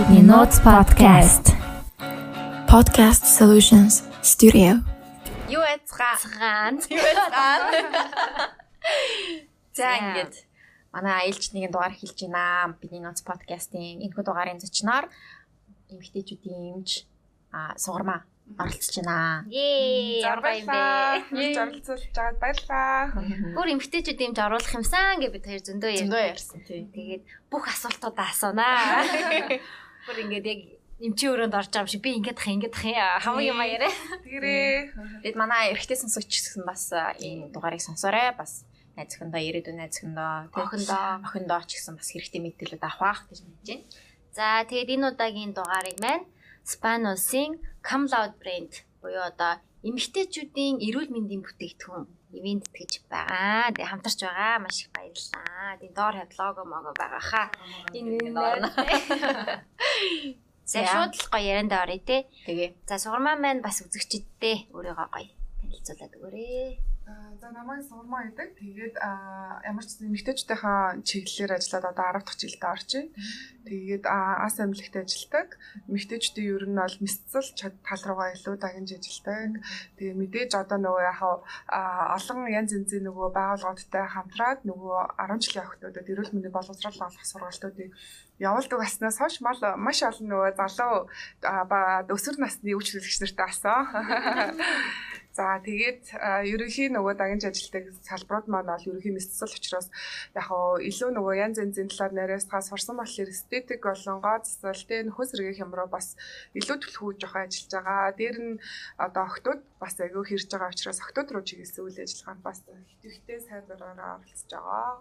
Бидний Notes podcast. Podcast Solutions Studio. Юу яцгаа? Цгаан. Юу яцгаа? За ингээд манай аялч нэгэн дугаар хэлж байна. Бидний Notes podcast-ийн энэхүү дугаарын зочноор эмэгтэйчүүдийн эмч а сугармаа оролцож байна. Ее, бэ? Юу зорилцуулж байгаад баярлалаа. Бүр эмгтээчүүд юмж оруулах юмсан гэж бид хоёр зөндөө ярьсан. Тэгээд бүх асуултуудаа асуунаа. Бүр ингээд яг эмчийн өрөөнд орж байгаа юм шиг би ингээд ах ингээд ах юм хамаг юм яриа. Тэгэрээ. Тэгэд манай эрэгтэй сонсогч гэсэн бас энэ дугаарыг сонсоорой. Бас найз охиндоо ирээдүйн найз охиндоо. Охиндоо. охиндоо ч гэсэн бас хэрэгтэй мэдээлүүд авах гэж мэдэж байна. За тэгээд энэ удаагийн дугаарыг маань Spanos-ийн Come Loud брэнд буюу одоо эмэгтэйчүүдийн эрүүл мэндийн бүтээгдэхүүн ивент гэж байгаа. Тэгээ хамтарч байгаа. Маш их баярлалаа. Тэгээ доор хад лого мого байгаа хаа. Энэ доорно. За шууд л гоё ярианд оръё те. Тэгээ. За сурмаа маань бас үзэгчдтэй өөрийгөө гоё танилцуулаад өгөөрэй. Аа, За намайг сурмаа гэдэг. Тэгээд ямар ч зүйл эмэгтэйчүүдийнхаа чиглэлээр ажиллаад одоо 10 дахь жилдээ байна. Тэгээд ас амьлагт ажилладаг. Эмэгтэйчүүдийн ер нь бол мэдцэл тал руугаа илүү дагнж ажилладаг. Тэгээд мэдээж одоо нөгөө яхаа аа, олон янз янзын нөгөө байгууллагуудтай хамтраад нөгөө 10 жилийн охтуудад эрүүл мэндийн боловсрол олох сургалтуудыг явуулдаг баснаас хойш мал маш олон нөгөө залуу ба өсвөр насны хэрэгч нартай асан. За тэгээд ерөнхийн нөгөө дагнж ажилтдаг салбарууд маань бол ерөнхийн мэдсэл учраас яг хоо илүү нөгөө янз янзын талаар нариасгаас сурсан болохоор эстетик болон гоо засал тэ нөхөс сэргийн хямруу бас илүү түлхүүж явах ажиллаж байгаа. Дээр нь одоо охтууд бас агиу хэрж байгаа учраас охтууд руу чиглэсэн үйл ажиллагаанд бас идэвхтэй сайдвараараа оролцож байгаа.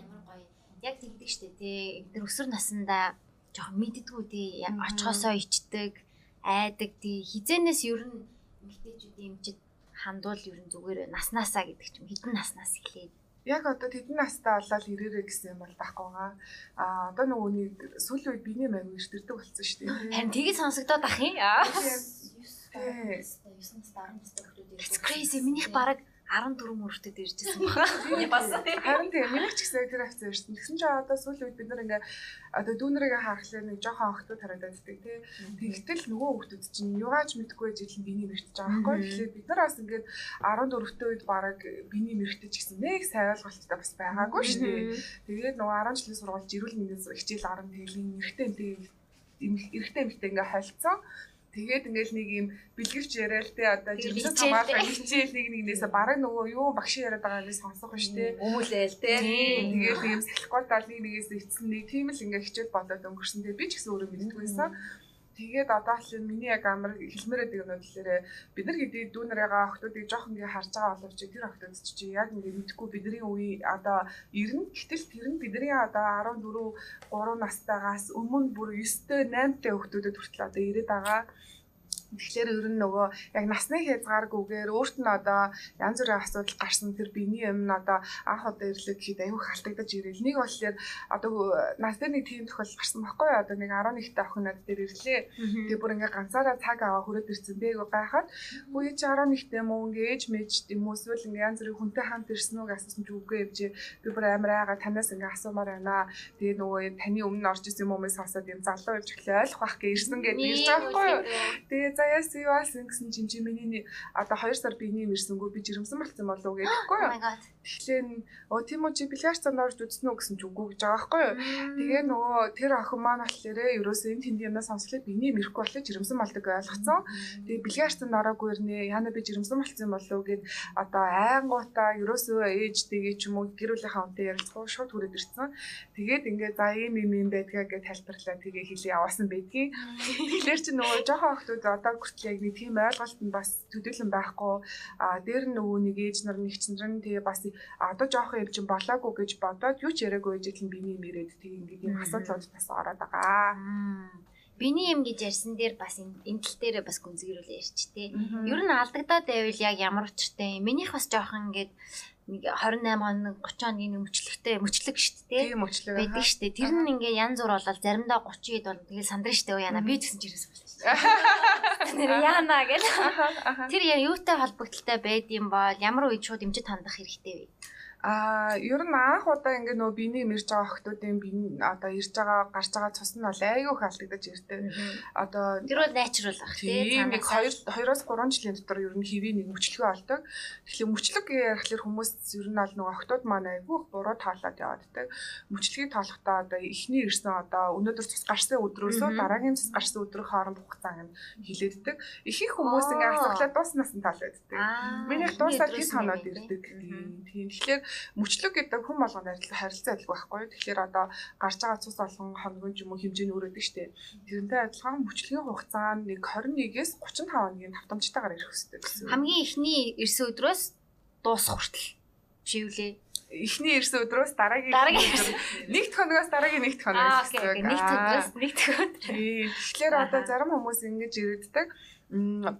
Ямар гоё. Яг тэгдэг штэ тий. Тэр өсвөр насндаа жоохон мэддэггүй тий. Очихосоо ичдэг, айдаг тий. Хизэнээс ер нь эмэгтэйчүүдийн эмчэд хандвал ер нь зүгээр наснаасаа гэдэг ч юм хідэн наснаас эхлээд Яг одоо тэдэн настай болоод ирээрээ гэсэн юм бол байхгүй байгаа. А одоо нөгөө нэг сүүлийн үед биний маяг ирдэрдэг болсон шүү дээ. харин тгий сонсогдоод ах юм. Аа. Тий. 9 настай 10 настай хүмүүс. It's crazy. Минийх бараг 14 мөрөдөд иржсэн баха. Бас Харин тийм миний ч гэсэн тэр авцсан ирсэн. Тэгсэн чинь одоо сүүлийн үед бид нар ингээ одоо дүүнэрийг харахлаа нэг жоохон охтууд харагдаад байдаг тий. Тэгтэл нөгөө хүүхдүүд чинь югаач мэдгүй жил нь биний мэрэгтэж байгаа байхгүй. Тэгэхээр бид нар бас ингээд 14-т үед бараг биний мэрэгтэж гэсэн нэг сайн ойлголттой бас байгаагүй шүү дээ. Тэгээд нөгөө 10 жилийн сургуульд ирүүл мэндийн хичээл 10 тэглэн эрэгтэй эмэгтэй эрэгтэй эмэгтэй ингээ холцсон. Тэгээд ингээл нэг юм бэлгэвч яриа л те одоо жирэмсэн хамгаалах хичээл нэг нэгнээсээ бараг нөгөө юу багш яриад байгаа нэг сонсох биш те. өмүүлээл те. Тэгээд нэг юм салхигүй тал нэг нэгээс ицсэн нэг тийм л ингээ хичээл бодоод өнгөрсөн. Тэгээд би ч гэсэн өөрөө мэддэггүйсэн. Тэгээд одоо л миний яг амар хэлмээрээдэг юм болохоор бид нар хэдий дүүнэрээгаа охтуудыг жоох ингээ харж байгаа боловч тэр охтууд чи яг ингээ мэдхгүй бидний үе одоо 90 гэтэл тэр нь бидний одоо 14 3 настайгаас өмнө бүр 9 тэй 8 тэй охтуудад хүртэл одоо ирээд байгаа. Тэгэхээр ер нь нөгөө яг насны хязгааргүйгээр өөрт нь одоо янз бүрийн асуудал гарсан тэр биений юм нь одоо анх удаа ирлээ гэхэд аюу халтагдаж ирэл. Нэг болохоор одоо насны нэг тийм тохиол гарсан байхгүй юу? Одоо нэг 11 та охин над дээр ирлээ. Тэгээ бүр ингээ ганцаараа цаг аваа хүрээд ирсэн. Бээгөө гайхаад үгүй чи 11 тэ мөн ингээ ээж мэж юм уу эсвэл ингээ янз бүрийн хүнтэй хамт ирсэн үү гэсэн чи үгүй явж би бүр амар айгаа танаас ингээ асуумаар байна. Тэгээ нөгөө таны өмнө орж исэн юм уу мэс хасаад юм залуу явж эхлэе ойлгох байх гэж ирсэн гэдэг ирж байгаа байхгүй юу? Тэгээ за яас юу асан гэсэн чи миний одоо 2 сар биений мэрсэнгүү би жирэмсэн болсон болов уу Oh юу? god. Тэгэхээр өө тийм үү чи бильярд цанд орж үзсэн үү гэсэн чи үгүй гэж байгаа байхгүй юу? Тэгээ нөгөө тэр охин маань болохоор ерөөсөө энэ тэнд юмнаас сонслоо биений мэрхгүй болоо жирэмсэн болдог ойлгоцсон. Тэгээ бильярд цанд ороогүй ирнэ. Яна би жирэмсэн болсон болов уу гэд одоо айнгуудаа ерөөсөө ээжтэйгээ ч юм уу гэрүүлийнхаа үнтэй ярилцгаа шууд хүрээд ирсэн. Тэгээд ингээ за ийм ийм юм байдгаа гэж тайлбарлаа тэгээ хэлээ яваасан байдгийн. Тэгэхээр чи нөгөө жоохон охтууд одоо хүртэл яг нэг тийм ойлголт нь бас төдийлөн байхгүй. А дээр нь нөгөө нэг ээж нар нэг чинь тэгээ бас одоо жоохон юм чинь болоогүй гэж бодоод юу ч яриаггүй ээж л биний мэрээд тэг ингээд юм асуудлууд бас ороод байгаа. Биний юм гэж ярьсан дээр бас энэ тал дээр бас гүнзгийрүүл ярьч тээ. Ер нь алдагдаад байвал яг ямар учиртай юм. Минийх бас жоохон ингээд нэг 28 хоног 30 хоногийн мөчлөгтэй мөчлөг шүү дээ. Тийм өчлөг. байдаг дээ. Тэр нь ингээ янз бүр болол заримдаа 30 ид бол тэгэл сандрын дээ. Яна би гэсэн чирээс болж шүү дээ. Нэр яана гэл. Тэр яа юутай холбогдолтой байд юм бол ямар үед шууд имжид хандах хэрэгтэй вэ? Аа, ер нь анх удаа ингээ нөө биений мэрж байгаа охтуудын бие одоо ирж байгаа гарч байгаа цус нь бол айгүй их алдагдаж ирдэг. Одоо Тэр бол natural баг тийм нэг тий. 2 2-оос 3 жилийн дотор ер нь хэвийн нэг мөчлөгөө олдог. Тэгэхээр мөчлөг гэхэлэр хүмүүс ер нь бол нөгөө охтууд маань айгүй их буруу тоолоод явааддаг. Мөчлөгийг тоолохдоо одоо эхний ирсэн одоо өнөөдөр цус гарсан өдрөөсөө дараагийн цус гарсан өдрийн хооронд хугацааг нь хилээддэг. Их их хүмүүс ингээ Аа. асууглаа дууснаас нь тоолооддаг. Аа. Миний дуусаад хэд хоноод ирдэг. Тийм. Тэгэхээр мөчлөг гэдэг хүн болгонд харилцаа адилгүй байхгүй? Тэгэхээр одоо гарч байгаа цус олон хоногийн юм уу хэмжээний өрөөдөг штеп. Тэрнтэй адилхан мөчлөгийн хугацаа нь нэг 21-ээс 35 хоногийн тавтамжтайгаар ирэх хэрэгтэй гэсэн. Хамгийн эхний ирсэн өдрөөс дуусах хүртэл. Шивлээ. Эхний ирсэн өдрөөс дараагийн нэгд хоногоос дараагийн нэгд хоног гэсэн окей. үг. окей. Нэг Аа. өдрөөс нэг өдөр. Тийм. Тэгэхээр одоо зарим хүмүүс ингэж ирээддэг.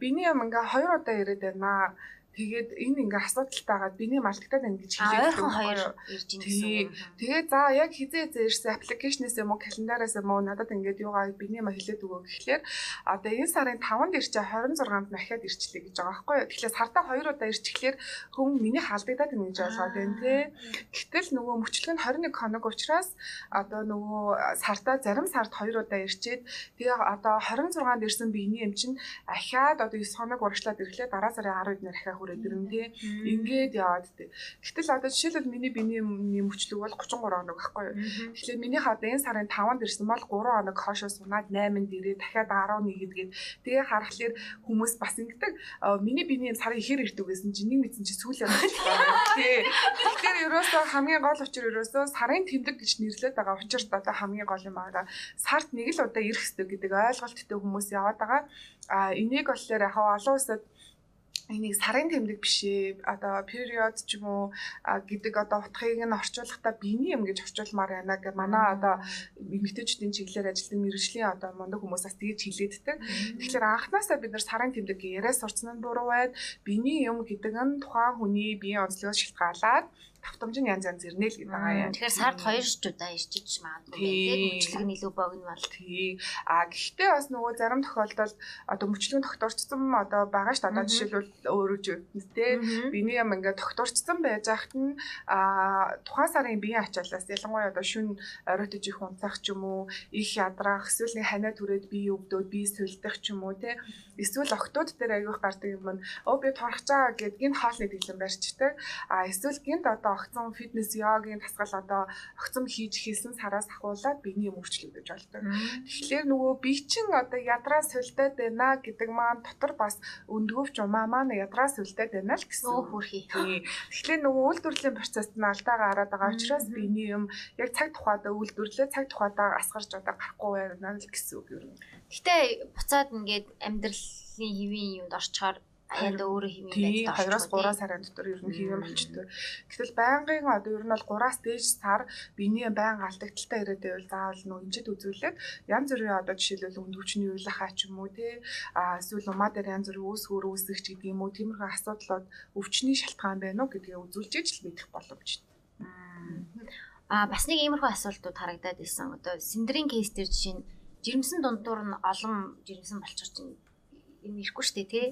Биний юм ингээ хоёр удаа ирээд байна. Тэгээд энэ ингээ асуудалтайгаад биний малтагдаад байна гэж хэлээд ойрхон хоёр ирж ийн гэсэн Тий. үг. Тэгээ за яг хизээ хизээ ирсэн аппликейшнээс юм уу календараас юм уу надад ингээд юугаа биний ма хэлээд өгөө гэхлээр одоо энэ сарын 5-нд ирчээ 26-нд дахиад ирчлээ гэж байгаа байхгүй юу. Тэгэхээр сартаа 2 удаа ирчихлээр хүн миний халдагдаад байна гэж ойлгоод байна тий. Гэтэл нөгөө мөчлөг нь 21 хоног учраас одоо нөгөө сартаа зарим сард 2 удаа ирчээд тэгээ одоо 26-нд ирсэн биений эм чинь ахаад одоо 9 хоног урагшлаад ирэхлээр дараа сарын 10-нд нэр ахаа хүрээд ирэн тий. Ингээд яваад тий. Гэтэл одоо жишээлбэл миний биений мөчлөг бол 33 хоног байхгүй юу. Тэгэхээр минийх одоо энэ сарын 5-нд ирсэн бол 3 хоног хоошоо сунаад 8-нд ирээ дахиад 11-д гээд тэгээ харахаар хүмүүс бас ингэдэг «Аа, миний биений сарын ихэр ирдэг гэсэн чинь нэг мэдсэн чи сүүл яваад. Тий. Тэгэхээр ерөөсөө хамгийн гол учир ерөөсөө сарын тэмдэг гэж нэрлээд байгаа учирт одоо хамгийн гол юм аа. Сард нэг л удаа ирэх хэрэгтэй гэдэг ойлголттой хүмүүс яваад байгаа. А энийг болохоор яг олон улсад энийг сарын тэмдэг биш ээ одоо period ч юм уу гэдэг одоо утгыг нь орчуулахдаа биений юм гэж орчуулмаар байна гэх манай одоо эмэгтэйчүүдийн чиглэлээр ажилладаг мэрэгжлийн одоо мундаг хүмүүсээс тэгж хилээддэг. Тэгэхээр анханасаа бид нар сарын тэмдэг яриа сурцсан нь буруу байд. Биений юм гэдэг нь тухайн хүний биеийн онцлогоос шалтгаалаад тавтамж нь янз янз ирнэ л гэдэг байгаа юм. Тэгэхээр сард хоёр ч удаа ирчиж магадгүй Тий. байдаг. Мөчлөг нь илүү богино бол. Тий. А гэхдээ бас нөгөө зарим тохиолдолд одоо мөчлөгийн докторчсон одоо байгаа шүү дээ. Одоо жишээлбэл өөрөө ч үстэй биений юм ингээд докторчсон байж хахад нь а тухайн сарын биеийн ачаалаас ялангуяа одоо шүн оройтож их унцах ч юм уу их ядрах эсвэл нэг ханаа түрээд бие өвдөөд бие сүлдэх ч юм уу те эсвэл октод дээр аявих гардаг юм нь өө би торхож байгаа гэд гинт хоолны дэглэм барьчдаг а эсвэл гинт одоо огцон фитнес йогийн тасгал одоо огцом хийж хэлсэн сараас ахуулаад биений юм өөрчлөгдөж болдог. Тэгэхээр нөгөө бие чин одоо ядраа сулдаад байна гэдэг маань дотор бас өндгөвч умаа маань ядраа сулдаад байна л гэсэн. Тий. Тэгэхээр нөгөө үйлдвэрлэлийн процесс нь алдаагаа хараад байгаа учраас биений юм яг цаг тухайдаа үйлдвэрлээ цаг тухайдаа асгарч одоо гарахгүй байна л гэсэн үг юм. Гэтэ буцаад ингээд амьдралын хэвийн юмд орчхоор аяанда өөрөө хэвийн Тий, байдалд 2-оос 3 сарын дотор ер нь хийм болчтой. Гэтэл байнгын одоо ер нь бол 3-аас дээш сар биений байнга алдагдaltaй ирээд байвал заавал нөө инжид үзүүлээд янз бүрийн одоо жишээлбэл өндөвчний уйлахаа ч юм уу тий а эсвэл умаа дээр янз бүрийн үүсгөр үүсгэх ч гэдэг юм уу тиймэрхүү асуудлууд өвчний шалтгаан байна уу гэдгээ үзүүлж иж л мэдэх боломжтой. А бас нэг иймэрхүү асуултууд харагдаад байсан. Одоо синдрийн кейс дээр жишээ нь жирэмсэн дундуур нь олон жирэмсэн болчихор чинь юм ирэхгүй шүү дээ тий.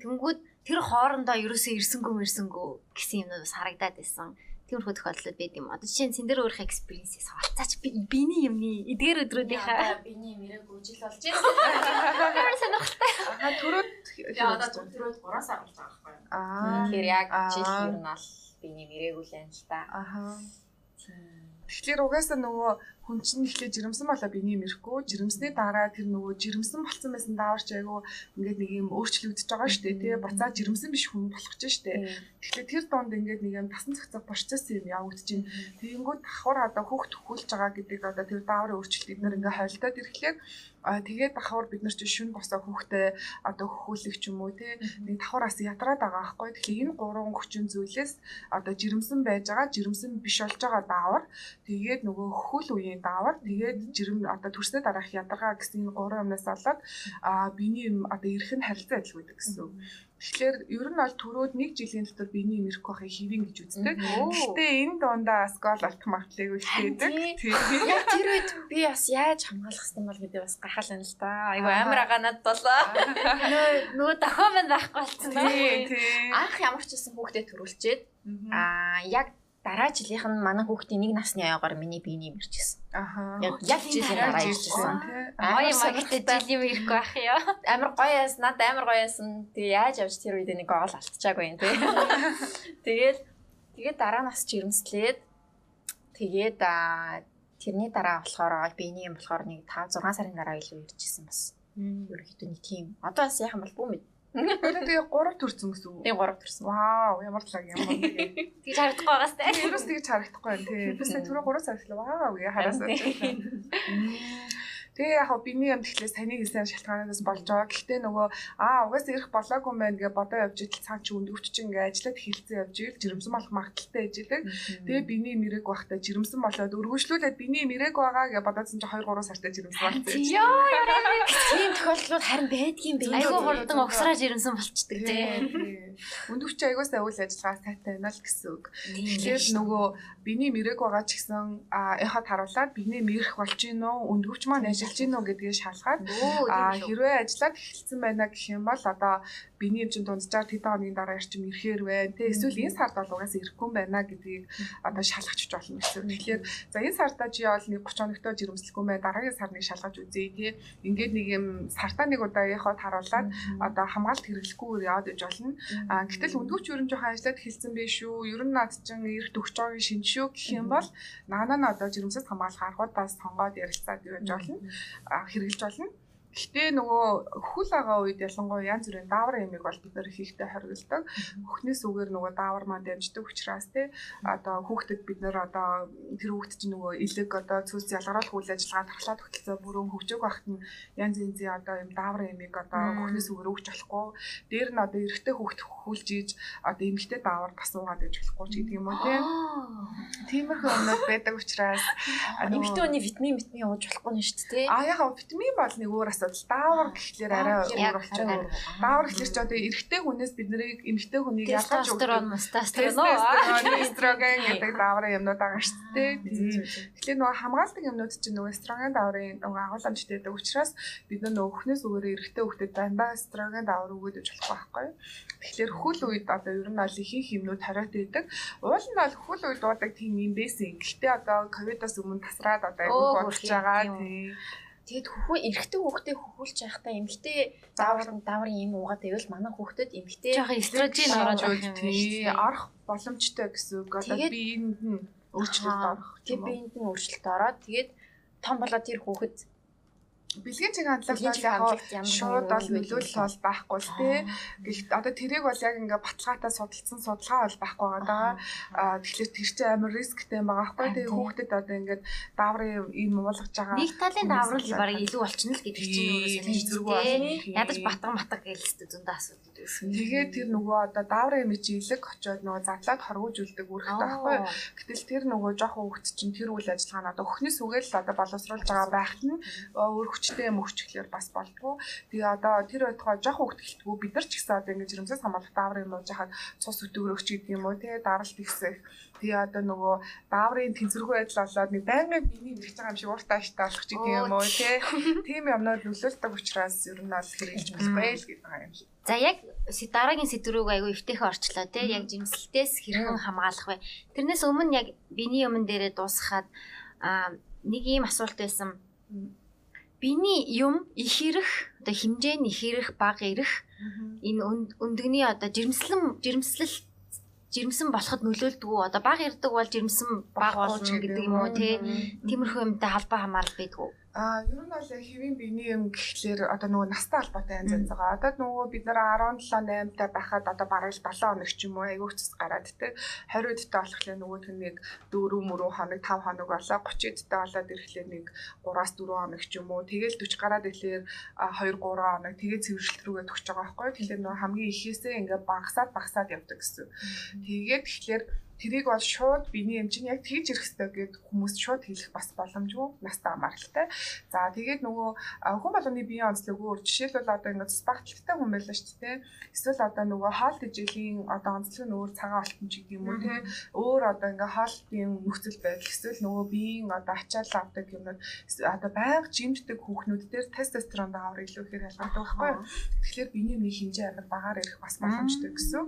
Тэнгүүд тэр хоорондоо ерөөсөө ирсэнгүү мэрсэнгүү гэсэн юмнууд бас харагдаад байсан. Тиймэрхүү тохиолдлууд байд юм. Одоо жишээ нь синдэр өөрийнхөө экспириенсээс хавалцаач би биений юмны эдгээр өдрүүдийнхаа биний мэрэг үжил болж байна. ямар сонирхолтой. Аа төрөөд Тэгээ одоо докторууд 3 сар болж байгаа байхгүй юу? Аа Тэгэхээр яг жил ер нь бол биний мэрэг үл байна л та. Аха. Тэгэхээр угаасаа нөгөө хүн чинь ихлэ жирэмсэн болоо биений мэрхгүй жирэмсний дараа тэр нөгөө жирэмсэн болсон байсан дааварч айгу ингээд нэг юм өөрчлөгдөж байгаа шүү дээ тий буцаа жирэмсэн биш хүн болох ч шүү дээ тэгэхээр тэр донд ингээд нэг юм тасан цогцох процесс юм явагдаж байна тэгэнгүүт давхар одоо хүүхд төхүүлж байгаа гэдэг одоо тэр дааврын өөрчлөлт эднэр ингээд хойлдоод ирэхлээр а тэгээд давхар бид нар чинь шүн босоо хүүхдээ одоо хөхүүлэх ч юм уу тий. Нэг давхараас ядраад байгаа байхгүй тэгэхээр энэ гурван хүчин зүйлээс одоо жирэмсэн байж байгаа жирэмсэн биш болж байгаа даавар. Тэгээд нөгөө хөл үеийн даавар. Тэгээд жирэм одоо төрснөө дараах ядаргаа гэсэн энэ гурван юмнаас болоод а биений юм одоо эрх нь харилцаа адил байдаг гэсэн үг. Тэгэхээр ер нь бол төрөөд нэг жилийн дотор биений юм эрх байхыг хэвэн гэж үздэг. Гэхдээ энэ дундаа скол алтх магадлалыг үлдээдэг. Яг тэр үед би бас яаж хамгаалах хэрэгтэй бол гэдэг бас гайхал байна л да. Айгу амар агаа надад болоо. Нөгөө дохио мань байхгүй болсон. Анх ямар ч гэсэн хүүхдээ төрүүлчихэд аа яг дараа жилийнх нь манай хүүхдийн нэг насны аягаар миний биений мэрчсэн. Аха. Яг яг жилийн дараа ирчихсэн. Гоё юм агтай жилийн ирэхгүй байх ёо. Амар гоё яасан, надад амар гоё яасан. Тэгээ яаж явж тэр үед нэг гол алдчихаагүй юм тий. Тэгээд тэгээд дараа нас жирэмслээд тэгээд аа тэрний дараа болохоор биений юм болохоор нэг 5 6 сарын дараа илүү ирчихсэн бас. Ерөнхийдөө нэг тийм. Одоо бас яхан бол бүү мэд. Тэгээ 3 төрсөн гэсэн үг. Тэгээ 3 төрсөн. Вау, ямар талаг ямар нэг. Тэгж харагдахгүй байгаас та. Тэрс тэгж харагдахгүй байна тий. Бис нэг түрүү 3 сар эхлэв. Вау гээ хараасаа. Тэгээ яг биний юм тэгэхээр саний гэсэн шалтгаанаас болж байгаа. Гэхдээ нөгөө аа угаасаа ирэх болоогүй мэн гэж бодоо явж итэл цаан чи өндөвч чи ингээ ажиллаад хилцэн явж ийл жирэмсэн болох магадaltaй ээжлэг. Тэгээ биний мэрээг байхдаа жирэмсэн болоод өргөжлүүлээд биний мэрээг байгаа гэж бодоодсон чи 2 3 сартай жирэмсэн болсон. Йоо яраа. Тийм тохиолдлууд харин байдгийн бэ. Айгуу хурдан угсраа жирэмсэн болчдөг тий. Өндөвч аягуулсаа үйл ажиллагаа сайтай байна л гэсэн үг. Тэгэхээр нөгөө биний мэрээг байгаа ч гэсэн эхад харуулад биний мэрэх болж гин үү өндөвч маань ажиллаж гин үү гэдгийг шалгаад хэрвээ ажиллаад эхэлсэн байна гэх юм бол одоо биний хэмжээнд дунджаар тэдэн хоногийн дараа ирчим ирэхээр байна. Тэ эсвэл энэ сард бол угаасаа ирэхгүй байна гэдгийг одоо шалгахч болно гэсэн. Тэгэхээр за энэ сардаа чи бол нэг 30 хоногтой жирэмслэхгүй мэй дараагийн сарныг шалгаж үзье тий. Ингээд нэг юм сартаа нэг удаа яхад харуулад одоо хамгаалт хэрэглэхгүйгээр яваад иж болно. А гэтэл өндөвч өрн жоохон ажиллаад хэлсэн байх шүү. Ер нь над чин ирэх төгч байгаагийн шин шүү гэх юм бол наана нь одоо жирэмсэд хамгаалах аргуудаас сонгоод ярилцаад явж болно. А хэрэгжилж болно. Гэхдээ нөгөө хөл байгаа үед ялангуяа янз бүрийн даавар ямиг бол бид нэр хийхдээ хоригддаг. Хөхнөөс үгээр нөгөө даавар маань дамждаг учраас тий одоо хүүхдэд бид нэр одоо тэр хүүхд чинь нөгөө илэг одоо цус ялгаруулах үйл ажиллагаа тархлаа тогтолцоо бүрэн хөгжөөг багт нь янз янзын одоо юм даавар ямиг одоо хөхнөөс үгээр өгч болохгүй. Дээр нь одоо эрэгтэй хүүхд хөлж ийж одоо эмэгтэй даавар тасуугаад иж болохгүй ч гэдэг юм уу тий. Тиймэрхүү юмнууд байдаг учраас эмэгтэй хүний витамин витамин ууж болохгүй нь шүү дээ. А яхаа витамин бол нэг өөр асуудал даавар гэхлээр арай өөр болчихно. Даавар гэхлээр ч одоо эрэгтэй хүнээс бид нарыг эмэгтэй хүнийг ялгаж өгдөг. Тестостерон, эстроген гэдэг дааврын юмнууд байгаа шүү дээ. Тэгэхээр нөгөө хамгаалдаг юмнууд чинь нөгөө эстроген дааврын нөгөө агуулмжтай байдаг учраас бид нөгөө хөхнөөс өгөөр эрэгтэй хүүхдэд дандаа эстроген даавар өгөөд иж болох байхгүй. Тэгэхээр хөл үед одоо ер нь бол ихэнх юмнууд хариот байдаг. Уул нь бол хөл үед дуудаг тийм юм байсан. Гэхдээ одоо ковидоос өмнө тасраад одоо айгүй болж байгаа тийм Тэгэд хөхөө эрэгтэй хүүхдээ хөхүүлж байхдаа эмэгтэй даавар дааврын юм уугаад байвал манай хүүхдэд эмэгтэй жоохон эстрожен ороод тий орох боломжтой гэсэн үг. Одоо биеинд нь өөрчлөлт орох. Тэг биеинд нь өөрчлөлт ороод тэгээд том болоод тэр хүүхэд бэлгийн чиг хандлага бол яг шууд бол нөлөөлөл бол байхгүй л тий. Гэхдээ одоо тэрийг бол яг ингээ баталгаатай судалсан судалгаа бол байхгүй байгаа. Аа тэгэхээр тэр чинь амар рисктэй байгаа байхгүй. Тэгээ хүүхдэд одоо ингээд дааврын юм уулгаж байгаа. Нэг талын даавар баг илүү болчихно л гэдэг чинь өөрөө зэрэг байна. Ядаж батган батг гэлстэй зөндөө асуудал байсан. Тэгээд тэр нөгөө одоо дааврын юм чи илэг очоод нөгөө задлаад хоргож үлдэг үүрэгтэй байхгүй. Гэтэл тэр нөгөө жоохон хүүхд чинь тэр үйл ажиллагаа нь одоо өхнөөс үгээл одоо боловсруулж байгаа байхад нь өөр хүчтэй юм өгчлөөр бас болдгоо. Тэгээ одоо тэр байтугай жоох хөвгтөлтгөө бид нар ч гэсэн одоо ингэж жирэмсээс хамгаалах даавар юм уу жахад цус өтгөрөгч гэдэг юм уу тэгээ даралт ихсэх. Тэгээ одоо нөгөө дааврын тэнцвэргүй байдал болоод нэг байнгын биений мэрэж байгаа юм шиг ууртаа аштай болох ч гэдэг юм уу тий. Тийм юмнууд нөлөөлдөг учраас ер нь бол хэрэгжилж болохгүй л гэдэг юм шиг. За яг дараагийн сэдврүүг айгүй эвтэйхэн орчлоо тий. Яг жимсэлтээс хэрхэн хамгаалах вэ? Тэрнээс өмнө яг биений өмнө дээрээ дуусгаад нэг ийм асуулт байсан биений юм их ирэх одоо хэмжээ нь их ирэх бага ирэх энэ өндөгний одоо жирэмслэн жирэмслэл жирэмсэн болоход нөлөөлдөг одоо бага ирдэг бол жирэмсэн бага болно гэдэг юм уу те тиймэрхүү юмтай холбоо хамаарал байдгүй А ер нь бол хэвийн биений юм гэхлээр одоо нөгөө настай холбоотой янз янз байгаа. Одоо нөгөө бид нэр 17 8 та байхад одоо бараг 7 хоног ч юм уу айгүй цэс гараад тэ 20 дтай болохлээр нөгөө тнийг 4 мөрөө хоног 5 хоног болоо 30 дтай болоод ирэхлээр нэг 3-аас 4 хоног ч юм уу тэгэл 40 гараад ирэхлээр 2 3 хоног тэгээ цэвэршилт рүүгээ төгсөж байгаа байхгүй. Тэгэхээр нөгөө хамгийн ихээсээ ингээ багасаад багасаад явдаг гэсэн. Тэгээд тэгэхээр тэрийг бол шууд биений эмчин яг тэгж ирэх хэрэгтэй гэд хүмүүс шууд хэлэх бас боломжгүй настай хамааралтай. За тэгээд нөгөө хүн болгоны биеийн онцлог өөр жишээлбэл одоо ингээд спагталтай хүн байлаа шүү дээ. Эсвэл одоо нөгөө хоол тэжээлийн одоо онцлог нь өөр цагаан алтан ч гэдэг юм уу те. Өөр одоо ингээд хоолтын нөхцөл байдал эсвэл нөгөө биеийн одоо ачаал авдаг юмнууд одоо байнга жимждэг хүүхнүүд дээр тестостерон даавар илүү ихээр ялгардаг байхгүй. Тэгэхээр биений нэг хэмжээ амар багаар ирэх бас боломжтой гэсэн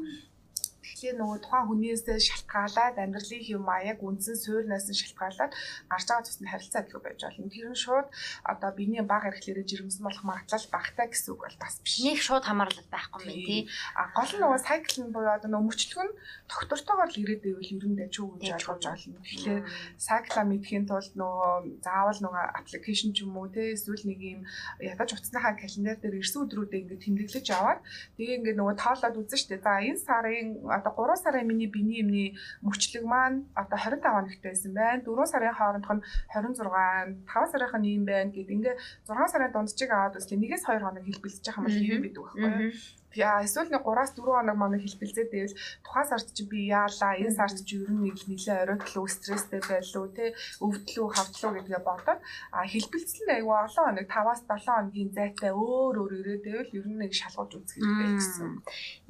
Тэгэхээр нөгөө тухайн хүнээс шалтгаалаад амьдралын хэв маяг үндсэн суурнаас нь шалтгаалаад гарч байгаа тусны харилцаа гэдэг байж болно. Тэр нь шууд одоо биений баг эрхлээрээ жирэмсэн болох магадлал багтаа гэсэн үг бол бас биш. Нэг шууд хамаарлал байхгүй юм тий. А гол нь нөгөө сайкл нь буюу одоо нөгөө мөчлөг нь доктортойгоор л ирээд байвал ер нь дэчүү гэж ойлгож байна. Тэгэхээр сайкла мэдхийн тулд нөгөө заавал нөгөө аппликейшн ч юм уу те эсвэл нэг юм ядаж утасныхаа календар дээр ирсэн өдрүүдэд ингээд тэмдэглэж аваад тэгээ ингээд нөгөө тоолоод үзэн штэ. За энэ сарын одоо 3 сарын миний биений юмны мөчлөг маань одоо 25 хоногт байсан байна. 4 сарын хоорондох нь 26, 5 сарынх нь ийм байна гэд ингээ 6 сарын дундчиг аваад үзлээ. Нэгээс 2 хоног хэлбэлцэж байгаа юм бол хэвэн бидэг байхгүй юу? Эсвэл нэг 3-аас 4 хоног манай хэлбэлзээд байвал тухайн сард чи би яалаа, энэ сард чи ер нь нэг нэлээ оройтглоо, стресстэй байлуу, те өвдлөө, хавтлуу гэдгээ бодоод а хэлбэлцэл нь айгүй олон хоног 5-аас 7 хоногийн зайтай өөр өөр ирээд байвал ер нь нэг шалгуулж үзэх хэрэгтэй гэсэн.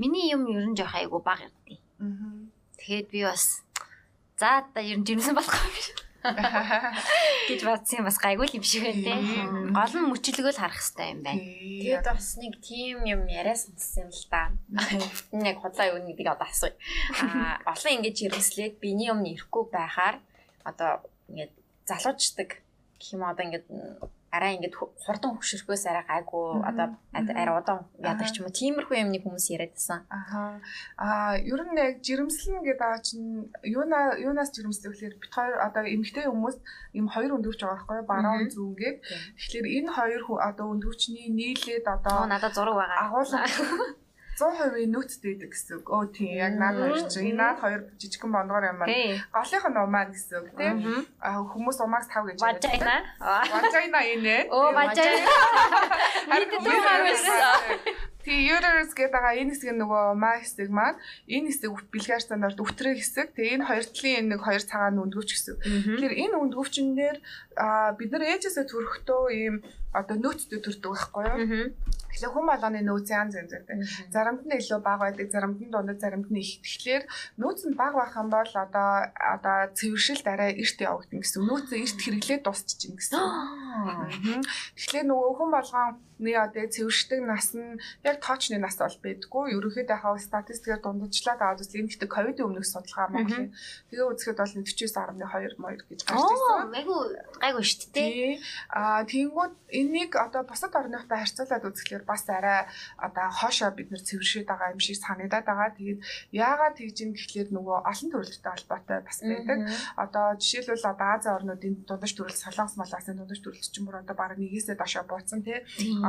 Миний юм ер нь жоох айгүй баг юм. Аа. Тэгэхэд би бас за та ер нь жимсэн болох юм биш гэж бодсон юм бас гайгүй юм шиг байна те. Гол нь мөчлөгөө л харах хэрэгтэй юм байна. Тэгээд бас нэг тим юм яриа сонссон юм л да. Яг худлаа юу гэдэг одоо асууя. Аа олон ингэж ирэмслээд биений өмнө ирэхгүй байхаар одоо ингээд залуучдаг гэх юм одоо ингээд арай ингээд хурдан хөшөрхөөс арай гайгүй одоо арай удаан яадаг ч юм уу тиймэрхүү юмны хүмүүс яриад байсан. Аха. Аа ер нь яг жирэмслэн гэдэг аа чинь юуна юунаас жирэмслэх гэхээр бит хоёр одоо эмэгтэй хүмүүс юм хоёр өндөвч байгаа байхгүй баруун зүүнгээд. Тэгэхээр энэ хоёр одоо өндөвчний нийлээд одоо надад зураг байгаа. Агуулга 100% нөөцтэй байдаг гэсэн үг. Өө тийм яг наад хоёр чинь наад хоёр жижигхэн бондгоор юм байна. Голынх нь умаа гэсэн үг тийм. Хүмүүс умаагс тав гэж ярьдаг. Важайна. Важайна инээ. Оо важайна. Харин хүмүүс Тэгээ uterus гэдэг байгаа энэ хэсэг нь нөгөө маа хэсэг маань энэ хэсэг бэлгээр стандарт өвтрээ хэсэг. Тэгээ энэ хоёр талын нэг хоёр цагаан өндгөвч хэсэг. Тэгэхээр энэ өндгөвчнээр бид нар ээжээсээ төрөхдөө ийм одоо нөөцтэй төрдөг байхгүй юу? Тэгэхээр хүм болгоны нөөц янз янз байдаг. Заримд нь илүү бага байдаг, заримд нь дундад, заримд нь их. Тэгэхээр нөөц нь бага байх юм бол одоо одоо цэвэршил дараа эрт явагдана гэсэн. Нөөцөө эрт хэрэглээд дуусчих гэсэн. Тэгэхээр нөгөө хүм болгон нэг одоо цэвэршдэг нас нь яг тоочны нас бол байдгүй. Ерөнхийдөө хаа статистикээр дундажлаад аваад үзлээ. Энэ гэхдээ ковид өмнөх судалгаа Монголын. Тэгээ үзэхэд бол 49.2 моёр гэж гарч ирсэн. Айгу гайгүй шүү дээ. Аа тэгэнгүүт энийг одоо бусад орныхтай харьцуулаад үзэхлээр бас арай одоо хоошоо бид нэр цэвэршээд байгаа юм шиг санагдаад байгаа. Тэгээд яагаад тэгж юм гэхлээр нөгөө олон төрөлттэй холбоотой бас байдаг. Одоо жишээлбэл одоо Азийн орнуудын дундаж төрөл Солонгос маласын дундаж төрөлт чинь бүр одоо бараг нэгээсээ дошоо бууцсан тий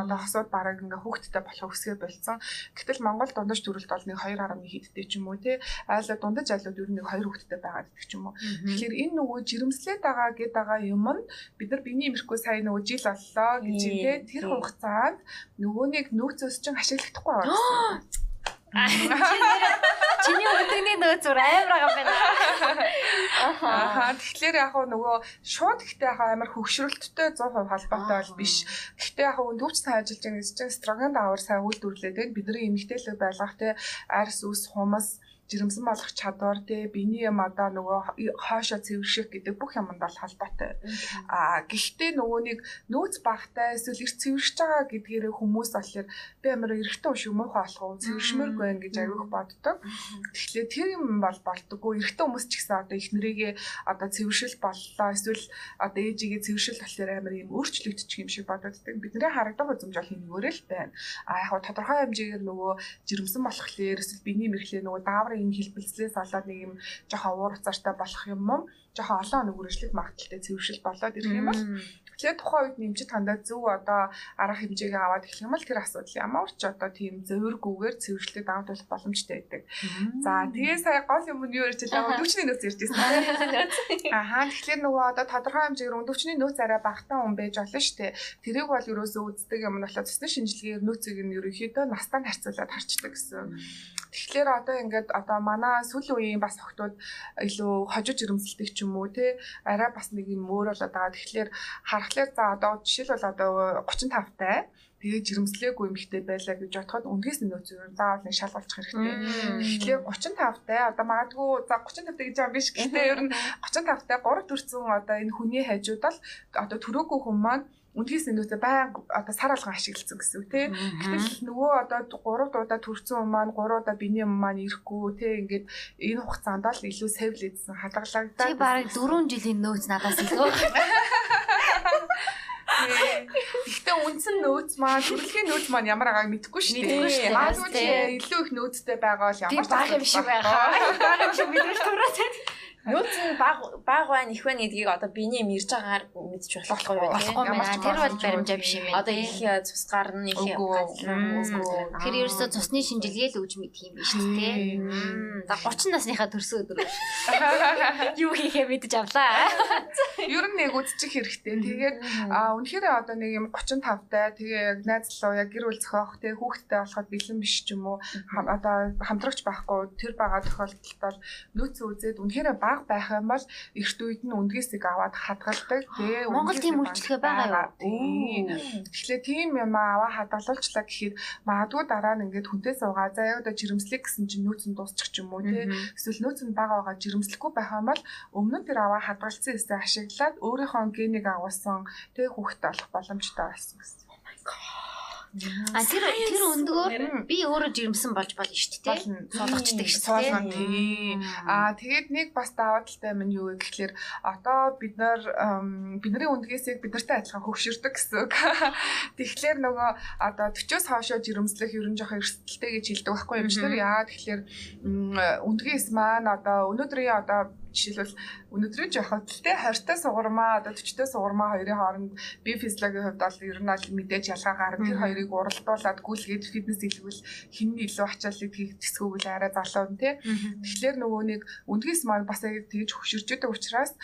одоо хосууд бараг ингээ хүүхдтэй болох үсгээ болцсон. Гэтэл Монгол дундаж төрөлд бол нэг 2.1 хэдтэй ч юм уу тий. Айлаа дундаж айлууд ер нь нэг 2 хүүхдтэй байгаад гэдэг ч юм уу. Тэгэхээр энэ нөгөө жирэмслээд байгаа гэдэг байгаа юм нь бид нар биений эмэрхүү сая нөгөө жил боллоо гэж тий тэр хугацаанд нөгөөнийг нөөцөөс чинь ашиглахдаггүй байгаа. Чиний өдөрний нөөц зур амар байгаа байна. Аа тэгэхээр яг нөгөө шууд ихтэй яг амар хөвгшрөлттэй 100% холбоотой бол биш. Гэхдээ яг өндөвч сайн ажиллаж байгаа гэж чинь строган даавар сайн үйлдвэрлэдэг бидний эмгтээлэг байлгах те арс ус хумас жирэмсэн болох чадвар те биений юм одоо нөгөө хоошо цэвэрших гэдэг бүх юмд бол холбоотой. Аа гэхдээ нөгөө нэг нөөц багтай эсвэл эрт цэвэршиж байгаа гэдгээр хүмүүс болохоор би амар эрэгтэй шүү муухай болох уу цэвэршмээргүй байх гэж аяух боддог. Тэгэхээр тэр юм бол болдоггүй. Эрэгтэй хүмүүс ч гэсэн одоо их нэрийгээ одоо цэвэршил боллоо эсвэл одоо ээжигээ цэвэршил болохоор амар юм өөрчлөгдчих юм шиг бодогддаг. Бидний харагдах үзмж бол энэгээр л байна. А яг тодорхой хэмжээгээр нөгөө жирэмсэн болохоор эсвэл биений мэрхлээ нөгөө дааврын энэ хэлбэлцлээс болоод нэг юм жоохон уур уцаартай болох юм уу? Жоохон олон хоног үргэлжлэх магадaltaй цэвэршил болоод ирэх юм бол Тэгэхээр тухайн үед нэмчид хандаа зөв одоо арга хэмжээгээ аваад эхлэх юм бол тэр асуудал ямар ч одоо тийм зөвөргүйгээр цэвэршлээд давж болох боломжтой байдаг. За тэгээ сая гол юм нь юу ярьж байлаа? Өндөвчний нөөц ярьж байсан. Ахаа тэгэхээр нөгөө одоо тодорхой хэмжээгээр өндөвчний нөөц арай багтаа хүн байж болно шүү дээ. Тэрийг бол ерөөсөө үздэг юм нь болохоор цэсний шинжилгээгээр нөөцийг нь ерөнхийдөө настаа харьцуулаад харчдаг гэсэн. Тэгэхээр одоо ингээд одоо манай сүүлийн үеийн бас охтууд илүү хожиж ирэмсэлдэг ч юм уу те арай бас нэг юм өөр болоод байгаа. Тэгэхээр харахаар за одоо жишээлбэл одоо 35 тай тэгээ жирэмслээгүй эмхтэй байлаа гэж бодоход үндгээс нөөц юу заавал нэг шалгуулчих хэрэгтэй. Тэгэхээр 35 тай одоо магадгүй за 35 тай гэж байгаа биш гэхдээ ер нь 35 тай 3 400 одоо энэ хүний хажууд л одоо төрөөгүй хүмүүс маань үндгээс нөөцөө баян одоо сар алган ашигласан гэсэн үг тий. Гэтэл нөгөө одоо 3 дуудаа төрсэн юм маань 3 удаа биний юм маань ирэхгүй тий ингээд энэ хугацаанд л илүү сэвлэдсэн хадгалагдаад Чи бараг 4 жилийн нөөц надаас илүү. Гэхдээ үндсэн нөөц маань төрөлхийн нөөц маань ямар байгааг мэдэхгүй шүү дээ. Магадгүй илүү их нөөцтэй байгаа бол ямар баг юм шиг байхаа. Баг юм шиг мэдрэл төрөөс. Нөөц нь баг баг байна их байна гэдгийг одоо биний юм ирж байгаагаар мэдчих болохгүй юу. Болохгүй мэн. Тэр бол баримжаа биш юм байна. Одоо их цус гарна их үгүй. Тэр ерөөсөө цусны шинжилгээ л өгж мэдх юм биш үү те. За 30 насныхаа төрсөн өдөр юу хийхээ мэдэж авлаа. Ер нь нэг үзчих хэрэгтэй. Тэгээд үнэхээр одоо нэг юм 35 тай тэгээ яг найз луу яг гэр бүл зохиох тэгээ хүүхдтэй болоход бэлэн биш ч юм уу одоо хамтрагч байхгүй тэр байгаа тохиолдолд бол нөөцөө үзээд үнэхээр баг байх юм бол эрт үед нь үндгээсийг аваад хадгалдаг. Тэгээ Монгол тийм үйлчлэгээ байгаа юу? Тэгэхээр тийм юм аваа хадгалуулчлаа гэхэд магадгүй дараа нь ингээд хүнтэй суугаа. За яг одоо жирэмслэх гэсэн чинь нөөц нь дуусчих ч юм уу тий. Эсвэл нөөц нь бага байгаа жирэмслэхгүй байх юм бол өмнө нь тэр аваа хадгалсан эсээ ашиглаад өөрийнхөө генийг агуулсан тэг хүүхдтэй болох боломжтой болсон гэсэн. А тэр тэр өндгөөр би өөрөө жирэмсэн болж болно шүү дээ те. Суулгачдаг шүү дээ. тий. Аа тэгээд нэг бас даваа талтай минь юу вэ гэхээр одоо бид нар бидний үндгээсийг бид нартай адилхан хөвшөрдөг гэсэн үг. Тэгэхээр нөгөө одоо 40-оос хоошоо жирэмслэх ерөн жоох эрсдэлтэй гэж хэлдэг байхгүй юм шиг. Яагаад тэгэхээр м, үндгээс маань одоо өнөөдрийн одоо жишээлбэл өнөөдрийн жоохот тэ 20-та сугармаа одоо 40-та сугармаа хоёрын хооронд би физиологийн хувьд бол ер нь аль мэдээж ялгаа гарна. Тэр хоёрыг уралдуулад гүйлгээд фитнес хийлгэл хин нь илүү ачааллыг хийх тэсгүүл арай залуу нь тий. Тэгэхээр нөгөө нэг үндгээс маань бас яг тэгж хөшөрч идэг учраас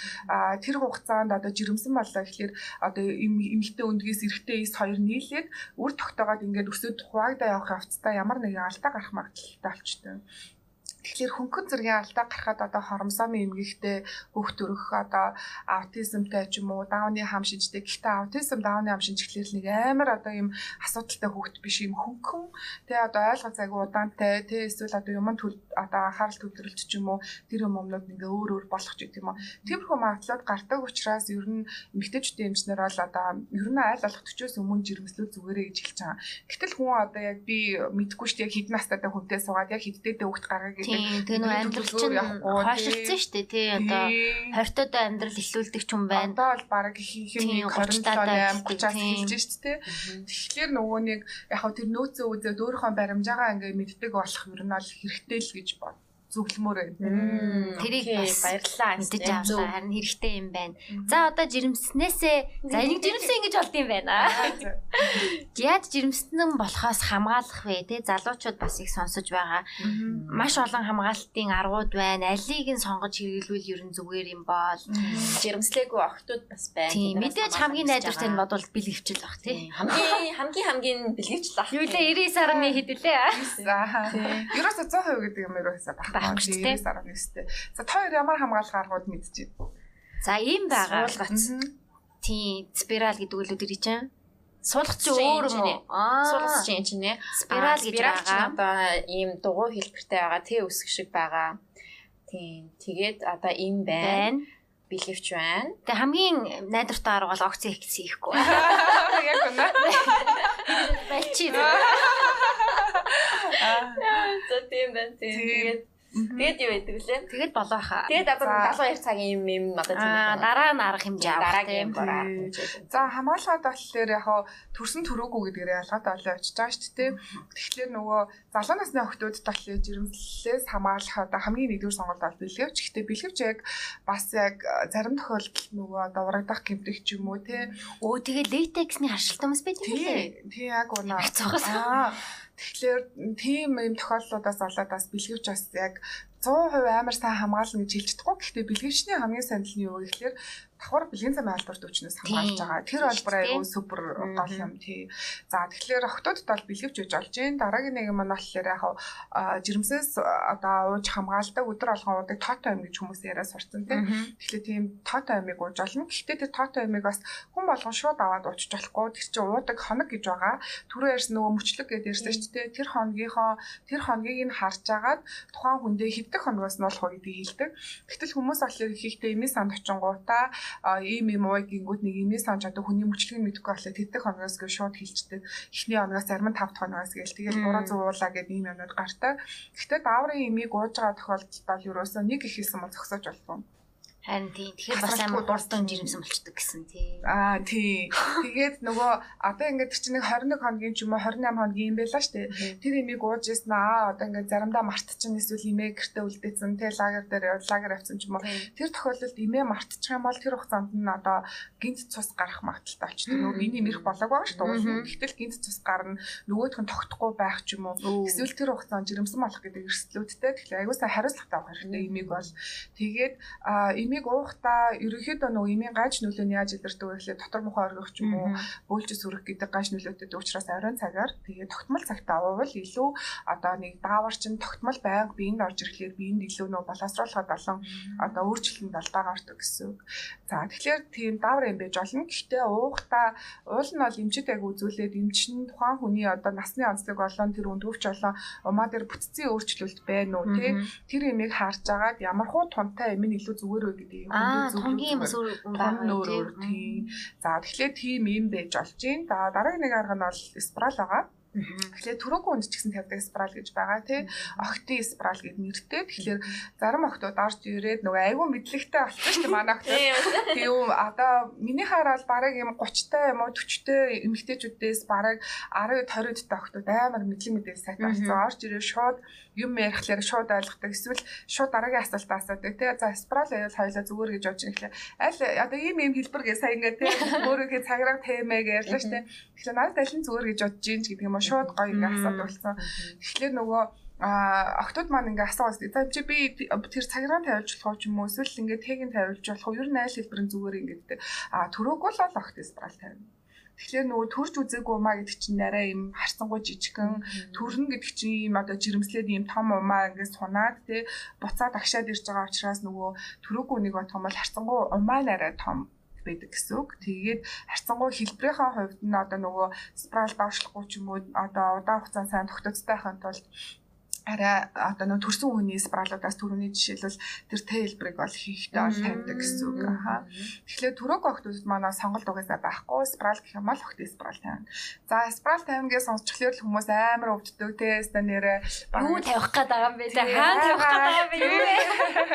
тэр хугацаанд одоо жирэмсэн боллоо гэхэлэр одоо эм- эмэгтэй үндгээс эрэгтэй эс хоёр нийлээд үр тогтоогоод ингээд өсөд хуваагдаа явах явцдаа ямар нэгэн алдаа гарах магадaltaй болчтой. Тэгэхээр хөнгөн зэргийн алдаа гарахад одоо хоромсоомын эмгэгтэй хөвгт өрөх одоо аутизмтай ч юм уу дауны хам шинжтэй. Гэхдээ аутизм дауны хам шинж гэхэлэр нэг амар одоо юм асуудалтай хөвгт биш юм хөнгөн тэ одоо ойлгоц айгу удаантай тэ эсвэл одоо юм төл одоо анхаарал төвлөрөлт ч юм уу тэр юм юмнууд ингээ өөр өөр болох ч гэдэг юм уу. Тиймэрхүү магадлалууд гардаг учраас ер нь эмгэгтэйчүүдийн эмчнэр бол одоо ер нь айл болох 40-оос өмнө жирэмслүү зүгээрээ гэж хэлж байгаа. Гэтэл хүн одоо яг би мэдэхгүй шүү дээ яг хэдэн настайтай хүнтэй суугаад яг хэддээдээ хөвгт гаргаа гэдэг Тийм тэгээ нөгөө амьдрал чинь явахгүй, хойшилсан шүү дээ тий одоо Тийм. хортойдоо амьдрал ихлүүлдэг ч юм байна. Одоо бол баг ихэнх Тийм, нь 30 27 таатай 8 30-аас тийм. хэлж шүү дээ. Тэгэхээр нөгөө нэг яг хөө тэр нөөцөө үзээд өөрийнхөө баримжаагаа ингээ мэддэг болох юм нь бол хэрэгтэй л гэж бод зөвлөмөр байна. Тэрийг бас баярлалаа. Мэдээж авлаа. Харин хэрэгтэй юм байна. За одоо жирэмснээсээ за энийг жирэмсэн ингэж болд юм байна. Яаж жирэмснэн болохоос хамгаалах вэ? Тэ залуучууд бас их сонсож байгаа. Маш олон хамгаалтын аргууд байна. Алийг нь сонгож хэрэглүүл ер нь зүгээр юм бол жирэмслээгүй охтууд бас байна. Тийм мэдээж хамгийн найдвартай нь бодвол бэлгэвчл бах тий. Хамгийн хамгийн хамгийн бэлгэвчл бах. Юу лээ 99.1 хэд лээ. Ерөөсө 100% гэдэг юм ерөөсө бах. 19-тэй. 19-тэй. За та хоёр ямар хамгаалал аргууд мэдчихэв. За ийм байгаа. Суулгац. Тийм, спираль гэдэг үлүүд ирэж чинь. Суулгац чи өөр юм уу? Суулгац чи энэ нэ. Спираль гэж байгаа. Одоо ийм дугуй хэлбэртэй байгаа. Тэ үсэг шиг байгаа. Тийм. Тэгээд одоо им байна билевч байна. Тэгээ хамгийн найдвартай арга бол окси хекс хийхгүй. Яг үнэ. Балчи. Аа. За тийм байна тийм. Тэгээд тэгээд юу байдаг лээ? Тэгэд болоо хаа. Тэгээд одоо За. 72 цагийн юм юм одоо тийм дараа нь арга хэмжээ авах дараагийн тийм. бороо. За хамгаалахад болохоор яг хаа төрсөн төрөөгүй гэдгээр ялгаад олоо очиж байгаа шүү дээ. Тэгэхээр нөгөө залуу насны охтууд талын жирэмслэлээс хамгаалах одоо хамгийн нэгдүгээр сонголт бол бэлгэвч. Гэхдээ бэлгэвч яг бас яг зарим тохиолдолд нөгөө одоо урагдах гэмтэх ч юм уу те. Өө тэгээ латексний харшилтан бас байдаг юм лээ. Тий, тий яг унаа. Аа. Тэгэхээр тийм юм тохиолдлуудаас болоод бас бэлгэвч бас яг 100% амар сайн хамгаална гэж хэлж чадахгүй. Гэхдээ бэлгэвчний хамгийн сайн нь юу гэхээр давхар бэлгийн замын албарт өвчнөөс хамгаалж байгаа. Тэр албар айгүй супер гол юм тий. За тэгэхээр охтуудад бол бэлгэвч үж олж гин. Дараагийн нэг юм нь болохоор яг жирэмсээс одоо ууж хамгаалдаг өдөр алган уудаг тоотой юм гэж хүмүүс яриа сурцсан тий. Тэгэхээр тийм тоотой амиг ууж олно. Гэхдээ тэр тоотой амиг бас хүн болгон шууд аваад уучих болохгүй. Тэр чинь уудаг хоног гэж байгаа. Түрүү ярьсан нөгөө мөчлөг гэдээ ярьсан шүү дээ. Тэр хоногийнхоо тэр хоногийг нь харж агаад тухайн хүндээ хэвдэх хоногоос нь болох гэдгийг хэлдэг. Гэтэл хүмүүс болохоор ихтэй эмээ санд очингуудаа ийм юм уу гингүүт нэг имээ санаж одоо хүний мөчлөгийг мэдэхгүй болохоор тэтгэх хоногоос гээ шууд хилчдэг. Эхний хоногоос зарим нь 5 дахь хоногоос гээл тэгэл 300 уулаа гэдэг ийм юмнууд гартай. Гэхдээ дааврын имийг ууж байгаа тохиолдолд бол ерөөсөө нэг их хэлсэн бол зогсоож болов. Харин тийм. Тэгэхээр бас амар дурстан жирэмсэн болчдөг гэсэн тийм. Аа тий. Тэгээд нөгөө одоо ингээд тэр чинь нэг 21 хоногийн ч юм уу 28 хоногийн юм байла штэ. Тэр имийг ууж ирсэн аа одоо ингээд заримдаа мартчихна эсвэл имээ гэртээ үлдээсэн те лагер дээр лагер авсан ч юм уу. Тэр тохиолдолд имээ мартчих юм бол тэр хугацаанд нь одоо гинт цус гарах магадaltaй болчдөг. Нөгөө миний мэрх болоог байгаа штэ. Гэтэл гинт цус гарна нөгөөх нь тогтохгүй байх ч юм уу. Эсвэл тэр хугацаанд жирэмсэн болох гэдэг эрсдлүүдтэй. Тэгэхээр аягүй сайн хариуцлагатай байх хэрэгтэй имийг бол тэгээд имээ имийг уухтаа ерөнхийдөө нөгөө имийн гаж нөлөө нь яаж илэрдэг вэ гэхлээр дотор мохоо оргих ч юм уу бөөлж сүрэх гэдэг гаж нөлөөтэй учраас оройн цагаар тэгээ тогтмол цагтаа уувал илүү одоо нэг даавар чинь тогтмол байнга биеинд орж ирэхлээр биеинд илүү нөгөө боловсруулахад болон одоо өөрчлөлтөнд алдаа гардаг гэсэн. За тэгэхээр тийм даавар юм байж болно. Гэхдээ уухтаа уул нь бол эмчит аяг үзүүлээд эмч нь тухайн хүний одоо насны онцлог болон тэр өндөвч болон умаа дээр бүтцийн өөрчлөлт байна уу тий тэр имийг харж агаад ямар хуу тунтай юм илүү зүгээр вэ гэдэг хөндөө зөв тонгийн бас өөр өөр тийм. За тэгэхээр тийм юм байж болж байна. За дараагийн нэг арга нь бол спрал байгаа. Тэгэхээр түрүүгүй үнд ч гэсэн тавьдаг спрал гэж байгаа тий. Охтын спрал гэдэг нэртэй. Тэгэхээр зарим охтууд орж ирээд нөгөө айгүй мэдлэгтэй болсон шүү дээ манай охтууд. Тийм одоо миний хараад бараг юм 30 та юм уу 40 та эмэгтэйчүүдээс бараг 10 20 та охтууд амар мэдлэг мэдээ сайтай болсон. Орж ирээ шууд юм ярихлаар шууд ойлгодог. Эсвэл шууд дараагийн асуултаа асуудаг тий. За спрал аял хоёлаа зүгээр гэж бодож ирэхлээр аль одоо ийм ийм хэлбэр гээ сая ингээд тий. Өөрөөхөө цаграг темэг ярьлаа шүү дээ. Тэгэхээр надад аль нь зүгээр гэж бодож ийн ч гэдэг юм уу шууд гоё ингээ асуудаг болсон. Тэгэхээр нөгөө а октод маань ингээ асуугаас за чи би тэр цаграан тавьж болох юм уу эсвэл ингээ тэгийн тавьж болох уу ер нь айл хэлбэрийн зүгээр ингээд а төрөөг бол огт спрал тавина Тэгэхээр нөгөө төрж үзээгүй умаа гэдэг чинь арай юм харцангуй жижигхэн төрнө гэдэг чинь ийм одоо жирэмслээд ийм том умаа ингээд сунаад те буцаад агшаад ирж байгаа учраас нөгөө төрөөгүй нэг том бол харцангуй умаа нарай том байдаг гэсэн үг. Тэгээд харьцангуй хэлбэрийнхаа хувьд нь одоо нөгөө спрал давшлахгүй ч юм уу одоо удаан хугацаанд сайн тогтцтой байхын тулд арай одоо нөө төрсэн хүний спралуудаас түрүүний жишээлбэл тэр тейлбрийг бол хийхдээ бол тавьдаг гэсэн үг. Аа. Тэгэхээр түрүүг охтууд манай сонголт угаасаа байхгүй. Спрал гэх юм бол охтын спрал тавина. За спрал тавингээ сонсчихлоор л хүмүүс амар өвддөг те ста нэрэ юу тавих гээд байгаа юм бэ? Те хаана тавих гээд байгаа юм бэ?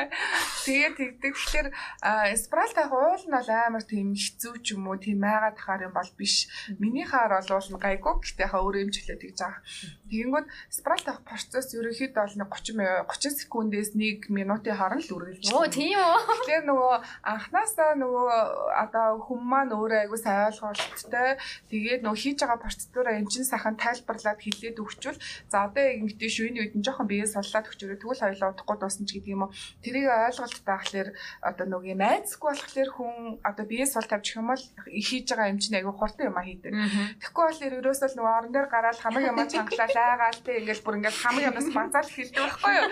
Тэгээ тэгдэг. Тэгэхээр спрал тавих уул нь бол амар тийм хэцүү ч юм уу? Тийм айгаад тахаар юм бол биш. Миний хаар бол гайгүй. Гэхдээ хаа өөрөө юм чөлөө тэгж байгаа. Тэгэнгүүт спрал тавих процесс ерөнхийдөө бол 30 30 секундээс 1 минутын хооронд л үргэлж. Оо тийм үү. Тэгэхээр нөгөө анханасаа нөгөө одоо хүмүүс маань өөрөө айгуу сайн ойлголттой. Тэгээд нөгөө хийж байгаа процедураа эмчин сайхан тайлбарлаад хэлээд өгчвөл за одоо ингэдэй шүйний үед нь жоохон биеэ суллаад өгчөрөө тэгвэл хоёлоо удахгүй дуусна ч гэдэг юм уу. Тэрийг ойлголттой байхлаэр одоо нөгөө юм айцгүй болохоор хүн одоо биеэ сул тавьчих юм бол хийж байгаа эмчин айгуу хурдан юм а хийдэг. Тэгэхгүй бол ерөөсөө нөгөө орон дээр гараад хамаг юм чангалаад айгаал тэг ингээл бүр ингээл хамаг юмас базаал хэлдэг байхгүй юу.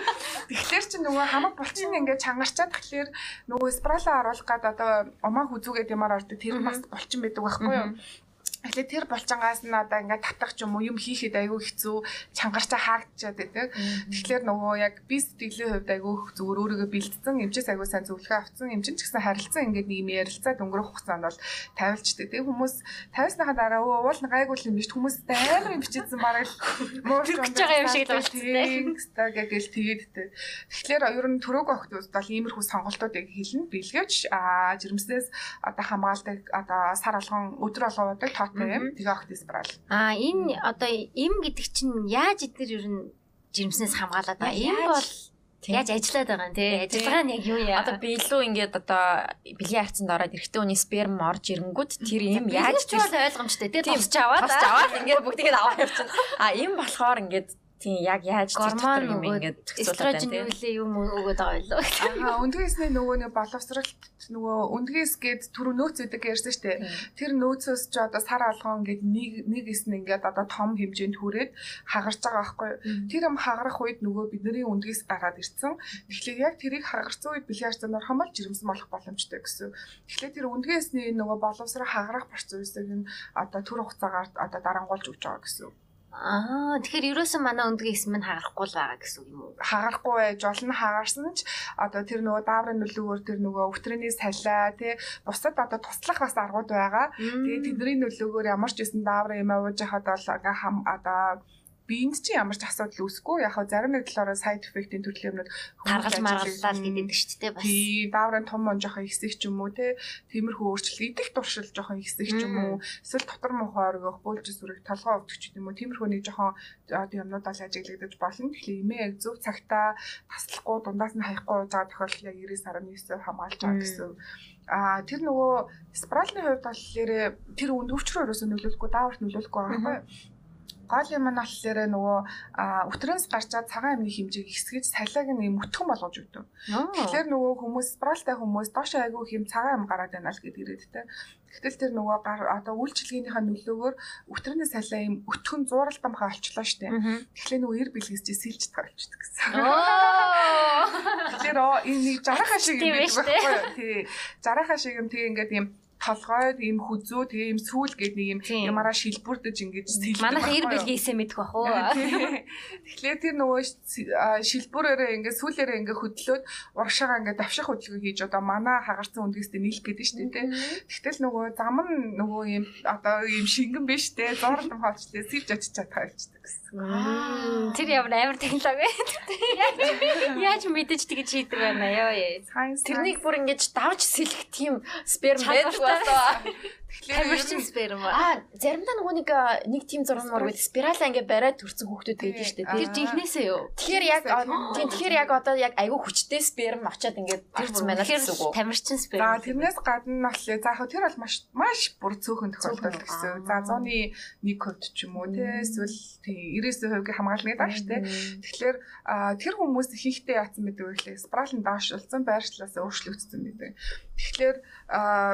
Тэгэхээр чи нөгөө хамаг булчин ингээд чангарчаад тэгэхээр нөгөө спрала оруулах гад одоо умаа хүзүүгээд юмар ордог тэр бас булчин байдаг байхгүй юу. Тэгэхээр тэр булчингаас нь одоо ингээд татах ч юм уу юм хийхэд айгүй хэцүү чангарчаа хаагдчихад байдаг. Тэгэхээр нөгөө яг би сэтгэлийн хувьд айгүй зүгээр өөрийгөө бэлдсэн эмчээс айгүй сайн зөвлөгөө авсан эмчин ч гэсэн харилцан ингээд нэг юм ярилцаад өнгөрөх хугацаанд бол тавилчдаг. Тэгээ хүмүүс тавьсныхаа дараа өө уул гайгүй юм биш хүмүүс амар юм бичсэн бараг муу гэж байгаа юм шиг л болчихсон. Стагагээл тэгээд тэгэхээр ер нь төрөг охтууд бол иймэрхүү сонголтуудыг хэлнэ. Бэлгэвч а жирэмснээс одоо хамгаалдаг одоо сар алгон өдөр алган удаг тоотой юм. Тэгээ огт спрал. Аа энэ одоо им гэдэг чинь яаж эдгээр ер нь жирэмснээс хамгаалаад байгаа. Им бол яаж ажиллаад байгаа юм те? Ажиллагаа нь яг юу яа? Одоо би илүү ингээд одоо бэлгийн хайцанд ороод эрэгтэй хүний сперм орж ирэнгүүт тэр юм яаж ч ойлгомжтой те? Тосч аваад. тосч аваад ингээд бүгдийг аваад явчихна. А им болохоор ингээд Тийм яг яаж гормон юм ингээд эстрожен үлээ юм өгöd байгаа байлоо. Аа өндгөөсний нөгөө нэг боловсралт нөгөө өндгөөс гээд түрүү нөөц өгдөг ярьсан шүү дээ. Тэр нөөцөөс ч одоо сар алгон ингээд нэг нэг эс нь ингээд одоо том хэмжээнд хүрээд хагарч байгаа байхгүй юу. Тэр юм хагарах үед нөгөө бидний өндгөөс гараад ирсэн. Тэгэхээр яг тэрийг хагарсан үед орох юм бол жирэмсэн болох боломжтой гэсэн. Тэгэхээр тэр өндгөөсний нөгөө боловсрал хагарах процессыг нь одоо төр хугацаагаар одоо дарангуулж өгч байгаа гэсэн. Аа тэгэхээр ерөөсөн манай өндгийн хэсэг минь хагарахгүй л байгаа гэсэн үг юм уу? хагарахгүй байж болно хагаарсан ч одоо тэр нөгөө дааврын нөлөөгөөр тэр нөгөө өвтрөний салиа тий бусад одоо туслах бас аргууд байгаа. Тэгээ тэдний нөлөөгөөр ямар ч байсан дааврын юм ууж хахад бол ингээ хам одоо биэнд чи ямар ч асуудал үүсэхгүй. Яг хаа зарим нэг талаараа side effect-ийн төрлийн юмнууд таргалж маргаллаа гэдэг шүү дээ бас. тий дааврын том мон жоохон ихсэх ч юм уу тий. Тиймэрхүү өөрчлөлт идэх туршил жоохон ихсэх ч юм уу. Эсвэл дотор мухаар өгөх бөөлж сүрэг толгоо өвдөх ч юм уу. Тиймэрхүү нэг жоохон юмнууд бол ажиглагдаж болно. Тэгэхээр эмээ яг зөв цагтаа таслахгүй дундаас нь хаяхгүй байгаа тохиолдол яг 99.9% хамгаалж байгаа гэсэн. А тэр нөгөө спралны хувьд болохоор тэр үнд өвчрөө ерөөсөө нөлөөлөхгүй дааварт нөлөөлөхгүй байгаа байхгүй гол юм нь болохоор нөгөө өтрөөс гарчаад цагаан амны хэмжээг хэсгэж салиаг нь юм өтгөн болгож өгдөг. Тэгэхээр нөгөө хүмүүс спралтай хүмүүс доош айгүй хэм цагаан ам гараад байна л гэдэг ирээд тэ. Гэтэл тэр нөгөө одоо үйлчлэгийнхаа нөлөөгөөр өтрөөний салиа юм өтгөн зууралтамхаа олчлоо штэ. Тэгэхээр нөгөө эр бэлгэсч сэлж тавьчихдаг гэсэн. Тэгэхээр энэ нэг жарахаа шиг юм байдаг байхгүй юу? Тий. Жарахаа шиг юм тэгээ ингээд юм толгойд ийм хүзүү тэгээ ийм сүүл гээд нэг юм ямаараа шилбүрдэж ингэж сэлдэг. Манайх ир бэлгээсээ мэдэх бах уу. Тэгэхээр тэр нөгөө шилбүрээрээ ингээ сүүлээрээ ингээ хөдлөөд урагшаага ингээ давших хөдөлгөөн хийж одоо манаа хагарсан үндгээстэй нийлэх гэдэг шүү дээ. Тэгтэл нөгөө зам нь нөгөө ийм одоо ийм шингэн биш те зурлам хоолчлээ сэлж очиж чадхаа явчихдаг гэсэн. Тэр ямар амар технологи вэ? Яаж мэдэж тэгж хийдэг байна ёо ёо. Тэрнийг бүр ингэж давж сэлэх тийм сперм байдаг болоо. Тэгэхээр сперм аа заримдаа нөгөө нэг нэг тим зураг мөр гэдэг спиралаа ингээ бариад төрсэн хүүхдүүд байдаг шүү дээ. Тэр жинхнээсээ юу? Тэгэхээр яг тийм тэгэхээр яг одоо яг айгүй хүчтэй сперм очиад ингээ төрсөн байна гэсэн үг. Тамирчин сперм. За тэрнээс гадна болохоор за яг тэр бол маш маш бүр цөөхөн тохиолдол гэсэн. За 100-ны 1% ч юм уу тий эсвэл тий 90% хамгаална гэдэг шүү дээ. Тэгэхээр тэр хүмүүс хийхдээ яатсан гэдэг вэ гэхлээр спиралын доошлуулсан байршлаас өөрчлөгдсөн гэдэг. Тэгэхээр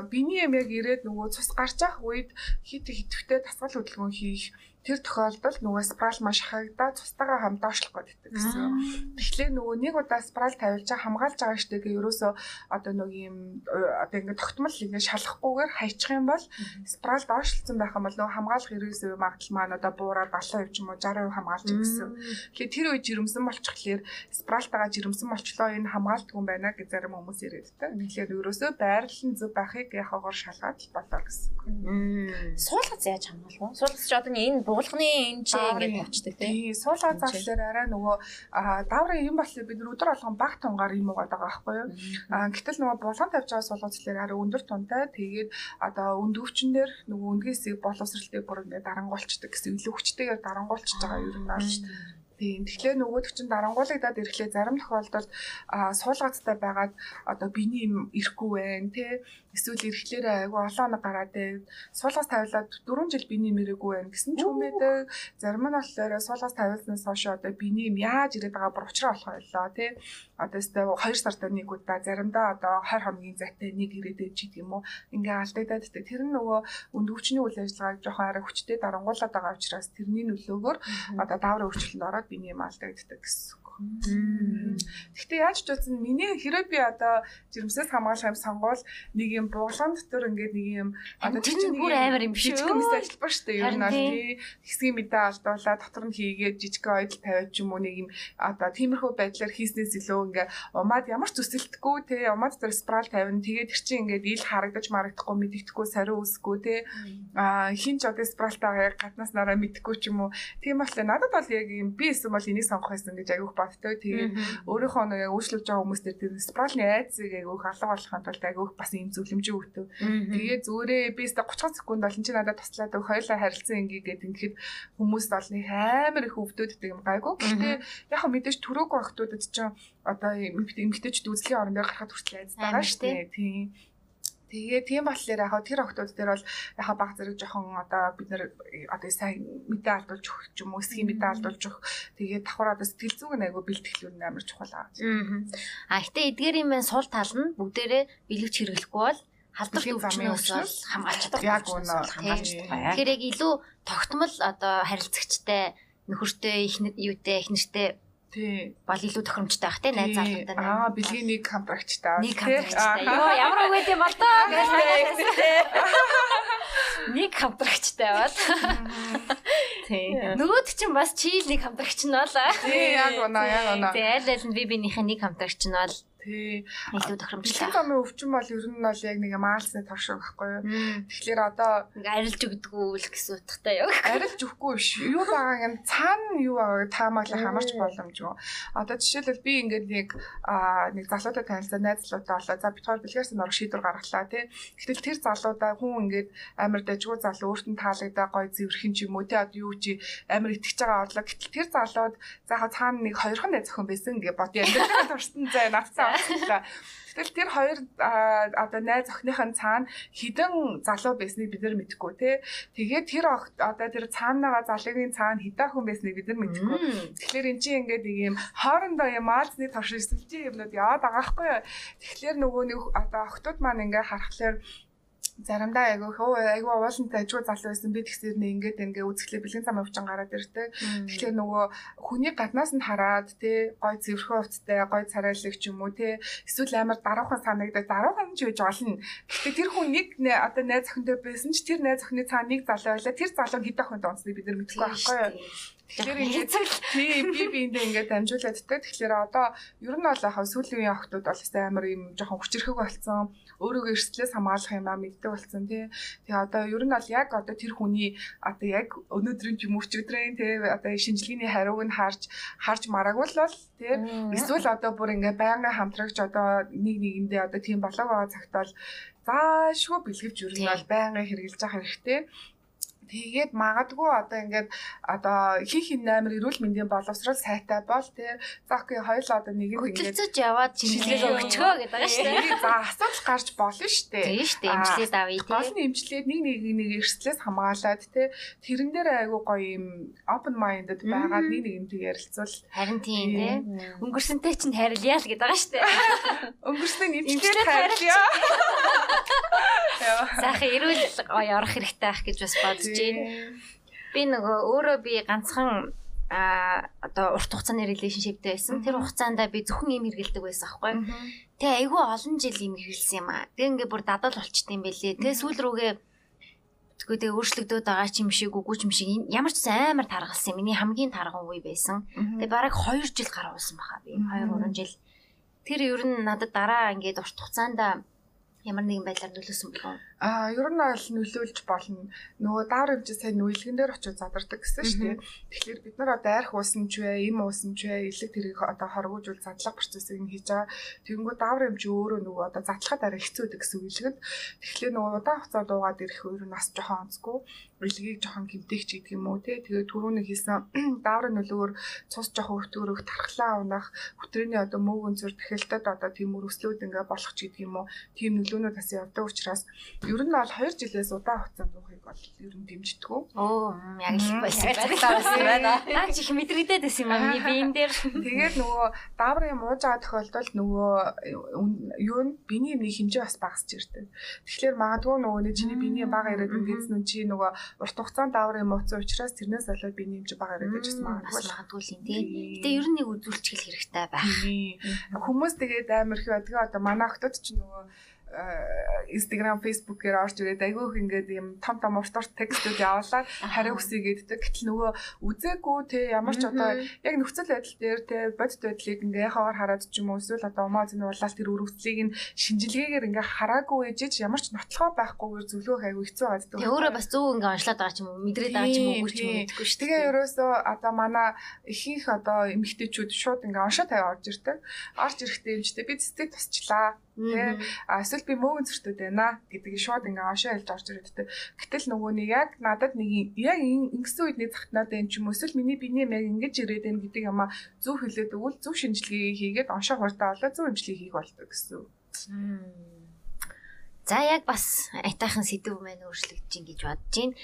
биений юм яг ирээд нөгөө цус гарч ах үед хит хитвтэй тасгал хөдөлгөөн хийх тэр тохиолдолд нөгөө спрал маш хагдаа цустайгаа хамт доошлох гэдэг гэсэн. Тэгэхээр нөгөө нэг удаа спрал тавилж байгаа хамгаалж байгаа штэ гээ ерөөсөө одоо нэг юм одоо ингээд тогтмол ингээд шалахгүйгээр хайчих юм бол спрал доошлцсон байх юм бол нөгөө хамгаалах ерөөсөө магадлал маань одоо буураад 70% ч юм уу 60% хамгаалж гэсэн. Тэгэхээр тэр үе жирэмсэн болчихлоор спралтайгаа жирэмсэн болчлоо энэ хамгаалдгүй юм байна гэж зарим хүмүүс ирээд та. Тэгэхээр ерөөсөө байрлал нь зөв байхыг яхаагаар шалгаад болоо гэсэн. Суулгац яаж хамгаалах вэ? Суулгац ч одоо энэ буулганы энэ ч ингэж очдөг тий. Суулгаа заглаар арай нөгөө дааврын юм боллоо бид өдөр болгон баг тунгаар юм угаад байгаа байхгүй юу. Гэтэл нөгөө булган тавьж байгаа суулгацлаар арай өндөр тунтай тэгээд одоо өндөвчн дээр нөгөө өндгөөсийг боловсралтай бүр ингээд дарангуулцдаг гэсэн илүү хүчтэйгээр дарангуулчихж байгаа юм байна шүү дээ. Тийм. Тэгэхээр нөгөөдөг чинь дарангуулагдаад ирэхлээр зарим тохиолдолд суулгацтай байгаад одоо биений юм ирэхгүй байх тий. Эсвэл ирэхлээр айгүй олон оног гараад ээ. Суулгаас тавилаад 4 жил биений мэрэггүй байх гэсэн ч юм байдаг. Зарим нь болохоор суулгаас тавилснаас хойш одоо биений юм яаж ирээд байгаа бүр уучраа болох байлаа тий. Одоо өстэй 2 сард нэг удаа заримдаа одоо 20 хоногийн зайтай нэг ирээд ээж гэдэг юм уу. Ингээ алдагдаад тэ. Тэр нь нөгөө өндөвчний үйл ажиллагааг жоохон арай хүчтэй дарангуулад байгаа учраас тэрний нөлөөгөөр одоо дааврын өөрчлөлтөнд ороод биений юм алдагддаг гэсэн. Гэхдээ яаж ч утсан миний хэрэв би одоо жирэмсээс хамгаалах юм сонгуул нэг юм буулган дотор ингээд нэг юм одоо чинь бүр амар юм шүү. Жижиг мэс ажиллах шүү дээ. Ер нь аль тий хэсгийн мэдээ алдуулаад дотор нь хийгээд жижиг ойдл тавиад ч юм уу нэг юм одоо тиймэрхүү байдлаар хийснээс илүү ингээ умаад ямар ч төсөлтгүй тий умаад дээр спрал тавина. Тэгээд тэр чинь ингээд ил харагдаж марагдахгүй мэддэхгүй сариу үсэхгүй тий а хин ч одоо спралтаа гаднаас нараа мэдхгүй ч юм уу. Тийм болохоор надад бол яг юм би эсвэл бол энийг сонгох байсан гэж айгүйх бодтой. Тэгээд өөрийнхөө нэг үйлчлүүлж байгаа хүмүүстэр тэр спралны айцыг айгүйх алга болохын тулд айгүйх бас ийм зөвлөмжөө өгтөв. Тэгээд зүгээрээ би өстө 30 секунд бол энэ надад туслаад өг хоёлаа харилцан ингээд ингэхэд хүмүүс бол нэг амар их өвдөөддөг юм гайгүй. Гэхдээ яг хөө мэдээж төрөөг багтуудад чинь одоо эмгтээчд үзлийн орон дээр гарахад хүртэл айц байгаа шүү дээ. Тийм. Тэгээ тийм болохоор яг тэр октод дээр бол яг баг зэрэг жоохон одоо бид нэр одоо сайн мэдээ алдуулж өгөх ч юм уу эсгийн мэдээ алдуулж өгөх тэгээ давхар одоо сэтгэл зүйн айгу бэлтгэлүүд амар чухал аа. А гэтээ эдгээрийн мэн сул тал нь бүгдээрээ билгч хэрэглэхгүй бол халдвар өвчнөөс бол хамгаалж чадах. Яг үнэ хамгаалж байгаа. Тэгэхээр яг илүү тогтмол одоо харилцагчтай нөхөртэй их юутэй их нэртэй Тий. Бол илүү тохиромжтой байх те найз залуутай. Аа, бэлгийн нэг контракттай. Нэг контракттай. Йоо, ямар үг гэдэм бол тоо гэж Нэг контракттай бол. Тий. Нөгөөд чинь бас чийл нэг хамтрагч нь бол. Тий, яг унаа, яг унаа. Тий, аль аль нь би бинийхээ нэг хамтрагч нь бол Тий. илүү тохиромжтой. замын өвчин бол ер нь бол яг нэг маалсны тав шиг байхгүй юу? Тэгэхээр одоо Ингээ арилж өгдөггүй л гэсэн утгатай юу? арилж өгөхгүй биш. Юу байгааг нь цаана юу байгааг таамаглах хамарч боломжгүй. Одоо жишээлбэл би ингээд нэг нэг залуутай танилцсан найз залуутай болоо. За бид хоёр бэлгээрс нөр шийдвэр гаргалаа тий. Гэтэл тэр залуудаа хүн ингээд амар дажгүй залуу өөртөө таалагдаа гой зэвэрхэн ч юм уу тий. Одоо юу чи амар итгэж байгаа орлоо. Гэтэл тэр залууд за хаа цаана нэг хоёрхан найз охин байсан гэж бодё. Амьдралын туршсан зай навцсан авчлаа. Тэгэл тэр хоёр одоо найз охиныхын цаана хідэн залуу байсныг бид нар мэдэхгүй тий. Тэгээд тэр одоо тэр цаанаага залуугийн цаана хідэн хүн байсныг бид нар мэдэхгүй. Тэгэхээр эн чинь ингээд нэг юм хоорондоо юм аазны турш эсвэлтийн юмнууд яваад байгаа юу. Тэгэхээр нөгөө нэг одоо охтууд маань ингээд харахаар заримдаа айгу хөө айгу уулантай ажгүй залуу байсан би тэгсэр нэ ингээд ингээ үзэхлээр бэлгийн зам өвчин гараад ирдэг. Тэгэхээр нөгөө хүний гаднаас нь хараад тий гой зэвэрхэн хувцтай гой царайлаг ч юм уу тий эсвэл амар даруухан санагдаад даруухан ч үж олно. Гэхдээ тэр хүн нэг нэ- одоо найз охинтой байсан ч тэр найз охины цаана нэг залуу байлаа тэр залуу хэд охинд онцныг бид нар мэдэхгүй байхгүй юу. Тэгэхээр ингээд тий би биэндээ ингээд дамжуулаад тээ. Тэгэхээр одоо ер нь бол яхаа сүүлийн үеийн охтууд бол хэвээр амар юм жоохон хүчрэхэг болсон. Өөрийгөө эрсдлээс хамгаалах юм аа мэддэг болсон тий. Тэгээ одоо ер нь бол яг одоо тэр хүний одоо яг өнөөдрийн юм өчигдрийн тий одоо шинжилгээний хариуг нь харж харж марагвал бол тий эсвэл одоо бүр ингээд байнгын хамтрагч одоо нэг нэгэндээ одоо тийм болоог байгаа цагт бол заашгүй бэлгэвч ер нь бол байнгын хэрэгжилж явах хэрэгтэй. Тэгээд магадгүй одоо ингээд одоо хин хин амир эрүүл мэндийн боловсрол сайтай бол тий за окей хоёул одоо нэг юм ингээд Хөтөлцөж яваад шинжилгээ өгчгөө гэдэг байгаа шүү дээ. За асуудал гарч болно шүү дээ. Тийм шүү дээ. Эмчлээд авъя Гол тий. нь эмчлээд нэг нэг нэг эрсдлээс хамгаалаад те тэрэн дээр айгүй гоё юм open minded байгаад нэг нэгнтэй ярилцвал Харин тийм тий. Өнгөрсөнтэй чинь харилцаа л гэдэг байгаа шүү дээ. өнгөрсөн Эмчлээд харилцаа. Сайхан эрүүл гоё орох хэрэгтэй байх гэж бас бодож байна. Би нөгөө өөрөө би ганцхан а одоо урт хугацааны relationshipтэй байсан. Тэр хугацаанд би зөвхөн им хэргэлдэг байсан аахгүй. Тэ айгүй олон жил им хэргэлсэн юм аа. Тэг ингээ бүр дадал болчт юм бэлээ. Тэ сүүл рүүгээ Тэгвэл тэгээ өөрчлөгдөд байгаа ч юм шиг үгүй ч юм шиг ямар ч амар таргалсан. юм. Миний хамгийн тарган үе байсан. Тэгээ бараг 2 жил гаргуулсан баха би. 2 3 жил. Тэр ер нь надад дараа ингээд урт хугацаанд ямар нэгэн байдлаар нөлөөсөн болов? А ер нь бол нөлөөлж болно. Нөгөө даавар хэмжээ сайн нүэлгэн дээр очиж задардаг гэсэн шүү дээ. Тэгэхээр бид нар одоо арх уусан ч вэ, им уусан ч вэ, элэг тэрийг одоо хоргоожуул задлах процессыг нь хийж байгаа. Тэгэнгүүт даавар хэмжээ өөрөө нөгөө одоо задлахад арай хэцүү байдаг гэсэн үг илгэд. Тэгэхээр нөгөө удаан хугацаа дуугаад ирэх өөр нь бас жоохон онцгүй. Элгийг жоохон гимтэх ч гэдэг юм уу те. Тэгээд түрүүний хэлсэн дааврын нөлөөр цус жоохон өртгөрөх, тархлаа унах, хөтрөөний одоо мөг өнцөр тэхэлтэд одоо тийм өрөслүүд ингээ болох ч гэдэг юм уу. Тийм нөлөөнүүд бас явдаг учраас ер нь бол 2 жилээс удаан хугацаанд уухыг бол ер нь дэмждэггүй. Оо яг л байсан. байна. Наа чи их мэдрэгдээд байсан юм аа миний биен дээр. Тэгээд нөгөө дааврын юм ууж байгаа тохиолдолд нөгөө юу нь биений юмны хэмжээ бас багасч ирдэг. Тэгэхээр магадгүй нөгөө нэг чиний биений бага ирээд ингэсэн нь чи нөгөө урт хугацаанд дааврын юм ууцсан учраас тэрнээс болоод биений хэмжээ бага ирээд байж Бас магадгүй. магадгүй л юм тий. Гэтэ ер нь нэг үзүүлчихэл хэрэгтэй байх. Хүмүүс тэгээд амар их байдаг. Одоо манай охтод ч нөгөө Instagram, Facebook-ээр орж ирээд айгүй их ингээд юм том том урт урт текстүүд явуулаад хариу хүсье гэддэг. Гэтэл нөгөө үзээгүй те ямар ч одоо яг нөхцөл байдал дээр те бодит байдлыг ингээ хавар хараад ч юм уу эсвэл одоо умаа зэн болоод тэр өрөвцлийг нь шинжилгээгээр ингээ хараагүй ээжэж ямар ч нотлохоо байхгүйгээр зөвлөх айгүй хэцүү байдаг. Тэг өөрөө бас зөв ингээ онцлоод байгаа ч юм уу мэдрээд байгаа ч юм уу үгүй ч юм уу гэдэггүй шүү Тэгээ ерөөсөө одоо манай ихэнх одоо эмэгтэйчүүд шууд ингээ оншоо тавиа орж ирдэг. Орж ирэхдээ эмчтэй би цэцэг тусчлаа. Тэ эсвэл би мөөгөн зөртөд байна гэдгийг шууд ингээ оншоо хэлж орж ирээд тэ. Гэтэл нөгөө нэг яг надад нэг яг ин- ингэсэн үед нэг захтнаад юм ч юм эсвэл миний биений яг ингэж ирээд байна гэдэг юм а зөв хэлээд өгвөл зөв шинжилгээ хийгээд оншоо хурдаа олоод зөв эмчилгээ хийх болдог гэсэн. За яг бас айтайхан сэдв мэн өөрчлөгдөж ин гэж бодож байна.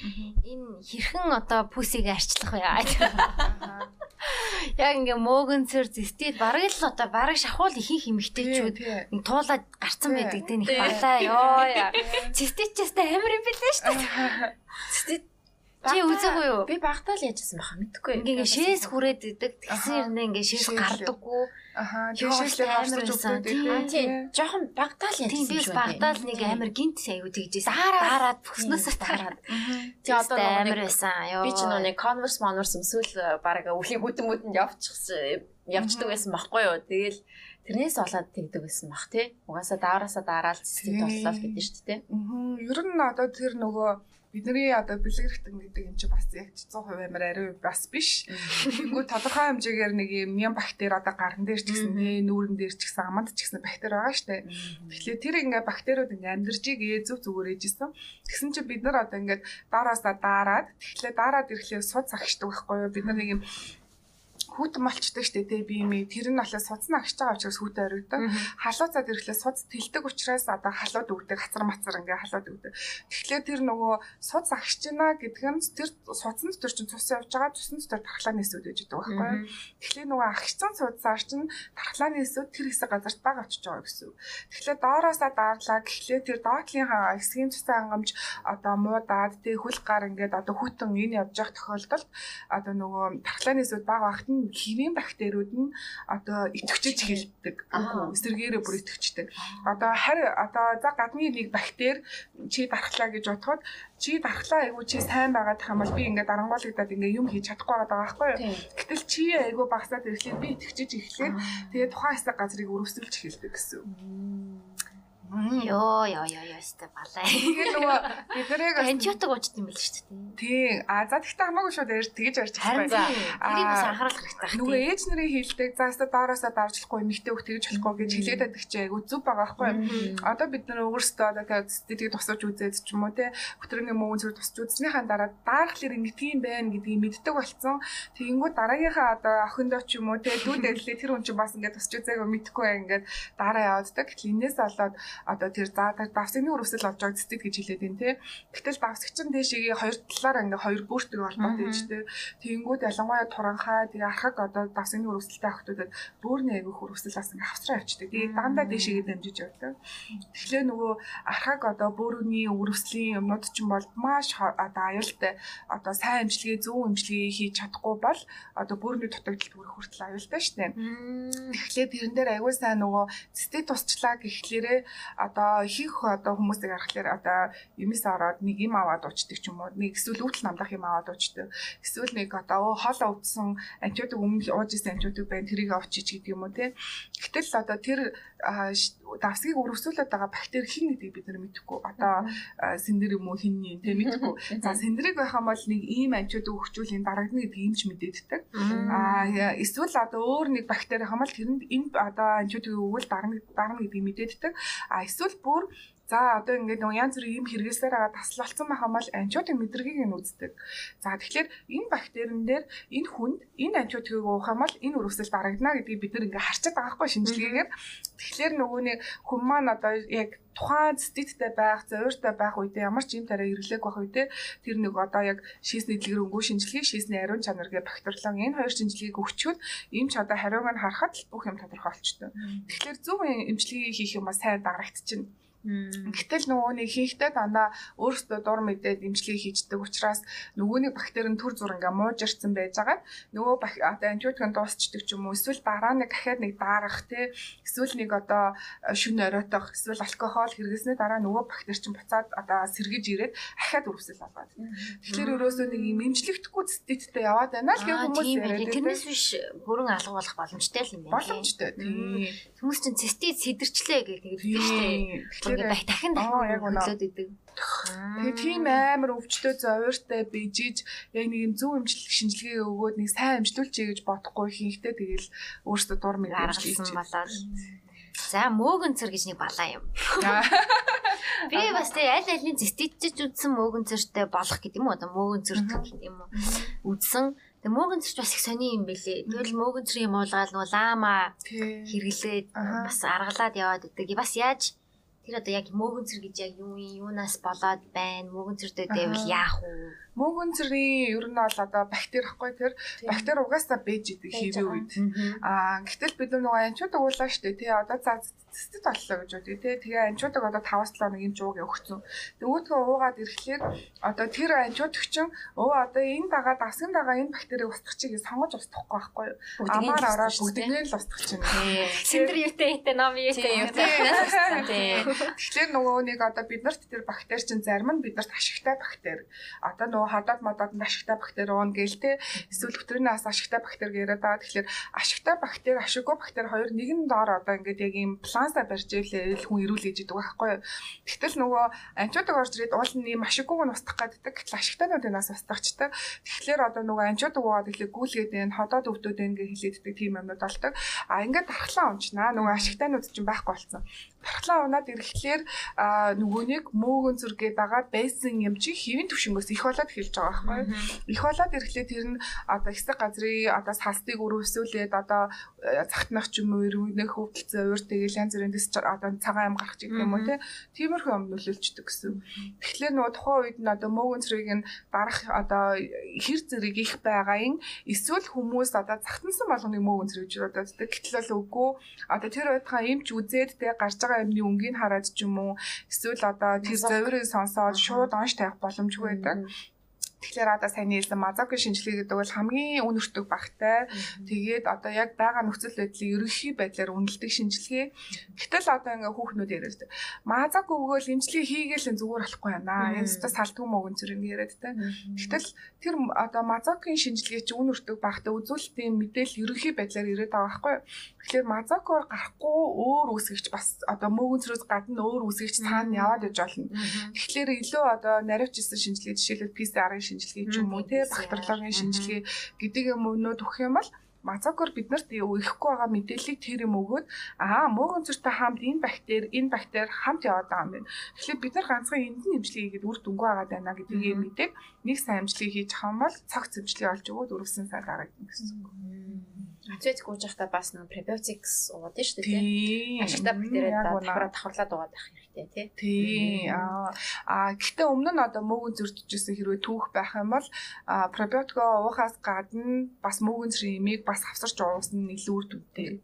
Энэ хэрхэн одоо пүсийг арчлах вэ? Яг ингээ мөөгөнцөр зэстэд бараг л одоо бараг шахуул ихэнх эмэгтэйчүүд туулаад гарцсан байдаг те нэг балаа ёо ч ястай амар юм билээ шүү дээ. Цэцэд Чи үзээгүй юу? Би багтаа л яжсэн баха мэдхгүй. Ингээ шээс хүрээд идэг. Тэгсэн хэрнээ ингээ шээс л. гардаггүй. Аха гарч байсан. өгдөг Тийм. Аа тий. тийм. Жохон багтаа л яжсэн Тийм би багтаал нэг амар гинт аягүй тэгжээс. Дараад бүснөөсөө тараад. Тий одоо амар байсан. Ёо. би ч нэг Converse Monverse өмсөөл баг өвлийн бүдэн бүдэнд явчихсан явцдаг байсан байхгүй юу. Тэгэл тэрнээс болоод тэгдэг байсан бах тий. Угаасаа даараасаа дараал боллоо л гэдэг шүү дээ. Мгм. Ер нь одоо тэр нөгөө бидний одоо бэлгэрхтэн гэдэг юм чи бас яг 100% амар ариу бас биш. Тэнгүү тодорхой хэмжээгээр нэг юм мян бактери одоо гарн дээр ч гэсэн тий нүүрэн дээр ч гэсэн аманд ч гэсэн бактери байгаа штэ. Тэгэхээр тэр ингээ бактериуд ингээ амьдарч игээ зөв зүгээр ээжсэн. Тэгсэн чи бид нар одоо ингээ дараасаа дараад тэгэхээр дараад ирэхлээр суд загшдаг байхгүй юу? Бид нар нэг юм хүүтэн малчдаг штэ тий би юм тэр нь болохоор судсан агч байгаа учраас хүүтэн оройдог. халууцаад ирэхлээр суц тэлдэг учраас одоо халууд өгдөг хацар мацар ингээ халууд өгдөг. Тэгэхээр тэр нөгөө суц агч гинэ гэдг нь тэр суцсан дотор чинь цус явж байгаа цусны дотор тархлаа нээсүүд гэж байдаг байхгүй? Тэгэхээр нөгөө агчсан суцаар чинь тархлаа нээсүүд тэр хэсэг газарт баг очиж байгаа гэсэн. Тэгэхээр доороосаа daарлаа гэхлээр тэр доотлын хэсгийн цусаа хангамж одоо муудаад тэг хөл гар ингээд одоо хүтэн энэ явж байгаа тохиолдолд одоо нөгөө тархлаа нээсүүд баг багт нь хэвийн бактериуд нь одоо итгэж эхэлдэг. Эсэргээрээ бүр итгэждэг. Одоо харь одоо за гадны нэг бактери чи дархлаа гэж бодоход чи дархлаа айгу чи сайн байгаад тах юм бол би ингээд дарангуулагдаад ингээд юм хийж чадахгүй байгаа байхгүй юу? Гэтэл чи айгу багсаад ирэхлээр би итгэж эхлээд тэгээ тухайн хэсэг газрыг өрөвсөлж эхэлдэг гэсэн. Йоо ёо ёо ёо өстө балай. Тэгээ нөгөө биднийг Антибиотик уучд юм шүү дээ. тий а за тэгтээ хамаагүй шүү дээр тэгж Харин байгаа. тэрийг бас анхаарал хэрэгтэй байх. Нөгөө ээж нарын хэлдэг заастаа доороосоо даржлахгүй эмэгтэй хөх тэгж болохгүй гэж хэлээд байдаг чи айгу зүв байгаа байхгүй юу? Одоо бид нар өөрсдөө одоо статистик тусаж үзээд ч юм уу те хөтөрний мөнгө зэрэг тусаж үзснийхаа дараа даархлаар ингэдэг юм байна гэдгийг мэддэг болсон. Тэгэнгүүт дараагийнхаа одоо охиндоо ч юм уу те дүү дэрлээ тэр хүн чинь бас ингээд тусаж үзээгүй мэдхгүй ингээд дараа явддаг. Гэтэл энээс болоод одоо тэр за тэр давсагны өрөвсөл олж байгаа цэцэд гэж хэлээд байна те. Гэтэл давсагч нь дэшигээ хоёр талаараа ингээд хоёр бүртэг холбоотой гэж те. Тэгэнгүүт ялангуяа туранхай тэгээ архаг одоо давсагны өрөвсөлтэй охтуудад бөөрийн айгүйх өрөвсөл бас ингээд хавцраа явчихдаг. Тэгээ дандаа дэшигээ дамжиж явдаг. Тэгэхээр нөгөө архаг одоо бөөрийн өрөвслийн юмнууд ч юм бол маш одоо аюултай одоо сайн имчилгээ зөв имчилгээ хийж чадахгүй бол одоо бөөрийн дутагдaltaд хүрэх хүртэл аюултай шүү дээ. Тэгэхээр тэрэн дээр аягүй сайн нөгөө цэцтэй тусчлаа гэхлээрээ одоо ихэнх одоо хүмүүсийг харахаар одоо юмс ороод нэг юм аваад уучдаг ч юм уу нэг эсвэл өвдөл намдах юм аваад уучдаг. Эсвэл нэг одоо хоолоо өвдсөн антибиотик өмнө ууж исэн антибиотик байна тэрийг авчиж гэдэг юм уу те гэтэл одоо тэр давсгийг өрөвсүүлээд байгаа бактери хин гэдгийг бид нар мэдэхгүй. Одоо сэндэр юм уу хинний те мэдэхгүй. За сэндрийг байх юм бол нэг ийм антибиотик өгчүүл энэ дарагдана гэдгийг юмч мэдээддэг. А эсвэл одоо өөр нэг бактери хамаал тэрэнд энэ одоо антибиотик өгвөл дарна дарна гэдгийг мэдээддэг. А эсвэл бүр За одоо ингээд нөгөө янз бүрийн юм хэрэглэсээр байгаа таслалцсан бол антибиотик мэдрэгийг нь үздэг. За тэгэхээр энэ бактерин дээр энэ хүнд энэ антибиотикийг уух юм бол энэ өрөвсөл дарагдана гэдгийг бид ингээд харчаад байгаа хгүй шинжилгээгээр. Тэгэхээр нөгөө нэг хүн маань одоо яг тухайн цэцэдтэй байх, зовиртой байх үедээ ямар ч юм тараа хэрэглээг байх үедээ тэр нэг одоо яг шийсний дэлгэр өнгөө шинжилгээ, шийсний ариун чанар гэх бактериологи энэ хоёр шинжилгээг өгчүүд эмч одоо хариуг нь харахад бүх юм тодорхой болчтой. Тэгэхээр зөв эмчилгээ хийх юм ба сайн дарагдчихна. Гэтэл нөгөө нэг хийхдээ дандаа өөрсдөө дур мэдээд имчилгээ хийждэг учраас нөгөө нэг бактери нь төр зур ингээ муужирцсан байж байгаа. Нөгөө одоо антибиотик нь дуусчдаг ч юм уу эсвэл дараа нэг дахиад нэг даарах те эсвэл нэг одоо э, шүн оройтох эсвэл алкогол хэрэглэснээр дараа нөгөө бактери чинь буцаад одоо сэргэж ирээд ахаад өрөвсөл болоод. Тэгэхээр ерөөсөө нэг юм имжлэгдэхгүй цэцэдтэй яваад байна л гэх хүмүүс тийм яриад ээ. Тэрнээс биш бүрэн алга болох боломжтой л юм байна. боломжтой. Тийм. Хүмүүс чинь цэстийг сэдэрчлээ гэх тэгдэг шүү дээ. Ингээ дахин Аа, дахин яг үнэ. хөдлөөд идэг. Тэгээ тийм амар өвчтөй зовиртой бижиж яг нэг юм зөв имжлэг шинжилгээ өгөөд нэг сайн имжлүүлчихье гэж бодохгүй хийхдээ тэгэл өөртөө дур мэдээж гаргалсан болоод. За мөөгөнцөр гэж нэг балаа юм. Би бас тэг аль алины зэстэтчж үдсэн мөөгөнцөртэй болох гэдэг юм уу? Одоо мөөгөнцөр гэдэг юм уу? Үдсэн. Тэг мөөгөнцөрч бас их сони юм бэлээ. Тэгэл мөөгөнцөр юм уулгаал лама Тий. хэрэглээд бас аргалаад яваад идэг. Бас яаж Тэр одоо яг мөөгөнцөр гэж яг юу юм юунаас болоод байна? Мөөгөнцөртэй дэвэл яах вэ? Мөөгөнцөрийн ер нь бол одоо бактери ахгүй тэр бактери угаасаа бэж идэг хэвийн үед. Аа гэтэл бид нөгөө анчууд уулаа штэ тий одоо за цэцэд боллоо гэж үү тий тэгээ анчуудаг одоо 5-7 хоног юм жууг өгцөн. Нөгөөдгөө уугаад ирэхлээр одоо тэр анчууд өгчин өө одоо энэ дагаад асгын дагаа энэ бактерийг устгах чиг сонгож устгахгүй байхгүй юу? Амаар ороод бүгднийг л устгах чинь. Синдер юутэй хитэ ном юутэй юутэй. Тэгэхээр нөгөө нэг одоо биднэрт тэр бактери чинь зарим нь биднэрт ашигтай бактери. Одоо нөгөө хадаад мадаад ашигтай бактери уун гээл те эсвэл өтрийнээс ашигтай бактери яриад байгаа. Тэгэхээр ашигтай бактери, ашиггүй бактери хоёр нэгэн доор одоо ингээд яг ийм планса барьж ивэл хүн ирүүл гэж идэг байхгүй юу. Тэгтэл нөгөө анчуудаг орж ирээд уул нь ийм ашиггүйг нь устгах гэдэг. Гэтэл ашигтайнуудын нас устгахчдаг. Тэгэхээр одоо нөгөө анчуудаг уугаад ихлэ гүйлгээд энэ ходоод өвдөд ингээ хэлээддэг тийм юмнууд болдог. А ингээд дархлаа унчнаа. Нөгөө ашигтайнууд чинь байхгүй болсон. Дархлаа унаад ирэхлээр нөгөөнийг мөөгөн зүргээд байгаа байсан юм чи хэвийн төвшнгөөс их болоод эхэлж байгаа байхгүй. Их болоод ирэхлээр тэр нь одоо хэсэг газрын одоо салстыг өрөвсүүлээд одоо цагтнах ч юм уу өрөвнөх хөвдөлцөө өөр тэгэл янз бүрийн дэс одоо цагаан ам гарах ч юм уу тиймэрхүү юм нөлөөлчдөг гэсэн. Тэгэхээр нөгөө тухайн үед нь одоо мөөгөн цэргийг нь дарах одоо хэр зэрэг их байгааг эсвэл хүмүүс одоо цагтансан болгоныг мөөгөн цэрэг гэж боддог. Гэтэл бол үгүй одоо тэр байтхаа эмч үзээд те гарч байгаа юмны өнгийг хараад ч юм уу эсвэл одоо тэр зовирыг сонсоод шууд онш тавих боломжгүй байдаг. Тэгэхээр одоо сайн хэлсэн мазоки шинжилгээ гэдэг бол хамгийн үнэртэг багтай. Тэгээд одоо яг байгаа нөхцөл байдлыг ерөнхий байдлаар үнэлдэг шинжилгээ. Гэтэл одоо ингээ хүүхнүүд яриад мазок өгөөл эмчилгээ хийгээл зүгээр болохгүй байна. Энэ ч салтгүй мөгөн зэрэг яриад та. Гэтэл тэр одоо мазокийн шинжилгээ чи үнэртэг багтай үзүүлэлтийн мэдээлэл ерөнхий байдлаар ирээд байгаа байхгүй юу? Тэгэхээр мазокоор гарахгүй өөр үсгэгч бас одоо мөгөн зэрэг гадна өөр үсгэгч цаана яваад иж болно. Тэгэхээр илүү одоо наривчсан шинжилгээ жишээлбэл PCR-ын шинжилгээ ч юм уу те бактериологийн шинжилгээ гэдэг юм өнөөд өгөх юм бол мазокор биднэрт ирэхгүй байгаа мэдээллийг тэр юм өгөөд аа мууган зүртэй хамт энэ бактери энэ бактери хамт яваад байгаа юм байна. Тэгэхээр бид нар ганцхан энд нь имжлэг хийгээд үр дүнгүй байгаа даа гэдгийг мэдээг нэг сайн имжлэг хийж бол цагц имжлэг олж өгөөд өрөвсөн сар гаргагдана гэсэн үг. Ацвэц гүйж байхдаа бас нөө пребиотикс уугаад шүү дээ тийм. Ашигтай бактериад давхраа давхарлаад байх хэрэгтэй тий. Тий. Аа гэхдээ өмнө нь одоо мөөгөн зөрчижсэн хэрвээ түүх байх юм бол пребиотикоо уухаас гадна бас мөөгөн зэрэг имийг бас авсарч уусна нь илүү үр дүнтэй.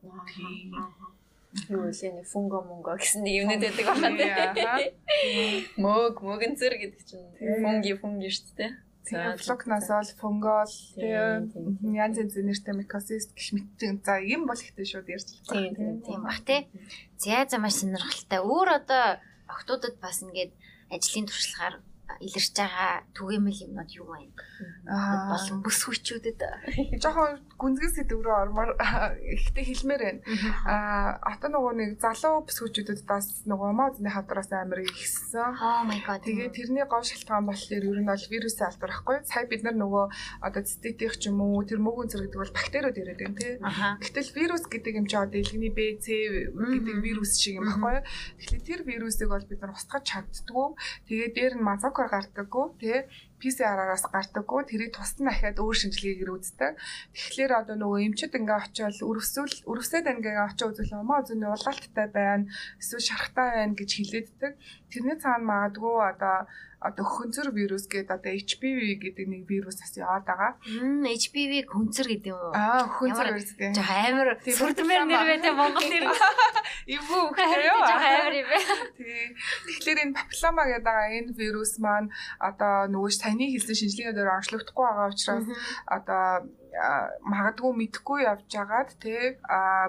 Юу вэ нэг фунго мунго гэсэн нэг юмнууд байдаг байна тий. Мөг мөгөн зэр гэдэг чинь фунги фунги шүү дээ. Флокнасол, фунгол, тийм янз янзын нэртэй микосист гэх мэтийн за юм бол ихтэй шууд ярьж байна. Тийм тийм бах тий. За за маш сонирхолтой. Өөр одоо октоудад бас ингээд ажлын туршлагаар илэрч байгаа түгээмэл юмнууд юу вэ? Аа болон бүс хүчүүдэд жоохон гүнзгий сэдв рүү ормоор ихтэй хэлмээр байна. Аа ата нөгөө нэг залуу бүс хүчүүдэд бас нөгөө модны хавдраас амар ихсэн. Oh my god. Тэгээ тэрний гол шалтгаан болохоор ер нь бол вирусын алдар байхгүй. Сая бид нар нөгөө одоо цэцэтих ч юм уу тэр мөгийн зэрэг гэдэг бол бактериуд ирээд байна тий. Гэтэл вирус гэдэг юм чи одоо илгэний B, C гэдэг вирус шиг юм байхгүй. Тэгэхээр тэр вирусыг бол бид нар устгах чаддгүй. Тэгээ дээр нь мазок PCR гардаггүй тий PCR-аас гардаггүй тэрийг тусад нь дахиад өөр шинжилгээгээр үздэг. Тэгэхээр одоо нөгөө эмчид ингээ очиод өрөвсөл өрөвсөд ингээ очиод үзвэл маа зүүнний улаалттай байна эсвэл шарахтай байна гэж хэлээддэг. Тэрний цаана магадгүй одоо одоо хөнцөр вирус гэдэг одоо HPV гэдэг нэг вирус бас яваад байгаа. HPV хөнцөр гэдэг юм уу? Аа хөнцөр вирус гэдэг. Жоо амар сүрдмэр нэр байдаг Монгол нэр. Ивүү? Жоо амар юм бэ. Тий. Тэгэхээр энэ папиллома гэдэг байгаа энэ вирус маань одоо нөгөө саяны хэлсэн шинжилгээгээр онцлогдохгүй байгаа учраас одоо магадгүй мэдхгүй явж агаад те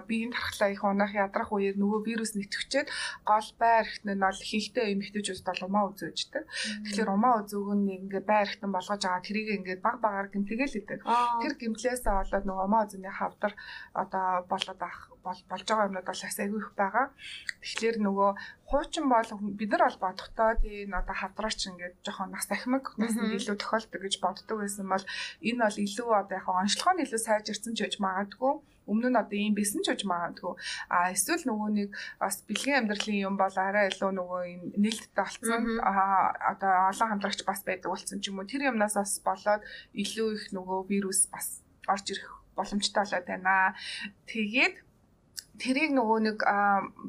биеийн тархлаа их унах ядрах үеэр нөгөө вирус нэтгэвчээд гол байр ихтэн нь бол хийхтэй эмэгтэйчүүд бол умаа үзөөжтэй. Тэгэхээр умаа үзөөгөө нэг ингээ байр ихтэн болгож байгаа тэрийг ингээ баг багаар гимтэгээл идэг. Тэр гимтлээсээ болоод нөгөө умаа үзэний хавдар одоо болоод ах болж байгаа юмнууд бол айгүй их байгаа. Тэгэхээр нөгөө хуучин бол бид нар бол бодохдоо тийм одоо хавдраач ингээд жоохон нас ахмаг нас илүү тохиолдог гэж боддог байсан бол энэ бол илүү одоо яг онцлогоо нь илүү сайжирсан ч гэж магадгүй. Өмнө нь одоо ийм бисэн ч гэж магадгүй. А эсвэл нөгөө нэг бас бэлгийн амьдралын юм бол арай илүү нөгөө юм нээлттэй болсон. Одоо олон хамтрагч бас байдаг болсон ч юм уу. Тэр юмнаас бас болоод илүү их нөгөө вирус бас орж ирэх боломжтой болоод байна. Тэгээд тэрийг нөгөө нэг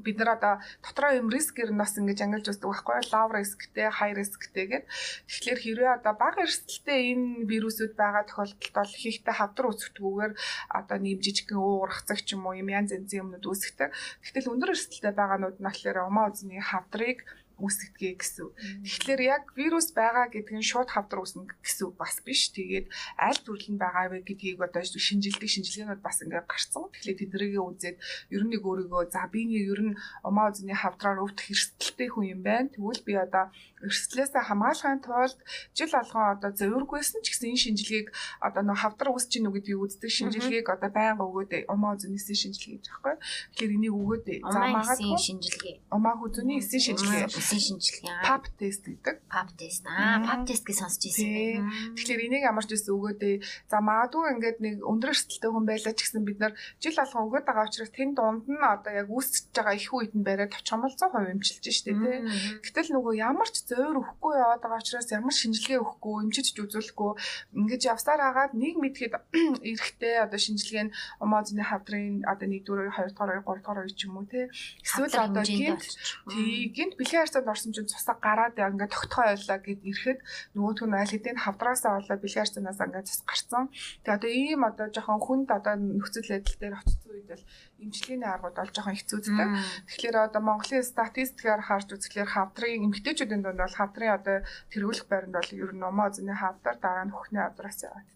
бид нар одоо дотроо юм рискээр нь бас ингэж ангилж үздэг байхгүй low riskтэй high riskтэй гэд. Тэгэхээр хэрвээ одоо бага эрсдэлтэй энэ вирусүүд байгаа тохиолдолд бол хийхтэй хавдар үүсгэдэггүйгээр одоо нэм жижигхэн уурхацаг ч юм уу юм янз янзын юмнууд үүсгдэг. Тэгтэл өндөр эрсдэлтэй байгаанууд нь болохоор умаа үзний хавдрыг үүсгэдэг гэсэн. Тэгэхээр яг вирус байгаа гэдэг нь шууд хавдар үүснэ гэсэн бас биш. Тэгээд аль төрөл нь байгаа вэ гэдгийг одоо шинжилдэг шинжилгээнүүд бас ингээд гарцсан. Тэгэхээр тэднийг үзээд ер нь нэг өөрийгөө за би нэг ер нь умаа үзний хавдраар өвдөх эрсдэлтэй хүн юм байна. Тэгвэл би одоо эрсдлээсээ хамгаалахын тулд жил болгон одоо зөвөргүйсэн ч гэсэн энэ шинжилгээг одоо нэг хавдар үүсэж гинүү гэдгийг үздэг шинжилгээг одоо байнга өгөөд умаа үзний шинжилгээ гэж байхгүй. Тэгэхээр энийг өгөөд за магадгүй шинжилгээ. Умаа үзний шинжилгээ Эсийн шинжилгээ. pap test гэдэг. Pap test. Аа, pap test гэж сонсч ирсэн юм. Тэгэхээр энийг ямар ч байсан өгөөдөө за магадгүй ингээд нэг өндөр эрсдэлтэй хүн байлаа ч гэсэн бид нар жил болгон өгөөд байгаа учраас тэн дунд нь одоо яг үүсэж байгаа их үед нь бариад авчих юм бол 100% эмчилж штэ тий. Гэтэл нөгөө ямар ч зөөр өгөхгүй яваад байгаа учраас ямар шинжилгээ өгөхгүй, эмчиж ч үзүүлэхгүй ингэж явсаар хагаад нэг мэдхэд эрэхтэй одоо шинжилгээ нь омозны хавдрын одоо 1-р 2-р 3-р үе ч юм уу тий. Эсвэл одоо гинт тий гинт бэлгийн харьцаанд орсон чинь цусаа гараад ингээд тогтхой байлаа гэд ирэхэд нөгөөх нь аль хэдийн хавдраасаа болоо бэлгийн харьцаанаас ингээд цус гарцсан. Тэгээ одоо ийм одоо жоохон хүнд одоо нөхцөл байдал дээр очсон үед бол эмчилгээний аргууд бол жоохон хэцүүдтэй. Тэгэхээр одоо Монголын статистикээр харж үзэхлээр хавдрын эмэгтэйчүүдийн дунд бол хавдрын одоо тэргүүлэх байранд бол ер нь номоо зэний хавдар дараа нь хөхний хавдраас яваад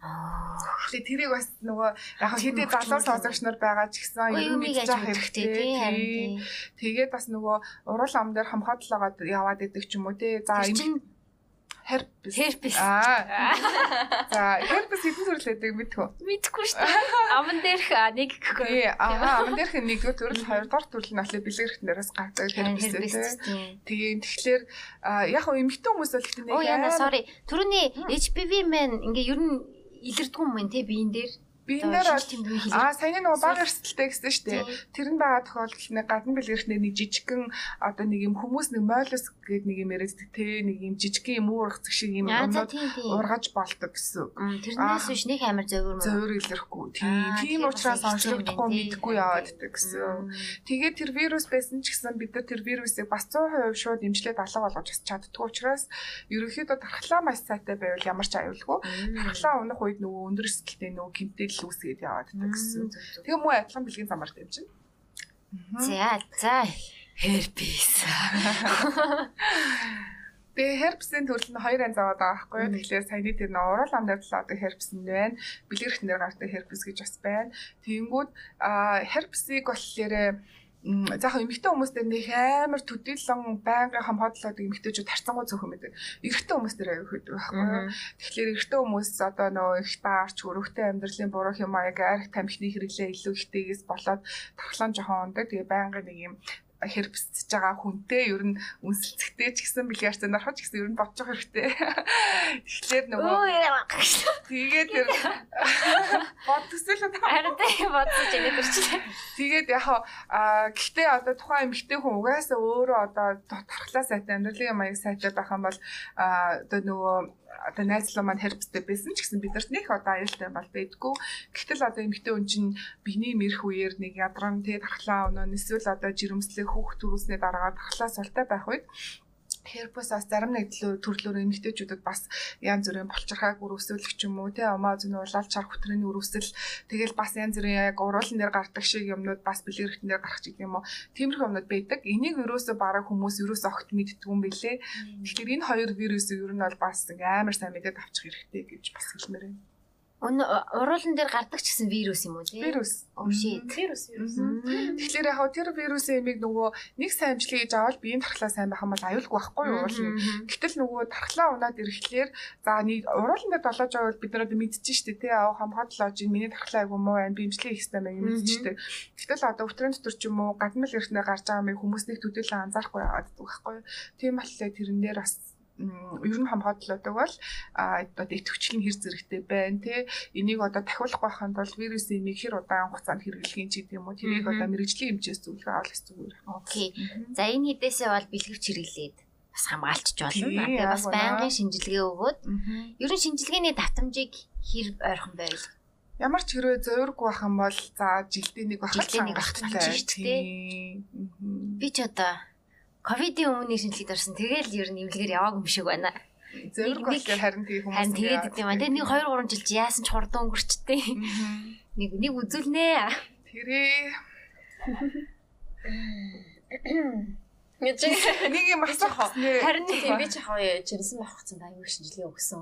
Тэгээ тэрийг бас нөгөө яг хэдий залуу сонсогч нар байгаа ч гэсэн ер нь мэдчих хэрэгтэй тийм. Тэгээд бас нөгөө урал ам дээр хамхаадлаагаад яваад идэг ч юм уу тий. За энэ herpes. Herpes. Аа. За, herpes хэдэн төрөл байдаг мэдхүү? Мэдхгүй шүү дээ. Аман дээрх нэг гэхгүй. Тий, аа, аман дээрх нэгдүгээр төрөл, хоёрдугаар төрөл нь болохоор бэлгэрхт нэрээс гардаг herpes үү. Тэгээ тэгэхээр яг хөө эмэгтэй хүмүүс бол ихтэй нэг. Оо яна, sorry. Төрөний HPV мен ингээ ер нь илэрдэг юм байна те биен дээр биенээр аа саяны нөгөө баг эрсдэлтэй гэсэн шүү дээ. Тэр нь байгаа тохиолдолд нэг гадна бэлгэрхнээ нэг жижигхэн одоо нэг юм хүмүүс нэг мойлос гэдэг нэг юм яриад те нэг юм жижигхэн юм уурах зэг шиг юм юмнууд ургаж болдог гэсэн. Тэрнээс биш нэг амар зовир мөн. Зовир илэрхгүй. Тийм. Тийм учраас онцлогдохгүй мэдхгүй яваад байдаг гэсэн. Тэгээд тэр вирус байсан ч гэсэн бид нар тэр вирусыг бас 100% шууд эмчлээд алга болгож чаддгүй учраас ерөнхийдөө тархлаа маш сайтай байвал ямар ч аюулгүй. Тархлаа унах үед нөгөө өндөр эсгэлтэй нөгөө гимтэл л үүсгээд яваад байдаг гэсэн. Тэгээ муу адилхан бэлгийн замаар дэмжин. За за herpes. Тэгээ herpes-ийн төрөл нь хоёр янз аваад байгаа байхгүй юу? Тэгэхээр саяны тэр нөө урал амдаар л одоо herpes нь байна. Бэлгэрхтэн дээр гардаг herpes гэж бас байна. Тэгэнгүүт herpes-ийг болохоор заах эмэгтэй хүмүүс дээр нэг амар төдийлөн байнгын хамгаалаад эмэгтэйчүүд харцангуй цөөхөн байдаг. Эрэгтэй хүмүүс дээр аяг хөдөг байхгүй. Тэгэхээр эрэгтэй хүмүүс одоо нөгөө их баарч өрөвтэй амьдралын буруу юм аяг арх тамхины хэрэглээ илүү ихтэйгээс болоод тархлан жоохон ундаг. Тэгээ байнгын нэг юм хэрвсэж байгаа хүнтэй ер нь үнсэлцэхтэй ч гэсэн бэлгийн арцанд ороход ч гэсэн ер нь бодчих хэрэгтэй. Тэгэхээр нөгөө тэгээд тэр бодсол харин бодсож ингэ төрчихлээ. Тэгээд яг аа гэхдээ одоо тухайн эмэгтэй хүн угаасаа өөрөө одоо тархлаа сайтай амьдралын маяг сайтай байх юм бол одоо нөгөө одоо найзлаа маань хэрвстэй байсан ч гэсэн бидэрт нэг одоо аюултай бол байдгүй. Гэвтэл одоо эмэгтэй хүн чинь биений мэрх үеэр нэг ядрам тэ тархлаа өнөө эсвэл одоо жирэмслэх хүүхд төрүүлснээ дараа тархлаа султай байх үед Herpes бас зарим нэг төрлөөр эмэгтэйчүүдэд бас янз бүрийн болчирхааг өрөвсөлөх ч юм уу те омоо зүүн улаал чар хөтрөний өрөвсөл. Тэгэл бас янз бүрийн яг уруулан дээр гардаг шиг юмнууд бас бэлгэрхтэн дээр гарах ч юм уу? Тиймэрхүү юмнууд байдаг. Энийг ерөөсө бараг хүмүүс ерөөсө огт мэддэг юм бэлээ тэгэхээр энэ хоёр вирусыг ер нь бол бас амар сайн мэдээд авчих хэрэгтэй гэж бас хэлмээр байна уруулан дээр гардаг ч гэсэн вирус юм уу тий? Вирус. Shit. Вирус вирус. Тэгэхээр яг тэр вирусын эмийг нөгөө нэг сайн амжилт хийж авал биеийн тархлаа сайн байх юм бол аюулгүй байхгүй юу уул. Гэтэл нөгөө тархлаа унаад ирэхлээр за нэг уруулан дээр долоож байвал бид нараа мэдчихэж штэ тий аа хамгааллаа чинь миний тархлаа айгу муу байна би имжлэх хийх юм мэдчихдэг. Гэтэл одоо өвтрийн дотор ч юм уу гадна л ирснээр гарч байгаа юм хүмүүс нэг төдийлөн анзаарахгүй яваад байхгүй юу. Тийм болохоор тэрэн дээр бас ер нь хамгааллуудаг бол одоо идэвхжлийн хэр зэрэгтэй байна те энийг одоо дахиулах байханд бол вирусын энийг хэр удаан хугацаанд хэрэглэхийн ч гэдэг юм уу тэрийг одоо мэрэгжлийн хэмжээс зөвлөгөө авах зүгээр. Окей. За энэ хэдээсээ бол бэлгэвч хэрэглээд бас хамгаалчих болно. Тэгээ бас байнгын шинжилгээ өгөөд ер нь шинжилгээний давтамжийг хэр ойрхон байв? Ямар ч хэрвээ зөөргүй байх юм бол за жилдээ нэг байх нэг. Тийм. Би ч одоо ковидын өмнө шинжилгээд орсон. Тэгэл ер нь имлэгээр яваагүй юм шиг байна. Нэг- болохоор харин тийм хүмүүс Харин тэгээд гэдэг юм аа. Тэгээ нэг 2 3 жил чи яасан ч хурдан өнгөрчтэй. Нэг нэг үзүүлнэ. тэрээ Гэж нэг юм асуух. Харин тийм би ч хаваа жирсэн байх гэсэн аюу шинжилгээ өгсөн.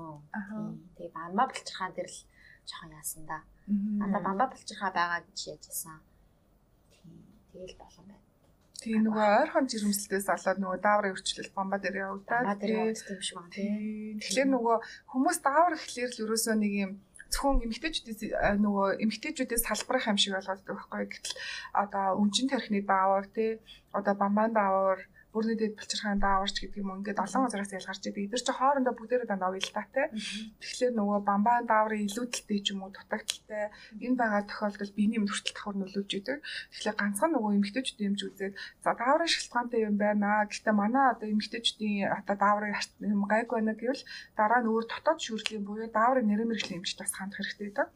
Тэгээ бамба булчирхаа дээр л жоохон яасан да. Надаа бамба булчирхаа байгаа гэж яжсэн. Тийм тэгэл болон байна. Тийм нөгөө ойрхон жирэмслэлтээс болоод нөгөө дааврын өрчлөл бомба дээр явагдаад Бамба дээр тий. явагдсан юм шиг байна тийм. Тийм. Тэгэхээр нөгөө хүмүүс даавар ихлээр л ерөөсөө нэг юм зөвхөн эмгтээчүүдээс а, нөгөө эмгтээчүүдээс салбарах юм шиг болгоод байгаа байхгүй гэтэл одоо өмчин тархины даавар тий одоо бамбаан даавар бүрний дэд булчирхаан дааварч гэдэг юм ингээд олон газараас ялгарч идэг. Эдгээр чи хоорондоо бүгдээрээ дандаа уялдаатай. Тэгэхээр нөгөө бамбаан дааврын илүүдэлтэй ч юм уу дутагдaltaй энэ байгаа тохиолдолд биений хүртэл давхар нөлөөлж идэг. Тэгэхээр ганцхан нөгөө эмгтээчүүд юмж үзээд за дааврын шалтгаантай юм байна. Гэхдээ манай одоо эмгтээчүүдийн одоо дааврын юм гайг байна гэвэл дараа нь өөр дотоод шүүрлийн буюу дааврын нэрэн мэрэгжлийн эмчт бас хандах хэрэгтэй гэдэг.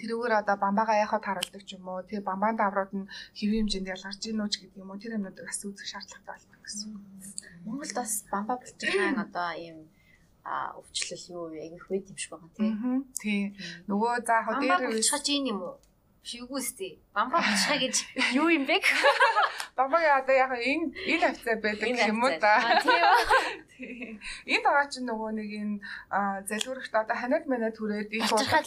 Тэрүүгээр одоо бамбаага яхад харуулдаг ч юм уу. Тэгээ бамбаан дааврууд нь хэвийн хэмжээнд ялгарч ийн үү ч гэдэг юм уу. Тэр юмнуудыг бас үзэх шаардлагатай болно гэсэн. Монголд бас бамба булчирхаан одоо ийм а өвчлөл юу? Айгүйх байд юм шиг байгаа тийм. Тийм. Нөгөө за яг Бамбаа дээр булчхаж ийн юм уу? Шигүүстэй. Бамбаа булчхаа гэж юу юм бэ? бамбаага одоо яг энэ энэ хавцаа байдаг юм уу. Аа тийм Энэ байгаа чинь нөгөө нэг энэ а, залгуурахт одоо ханаад манад түрээд их болчихлоо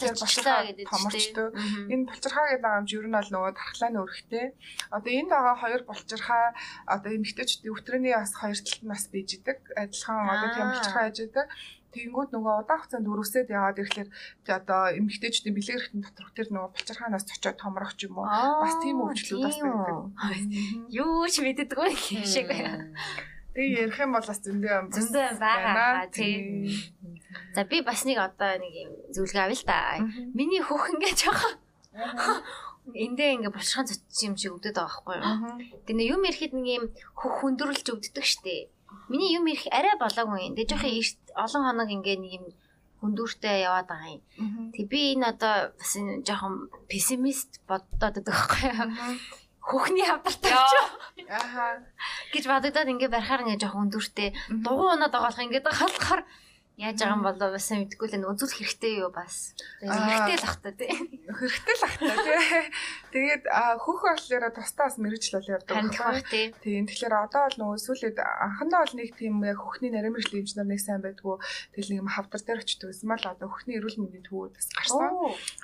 гэдэг томорчтой. Энэ булчирхаа гэдэг юм ер нь бол нөгөө тархлааны өрхтэй. Одоо энд байгаа хоёр булчирхаа одоо эмгтээчдийн өвтрөний бас хоёр талд нь бас бийж идэг. Адилхан одоо тийм Аа. булчирхаа яж идэг. Тэгэнгүүт нөгөө удаан хугацаанд өрөвсөд яваад ирэхлээр одоо эмгтээчдийн бэлэг эрхтэн доторх тэр нөгөө булчирхаанаас очиод томрох ч юм уу. Бас тийм өвчлүүд бас байдаг. Юу ч мэддэггүй шиг байна. Тэгээ ярих юм бол бас зөндөө юм. Зөндөө байгаа тийм. За би бас нэг одоо нэг юм зөвлөгөө авъя л да. Мгм. Миний хөх ингээ жоохон эндээ ингээ булшхан цоцсон юм шиг өвдөд байгаа байхгүй юу? Тэгээ юм ирэхэд нэг юм хөх хүндрүүлж өвддөг штеп. Миний юм ирэх арай болоогүй юм. Тэгээ жоохон эрт олон хоног ингээ нэг юм хүндүүртэй яваад байгаа юм. Тэг би энэ одоо бас жоохон пессимист боддоод байдаг байхгүй юу? Хөхний хавдартай ч Аха. гэж бодогдоод ингээ барихаар ингээ жоохон Мгм. дугуй унаад байгаа болох ингээд болохоор яаж байгаа юм бол бас мэдгүй л энэ үзүүл хэрэгтэй юу бас. Аа. Хэрэгтэй л бах та тий. Хэрэгтэй л ахта тий. Тэгээд хөх болохоор тустаас мэрэгжил бол явдаг. Бах тий. Тийм тэгэхээр одоо бол нөгөө сүүлээд анхандаа бол нэг тийм яг хөхний нарийн мэрэгжлийн инженер нэг сайн байдгүй тэгэл нэг юм хавдар дээр очдог байсан мал одоо хөхний эрүүл мэндийн төвүүд бас гарсан.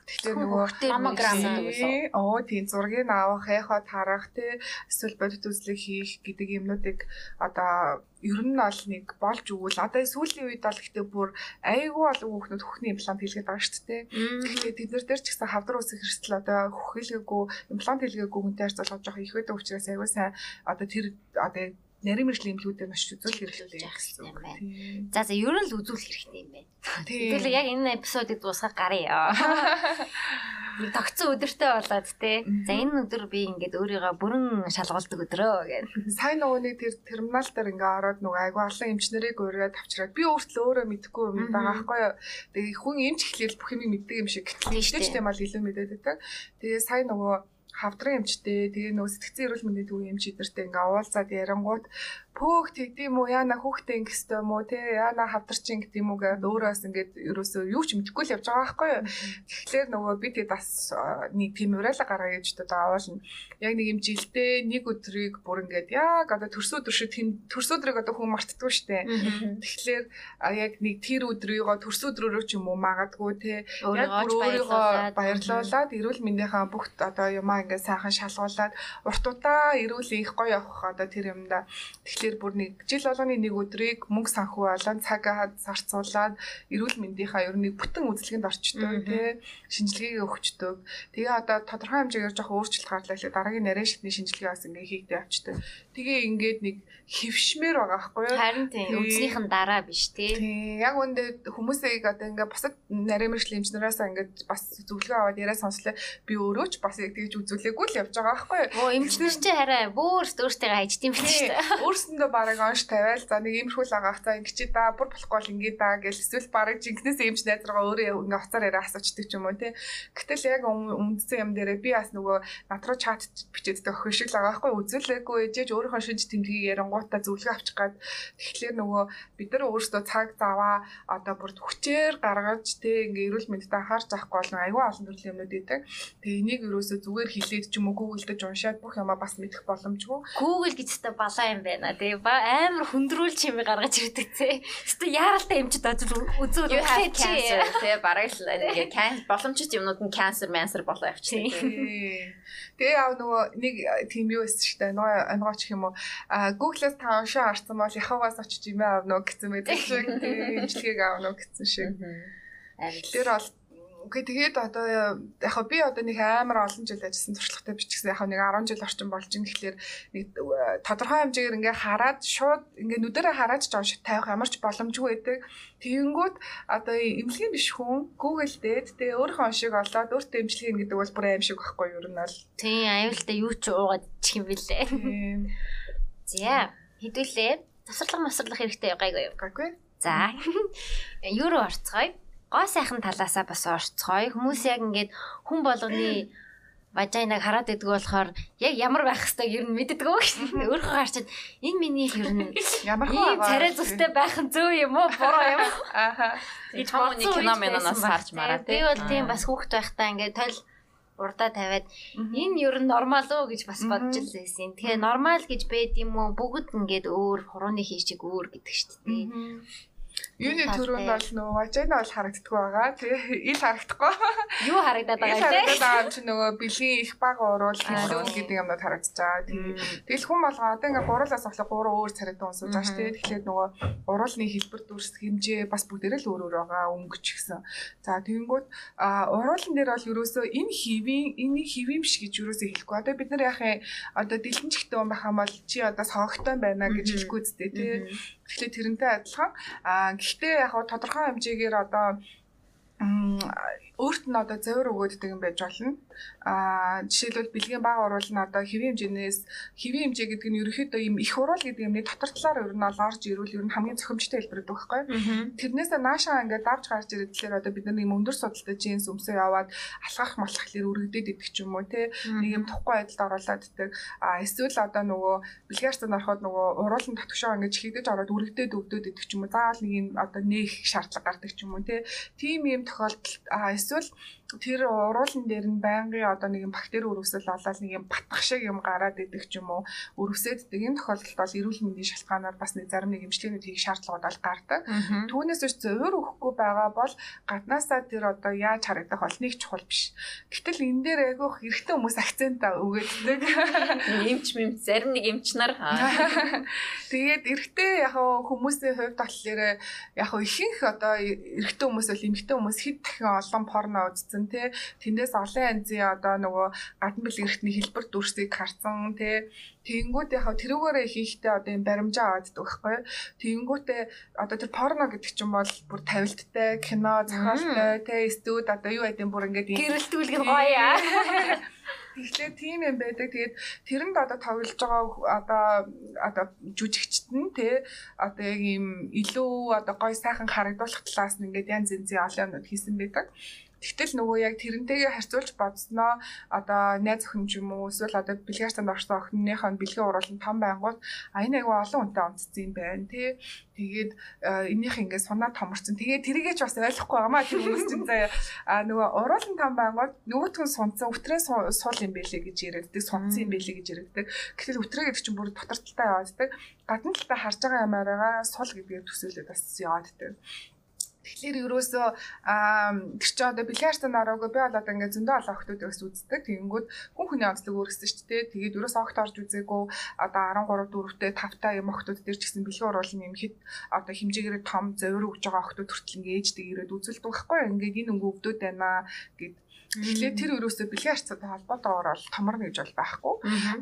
Тэгэхээр нөгөө маммограм. Тийм. Оо тийм зургийг авах, яхад харах тий эсвэл бодит үзлэг хийх гэдэг юмнуудыг одоо ер нь бол нэг болж өгвөл. Одоо сүүлийн үед бол гэхдээ бүр айгүй олон хүүхнүүд хөхний имплант хийлгээд байгаа шүү дээ. Тэгэхээр тэд нар дээр ч гэсэн хавдар усыг хэрэгсэл одоо хөхөлгээгүй имплант хийлгээгүй хүнтэй харьцуулахад жоох их байдаг учраас аягүй сайн. Одоо тэр одоо нарийн мэрэгжлийн эмнэлүүдэд маш үзүүл хэрэглүүлээ гэсэн юм байна. Тийм. За за ер нь л үзүүл хэрэгтэй юм байна. Тийм. Тэгэл яг энэ эпизодыг дуусгах гарыг. Тогтсон өдөртэй болоод те. За энэ өдөр би ингээд өөрийгөө бүрэн шалгуулдаг өдрөө гэх. Сайн нөгөө нэг тэр терминал дээр ингээ ороод нөгөө айгүй олон эмчнэрийг өрөөд авчираад би өөртөө өөрөө мэдэхгүй юм байгаа байхгүй юу. Тэгээ хүн эмч эхлээл бүх юм мэддэг юм шиг Тийм гэтэл дээ. тийм бол илүү мэдээд байдаг. Тэгээ сайн нөгөө хавдрын эмчтэй тэгээ нөгөө сэтгцэн эрүүл мэндийн төвийн эмч эдэртэй ингээ уулзаад ярангууд пөөх тэгдэм үү яана хүүхдээ ингэх ёстой юм уу те яана хавдарчин гэдэг юм уу гэдэг өөрөөс ингээд ерөөсөө юу ч мэдэхгүй л явж байгаа байхгүй юу. Тэгэхээр нөгөө би тэгээд бас нэг тийм уриалга гаргая гэж одоо аваална. Яг нэг юм жилдээ нэг өдрийг бүр ингээд яг одоо шиг тийм төрсөн өдрийг одоо хүн мартдаггүй штэ. Тэгэхээр яг нэг тэр өдрийгөө төрсөн өдрөөрөө ч юм уу магадгүй те яг өөрийгөө баярлуулад эрүүл мэндийнхаа бүх одоо юмаа ингээд сайхан шалгуулад урт удаа эрүүл их гоё явах одоо тэр юмда тэгэхээр бүр нэг жил болгоны нэг өдрийг мөнгө санхүү болон цагаа зарцуулаад эрүүл мэндийнхаа ер нь бүтэн үзлэгэнд орчдөг тий. Шинжилгээг өгчдөг. Тэгээ одоо тодорхой хэмжээгээр жоох өөрчлөлт гарлаа л дараагийн нарийн шатны шинжилгээ бас ингээд хийгдээ авчдаг. Тэгээ ингээд нэг хөвшмээр байгаа байхгүй юу Харин тийм Тийм. үзнийхэн дараа биш те. Тийм яг үндэ хүмүүсийг одоо ингээ бусад нарийн мэрэгжлийн эмчнээс ингээ бас зөвлөгөө аваад яриа сонслоо би өөрөө ч бас яг тэгж үзүүлээгүй л явж байгаа байхгүй юу. Оо эмчнэр чи хараа бүр өөртөө хайчт юм биш Тийм үү? Дүүсэндээ барыг онш тавиал за нэг иймэрхүү л агаах за ингэ чи да бүр болохгүй бол ингэ да гэж эсвэл барыг жинкнээс юмч найз руугаа өөрөө ингээ уцаар яриа асуучдаг ч юм уу тий. Гэтэл яг үндсэн юм дээрээ би бас нөгөө над руу чат бичээддэг охин шиг л байгаа байхгүй үзүүлээгүй ээжээж өөрийнхөө шинж тэмдгийг ярангуудаа зөвлөгөө авчих гад тэгэхээр нөгөө бид нар өөрсдөө цаг заваа одоо бүр хүчээр гаргаж тий ингээ эрүүл мэндэд анхаарч авахгүй бол аюул олон төрлийн юмнууд идэг. Тэгээ энийг ерөөсөө зүгээр хилээд ч юм уу дэж уншаад бүх юмаа бас мэдэх боломжгүй. Google гэж та балаа юм байна тий. Амар хүндрүүл чимээ гаргаж ирдэг тий. Гэтэ яаралтай эмчд ажил үзүүл You have cancer тий бараг л ингээ боломжит юмнууд нь cancer cancer болоо явчихдаг. Тэгээ яав нөгөө нэг тийм юу эсэж штэ нөгөө онгооч юм уу Google-аас та уншаа харсан бол яхагаас очиж юм аавно гэсэн мэт шиг тийм имчилгээг аавно гэсэн шиг. Тэр бол Окей тэгээд одоо яг би одоо нэг амар олон жил ажилласан туршлагатай бичсэн яг нэг 10 жил орчим болж ин гэхлээр нэг тодорхой хэмжээгээр ингээ хараад шууд ингээ нүдэрээ хараад ч уншиж тавих ямар ч боломжгүй байдаг. Тэгэнгүүт одоо эмнэлгийн биш хүн Google дээд тэгээ өөрийнхөө оншиг олоод өөртөө эмчилгээ гэдэг бол бүр аим шиг байхгүй юу ер нь бол. Тийм аюултай юу ч уугаад чих юм бэлээ. За хэдүүлээ. Тасарлага масарлах хэрэгтэй гайгүй юу? Гайгүй. За. Юу руу орцгоё? гоо сайхан талаасаа бас орцгоё. Хүмүүс яг ингээд хүн болгоны важайнаг хараад идэг болохоор яг ямар байх хэвээр ер нь мэддэг өө шүү дээ. Өөрөө гарчаад энэ миний ер нь ямар ийм царай зүстэй байх нь зөв юм уу буруу юм уу? Ааха. Гэж хамууны кино мэнанаас харж мараа тий. Би бол тийм бас хүүхд байхдаа ингээд тойл урдаа тавиад энэ ер нь нормал уу гэж бас бодож л байсан. Тэгэхээр нормал гэж байд юм уу? Бүгд ингээд өөр хурууны хийчиг өөр гэдэг шүү дээ. Юуны төрөнд бол нөгөө важайна бол харагддаг байгаа. Тэгээ ил харагдахгүй. Юу харагдаад байгаа вэ? Харагдаад байгаа юм чи нөгөө бэлгийн их баг уруул хэлүүл гэдэг юмнууд харагдаж байгаа. Тэгэл хүн болгоо одоо ингээ гуруулаас авлаа гурван өөр царайтай унсууж байгаа шүү дээ. Тэгэхээр нөгөө уруулны хэлбэр дүрс хэмжээ бас бүгдээрээ л өөр өөр байгаа өнгөч гэсэн. За тэгэнгүүт уруулан дээр бол ерөөсөө энэ хивийн энэ хивим биш гэж ерөөсөө хэлэхгүй. Одоо бид нар яхаа одоо дэлгэнчгтэй юм байх юм бол чи одоо соогтой байна гэж хэлэхгүй зү тий. Тэгэхээр тэрнтэй адилхан. Аа гэхдээ яг тодорхой хэмжээгээр одоо өөрт нь одоо зовир өгөөддөг юм байж болно. Аа жишээлбэл бэлгийн баг уруул нь одоо хэвийн хэмжээнээс хэвийн хэмжээ гэдэг нь ерөөхдөө ийм их уруул гэдэг юмны дотор талаар ер нь орж ирвэл ер нь хамгийн зохимжтой хэлбэр гэдэг байхгүй. Тэрнээсээ наашаа ингээд давж гарч тэгэхээр одоо бид нар ийм өндөр судалтай джинс өмсөө яваад алхах малхах хэлээр үргэлдээд идэх ч юм уу те нэг юм тухгүй байдалд оруулаад идэх. Аа эсвэл одоо нөгөө бэлгээртанд ороход нөгөө уруулын татгшоо ингээд чихэгдэж ороод үргэлдээд өвдөд идэх ч юм уу. Заавал нэг юм одоо нээх шаардлага гардаг ч юм уу те. Тим ийм тохиолдолд эсвэл тэр уруулан дээр нь байнгын одоо нэг юм бактери өрөвсөл болоод нэг юм батгах шиг юм гараад идэх ч юм уу өрөвсөддөг энэ тохиолдолд бол эрүүл мэндийн шалтгаанаар бас нэг зарим нэг эмчилгээний хийх шаардлагууд бол гардаг. Түүнээс биш зөөр өгөхгүй байгаа бол гаднаасаа тэр одоо яаж харагдах бол нэг чухал биш. Гэтэл энэ дээр айгүйх эрэгтэй хүмүүс акцент өгөөддөг. Эмч мэмч зарим нэг эмч нар Тэгээд эрэгтэй яг хүмүүсийн хувьд болохоор яг ихэнх одоо эрэгтэй хүмүүс бол эмэгтэй хүмүүс хэд дахин олон порно үзсэн тий тэндээс олон янзын одоо нөгөө гадна бэл эрхтний хэлбэр дүрсийг харсан тий Тэгэнгүүт яхаа тэрүүгээрээ ихэнхдээ одоо юм баримжаа аваад байхгүй. Тэгэнгүүтээ одоо тэр порно гэдэг чинь бол бүр тавилттай, кино, зохиолтой, тэ студ одоо юу гэдэг бүр ингээд гэрэлтүүлэг нь гоё аа. Тэгэхээр тийм юм байдаг. Тэгээд тэрэнд одоо тоглож байгаа одоо одоо жүжигчт нь те одоо яг ийм илүү одоо гоё сайхан харагдуулах талаас нь ингээд янз янзын олон юмнууд хийсэн байдаг. Тэгтэл нөгөө яг тэрнтэйгээ харьцуулж бодсноо одоо найз охин ч юм уу эсвэл одоо бэлгээртанд орсон охиныхоо бэлгийн уруулан том байнгут а энэ айгүй олон хүнтэй онцсон юм байна тий. Тэгээд энийх ингээд сунаа томорсон. Тэгээд тэрийгээ ч бас ойлгохгүй байгаамаа тэр хүмүүс чинь заяа нөгөө уруулан том байнгут нөгөөтгөн сунцсан өтрээ суул юм бэлээ гэж яригддаг, сунцсан юм бэлээ гэж яригддаг. Гэтэл өтрээ гэдэг чинь бүр дотор талтай явааддаг. Гадна талтай харж байгаа юмараа сул гэдгээр төсөөлөд бас явааддаг. Тэгэхээр ерөөсөө тэр чинь одоо бильярдтанд ороогүй би бол одоо ингээд зөндөө олон охтууд өөс үздэг. Тэгэнгүүт хүн хүний онцлог өөрсдөө ч тээ. Тэгээд ерөөсөө огт орж үзээгүй одоо 13 4-тэй 5-та юм охтууд дээр ч гэсэн бэлгийн уруулын юм хэд одоо хэмжээгээр том зовир өгж байгаа охтууд хүртэл ингээд ээждэг ирээд үзүүлдэг байхгүй. Ингээд энэ өнгө өвдөд байна гэд Тэгэхээр тэр өрөөсөө бэлгийн харьцаатай холбоотой орол томорно гэж бол байхгүй.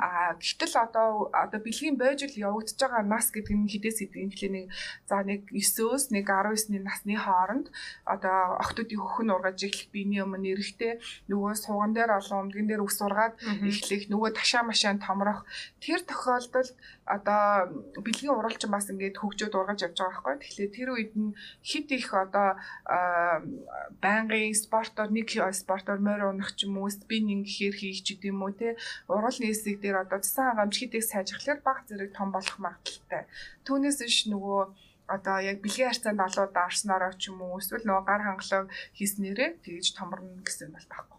Аа гэтэл одоо одоо бэлгийн байж л явагдаж байгаа нас гэдэг нь хідээс идэв. Тэгэхээр нэг за нэг 9-өөс нэг 19-ны насны хооронд одоо охтуудын хөхн ургаж эхлэх биений өмнө эрэхтэй нөгөө сууган дээр олон өмдгөн дээр ус ургаад эхлэх нөгөө ташаа машаан томрох тэр тохиолдолд одоо бэлгийн уралчин бас ингээд хөгжөөд ургаж явж байгаа байхгүй. Тэгэхээр тэр үед нь хит их одоо байнгын спортоор нэг спортоор морь унах ч юм уу спиннинг гэхээр хийх ч гэдэм үү те урал нээсийг дээр одоо цэсэн хангамж хит их сайжрахлаар баг зэрэг том болох магадaltaй. Түүнээс иш нөгөө одоо яг бэлгийн харьцаанд олоод даарснараа ч юм уу эсвэл нөгөө гар хангалаа хийснээрээ тэгж томорно гэсэн бол байхгүй.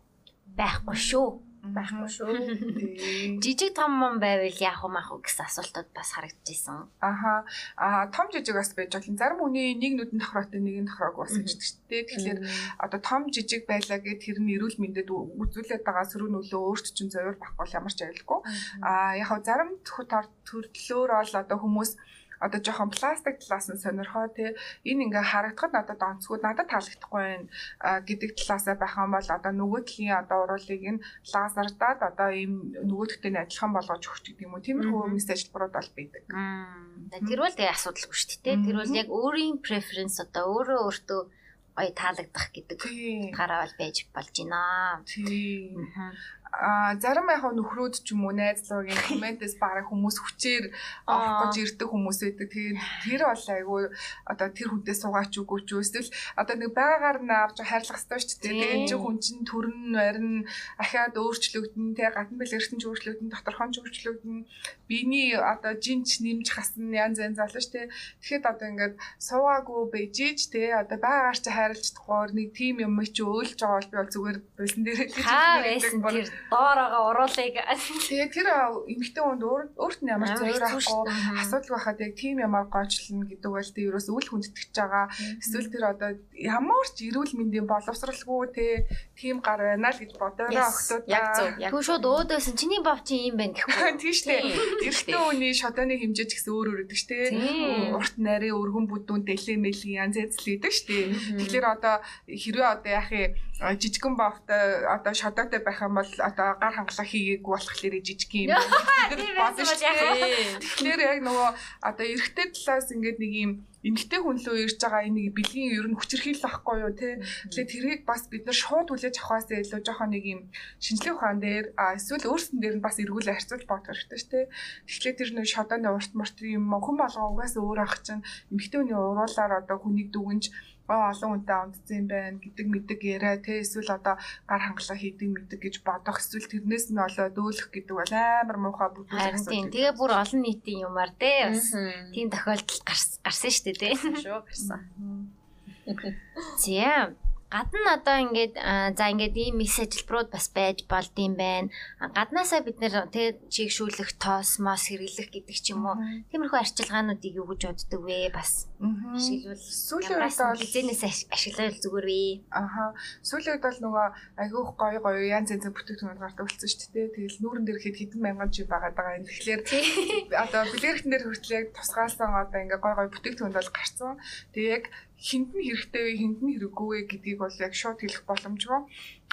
Байхгүй шүү байхгүй шүү. Жижиг том мом байвал яах вэ маах вэ гэсэн асуултууд бас харагдчихсан. Аха. Аа том жижиг бас байж болно. Зарим хүний нэг нүдэн тохироотой нэг нь тохироог бас гэж дээ. Тэгэхээр одоо том жижиг байлаа гэд тэр нь эрүүл мэндэд үзүүлээд байгаа сөрөг нөлөө өөрт чинь зориул байхгүй ямар ч аюулгүй. Аа яг зарим төрлөөр бол одоо хүмүүс одоо жоохон пластик талаас нь сонирхоо тий энэ ингээ харагдахад надад онцгой надад таалагдахгүй байна гэдэг талаасаа байх юм бол одоо нөгөө талын одоо уруулыг нь лазердаад одоо ийм нөгөөдөгтэй нь адилхан болгож өгч гэдэг юм уу? Тиймэрхүү мессеж ажиллбарууд бол байдаг. Тэр бол тэгээ асуудалгүй шүү дээ. Тэр бол яг өөрийн преференс одоо өөрөө өөртөө гоё таалагдах гэдэг гараа бол байж болж байна. Тийм а зарим яг нөхрөөд ч юм уу найзлуугийн комментээс бараг хүмүүс хүчээр авах гэж ирдэг хүмүүс байдаг. Тэгээд тэр бол айгүй одоо тэр хүнтэй суугаач үгүй ч эсвэл одоо нэг байгаар нь авч хайрлах хэрэгтэй шүү дээ. Тэгээд энэ хүн чинь төрн барин ахаад өөрчлөгдөн тэ гадна бэлгэртэн ч өөрчлөгдөн доторхон ч өөрчлөгдөн биений одоо жинч нэмж хасна янз янз болно шүү дээ. Тэгэхэд одоо ингээд суугаагүй бэжиж тэ одоо байгаар чи хайрлаж чадахгүй нэг тим юм чи өөлж байгаа бол би бол зүгээр бэлэн дээр л хийж байдаг доороогоо уруулыг. Тэгээ тэр эмэгтэй хүнд өөрт нь ямар зөвөр авахгүй асуудал байхад яг тийм ямар гоочлно гэдэг бол тэ ерөөс үл хүндэтгэж байгаа. Эсвэл тэр одоо ямар ч эрүүл мэндийн боловсралгүй те тийм гар байна л гэж бодоороо өгтөө. Яг зөв. Түн шууд өөдөөсөн чиний бав чи юм байна гэхгүй. Тийм шүү дээ. Эрэгтэй хүний шодооны хэмжээ ч гэсэн өөр өөр өгдөг шүү дээ. Урт нарийн өргөн бүдүүн дэлээ мэлгийн янз янз л өгдөг шүү дээ. Тэгэхээр одоо хэрвээ одоо яах юм жижигэн бавтай одоо шодоотой байх юм бол одоо гар хангалаа хийгээгүй болохоор жижиг юм бодсон шүү дээ. Тэгэхээр яг нөгөө одоо эрэгтэй талаас ингээд нэг юм эмгтэй хүн лөө ирж байгаа энийг бэлгийн ер нь хүчрхийлэл ахгүй юу те. Тэгэхээр тэрийг бас бид нар шууд хүлээж авахаас илүү жоохон нэг юм шинжлэх ухаан дээр эсвэл өөрсдөн дээр нь бас эргүүлээ харьцуулж бодох хэрэгтэй шүү те. Тэгэхээр тэр нэг шодооны урт мурт юм хүн болгоо угаас өөр ах чинь эмгтэй хүний уруулаар одоо хүнийг дүгнж олон хүнтэй унтсан юм байна гэдэг мэдэг яриа те эсвэл одоо гар хангалаа хийдэг мэдэг гэж бодох эсвэл тэрнээс нь олоод өөлөх гэдэг бол амар муухай бүдүүлэх асуудал. Тэгээ бүр олон нийтийн юмар те бас тийм тохиолдол гарсан шүү дээ те. Шүү гарсан. Тийм гадна одоо ингээд за ингээд ийм мис ажилбарууд бас байж болд юм байна. Гаднаасаа бид нэр тэг чигшүүлэх, тоос, мос хэрэглэх гэдэг ч юм уу. Тиймэрхүү арчилгаануудыг юу гэж боддөг вэ? Бас ашиглавал сүүлийн үед бол хизэнээс ашиглавал зүгээр вэ? Аха. Сүүлийн үед бол нөгөө айгүйх гоё гоё янз янзын бүтээгдэхүүнүүд гардаг болсон шүү дээ. Тэгэл нүүрэн дээр хэд хэдэн мянган жи байгаа даа. Тэгэхээр одоо бэлгэрхтэн дээр хүртэл яг тусгаалсан одоо ингээ гоё гоё бүтээгдэхүүнд бол гарцсан. Тэг яг хинд нь хэрэгтэй вэ, хинд нь хэрэггүй вэ гэдгийг бол яг шууд хэлэх боломжгүй.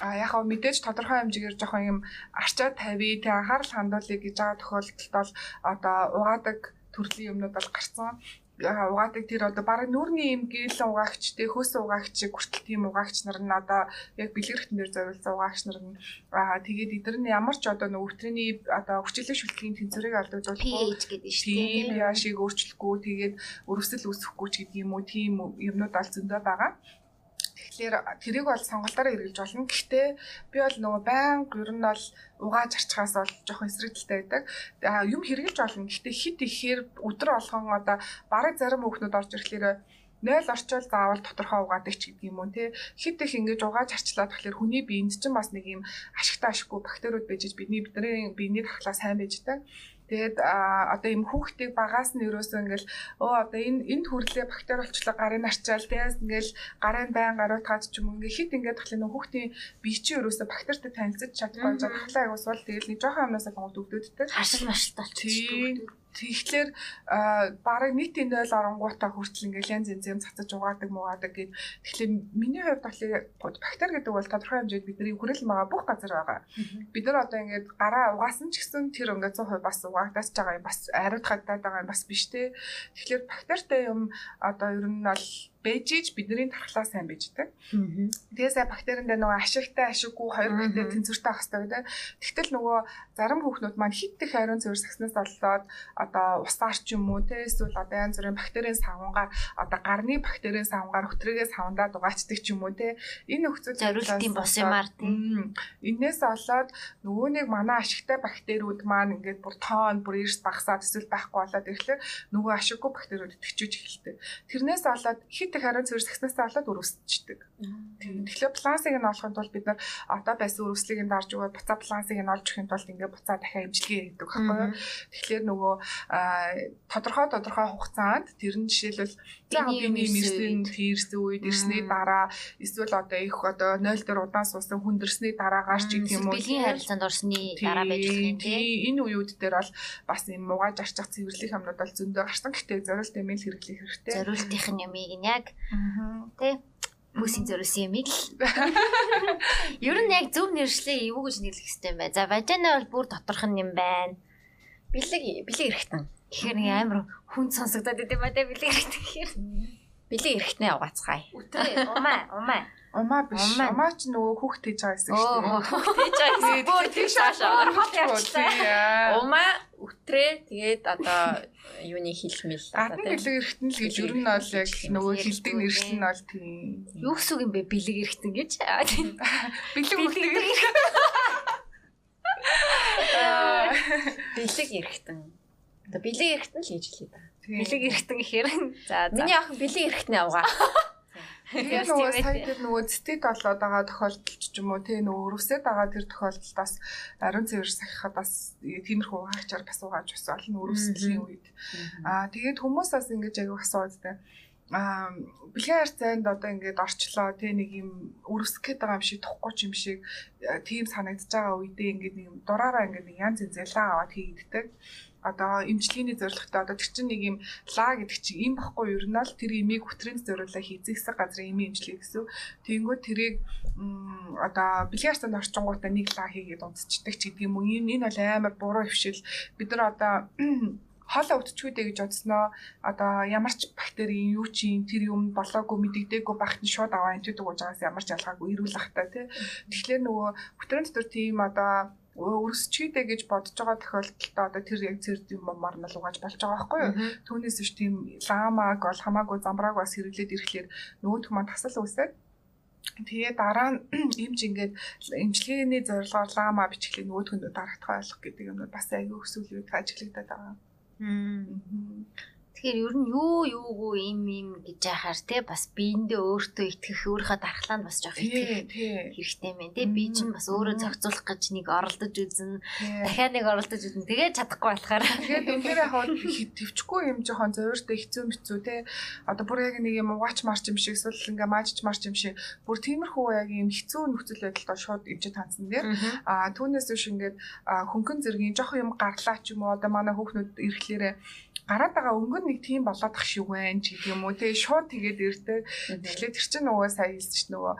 А яг хав мэдээж тодорхой хэмжээгээр жоохон юм арчаа тавья, тэг анхаарал хандуулъя гэж байгаа тохиолдолд бол одоо угаадаг төрлийн юмнууд бол гарцсан угаадаг тэр одоо бараг нүүрний юм гээл угаагч те хөөс угаагч хүртэл тийм угаагч нар нь одоо яг бэлгэрхтэн дээр зориулсан угаагч нар нь аа тэгээд эдгээр нь ямар ч одоо нэг өвтрөний одоо хүчлэг шүлтгийн тэнцвэрийг алдагдвал pH гэдэг шүү дээ. Тийм яашиг өөрчлөхгүй тэгээд өрөвсөл үүсэхгүй ч гэдэг юм уу тийм юмнууд аль зөндөө байгаа. Тэгэхээр тэрийг бол сонголтоор хэрэгжилж болно. Гэхдээ би бол нөгөө байнга ер нь бол угааж арчхаас бол жоохон эсрэгдэлтэй байдаг. Юм хэрэгжилж болно. Гэхдээ хит ихээр өдөр болгон одоо бараг зарим хүүхнүүд орж ирэхлээр 0 орчвол заавал тодорхой угаадаг ч гэдэг юм уу тий хит их ингэж угааж арчлаад тэгэхээр хүний биед чинь бас нэг юм ашигтай ашиггүй бактериуд байж бидний бидний биений тархлаа сайн байждаг Тэгээд одоо ийм хүүхдийг багаас нь ерөөсөө ингээл өө одоо энэ энд хүрлээ бактери болчлоо гарын арчаал тэгээс ингээл гарын байн гарууд таад ч юм ингээ хит ингээд тахлын нөх хүүхдийн бие чи ерөөсөө бактеритай танилцаж чадахгүй жаа тахлаа аяг усвал тэгэл нэг жоохон амнаас л өгдөгдөөдтэй. Хашиг машилт болчихсон. Тэгэхээр бараг нийтийн 0 оронгуудаа хүртэл ингээл янз янз юм цацаж угаадаг муугаадаг гэд. Тэгэхээр миний хувьд бол бактери гэдэг бол тодорхой хэмжээнд бидний хүрэл байгаа бүх газар байгаа. Бид нар одоо ингээд гараа угаасан ч гэсэн тэр ингээд 100% бас угаагдаж байгаа юм бас ариут хагдаад байгаа юм бас биш те. Тэгэхээр бактеритай юм одоо ер нь бол бэжиж бидний тархлаа сайн бэждэг. Тэгээс бактеринд нөгөө ашигтай ашиггүй хоёр бактери тэнцвэртэй ах хэрэгтэй гэдэг. Тэгтэл нөгөө зарим хүүхнүүд маань хит их ариун цэвэр сагснаас болоод одоо усаар ч юм уу те эсвэл одоо янз бүрийн бактерийн савнгаар одоо гарны бактерийн савнгаар хөтрөгөө савндаад угаачдаг ч юм уу те энэ нөхцөл зориултын бос юмар тийм. Инээс болоод нөгөө нэг манай ашигтай бактериуд маань ингээд бүр тоон бүр эрс багасаад эсвэл байхгүй болоод ирэхлээр нөгөө ашиггүй бактериуд төвчөж эхэлдэг. Тэрнээс болоод хит их ариун цэвэр сагснаас болоод өрөвсчдэг. Тэгэхээр плансыг нь олохын тулд бид нар одоо байсан өрөвслийг нь дарж өгөөд буцаа плансыг нь олж өгөхийн тулд ингээд буцаа дахиад имчилгээ хийдэг байхгүй юу. Тэгэхээр нөгөө тодорхой тодорхой хугацаанд тэр нь жишээлбэл биений мэрсэн тийрсэн үед ирсний дараа эсвэл одоо их одоо 0 дээр удаан суусан хүндэрсний дараагаар ч гэх юм уу. Биеийн харилцаанд орсны дараа байж болох юм тийм. Энэ үеуд дээр бол бас юм муугаж арчих цэвэрлэх юмнууд бол зөндөө гарсан. Гэхдээ зориулт эмэйл хэрэглэх хэрэгтэй. Зориултын юмыг нь яг тий хүмүүсийн зориулсан юм л. Ер нь яг зөв нэршлээ юу гэж нэрлэх хэвтэй юм бэ? За вагина бол бүр доторх нь юм байна. Бэлэг бэлэг эрэхтэн. Тэгэхээр нэг амар хүн сонсогдоод идэм ба тэ бэлэг эрэхтэн гэхээр. Бэлэг эрэхтнээ угаацгаая. Үтрээ умаа умаа. Умаа биш. Умаа ч нөгөө хүүхд хийж байгаа гэсэн шүү дээ. Хүүхд хийж байгаа гэсэн. Бүр тийш аашаа. Умаа өтрээ тэгээд одоо юуны хэлмэл одоо тийм. Бэлэг эрэхтэн л гэж ер нь бол яг нөгөө хилдэг нэршил нь бол тийм. Юу гэсэн юм бэ бэлэг эрэхтэн гэж? Бэлэг бэлэг Бэлэг эрэхтэн. Одоо бэлэг эрэхтэн л гэж хэлээ да. Бэлэг эрэхтэн гэхээр за миний ах бэлэг эрэхтнээ авгаа. Тэгээ нөгөө сая тэр нөгөө цэтэд болоод байгаа тохиолдолд ч юм уу тий нөгөө өрөвсөд байгаа тэр тохиолдолд бас ариун цэвэр сахихад бас тиймэрхүү хаагчаар бас угааж бас олон өрөвсөлийн үед. Аа тэгээд хүмүүс бас ингэж аяг асууддаг а бэлгийн харьцаанд одоо ингээд орчлоо тий нэг юм өрөвсөх гээд байгаа юм шиг тухгүй юм шиг тийм санагдаж байгаа үедээ ингээд нэг юм дураараа ингээд янз янз ялаа аваад хийгддэг одоо эмчилгээний зорилготой одоо тэр чинь нэг юм ла гэдэг чинь юм баггүй ер нь л тэр имийг хөтрийн зориулаа хийзэгсэх газрын имийн эмчилгээ гэсэн. Тэнгүүд тэрийг одоо бильярдтанд орчингуудаа нэг ла хийгээд унтцдаг ч гэдэг юм уу. Энэ бол амар буруу хөвшил. Бид нар одоо хоолоо өвтчүүдэй гэж бодсноо одоо ямар ч бактерийн юу чинь тэр юм болоогүй мэдэгдээгүй багт нь шууд аваа энтэд өгж байгаас ямар ч ялгаагүй эрүүл ахтай тий. Тэгэхээр нөгөө бүтрэн дотор тийм одоо өрсчийдэ гэж бодож байгаа тохиолдолд одоо тэр яг цэр юм мар нь л угааж болж байгаа байхгүй юу. Түүнээс биш тийм ламаг бол хамаагүй замбрааг бас хэрэглээд ирэхлээр нөгөөх маань тасал үсээд Тэгээ дараа нь имж ингээд имчилгээний зорилгоор лама бичглээ нөгөөх нь дарагдах ойлгох гэдэг юм бас аягүй өсвөл үед ажиглагдаад байгаа. Тэгэхээр ер нь юу юугүй им им гэж яхаар те бас биендээ өөртөө итгэх өөрийнхөө дархлаанд бас жоох итгэх хэрэгтэй мэн те. Би чинь бас өөрөө зохицуулах гэж нэг оролдож үзэн дахиад нэг оролдож үзэн тэгээд чадахгүй болохоор. Тэгээд үнээр хаад төвчгүй юм жоохон зөөртэй хэцүү мэцүү те. Одоо бүр яг нэг юм угаач марч юм шиг эсвэл ингээ маажч марч юм шиг бүр тиймэрхүү яг юм хэцүү нөхцөл байдалд шууд ивж танцсан дээр а түүнээс биш ингээд хөнгөн зэргийн жоох юм гарлаа ч юм уу? Одоо манай хүүхнүүд ирэхлээрээ гараад байгаа өнгө нэг тийм болоод ах шиг байна ч гэдэг юм уу тий шууд тэгээд ирдэг. Тэгэхээр тэр чинь нөгөө сая хэлсэн чинь нөгөө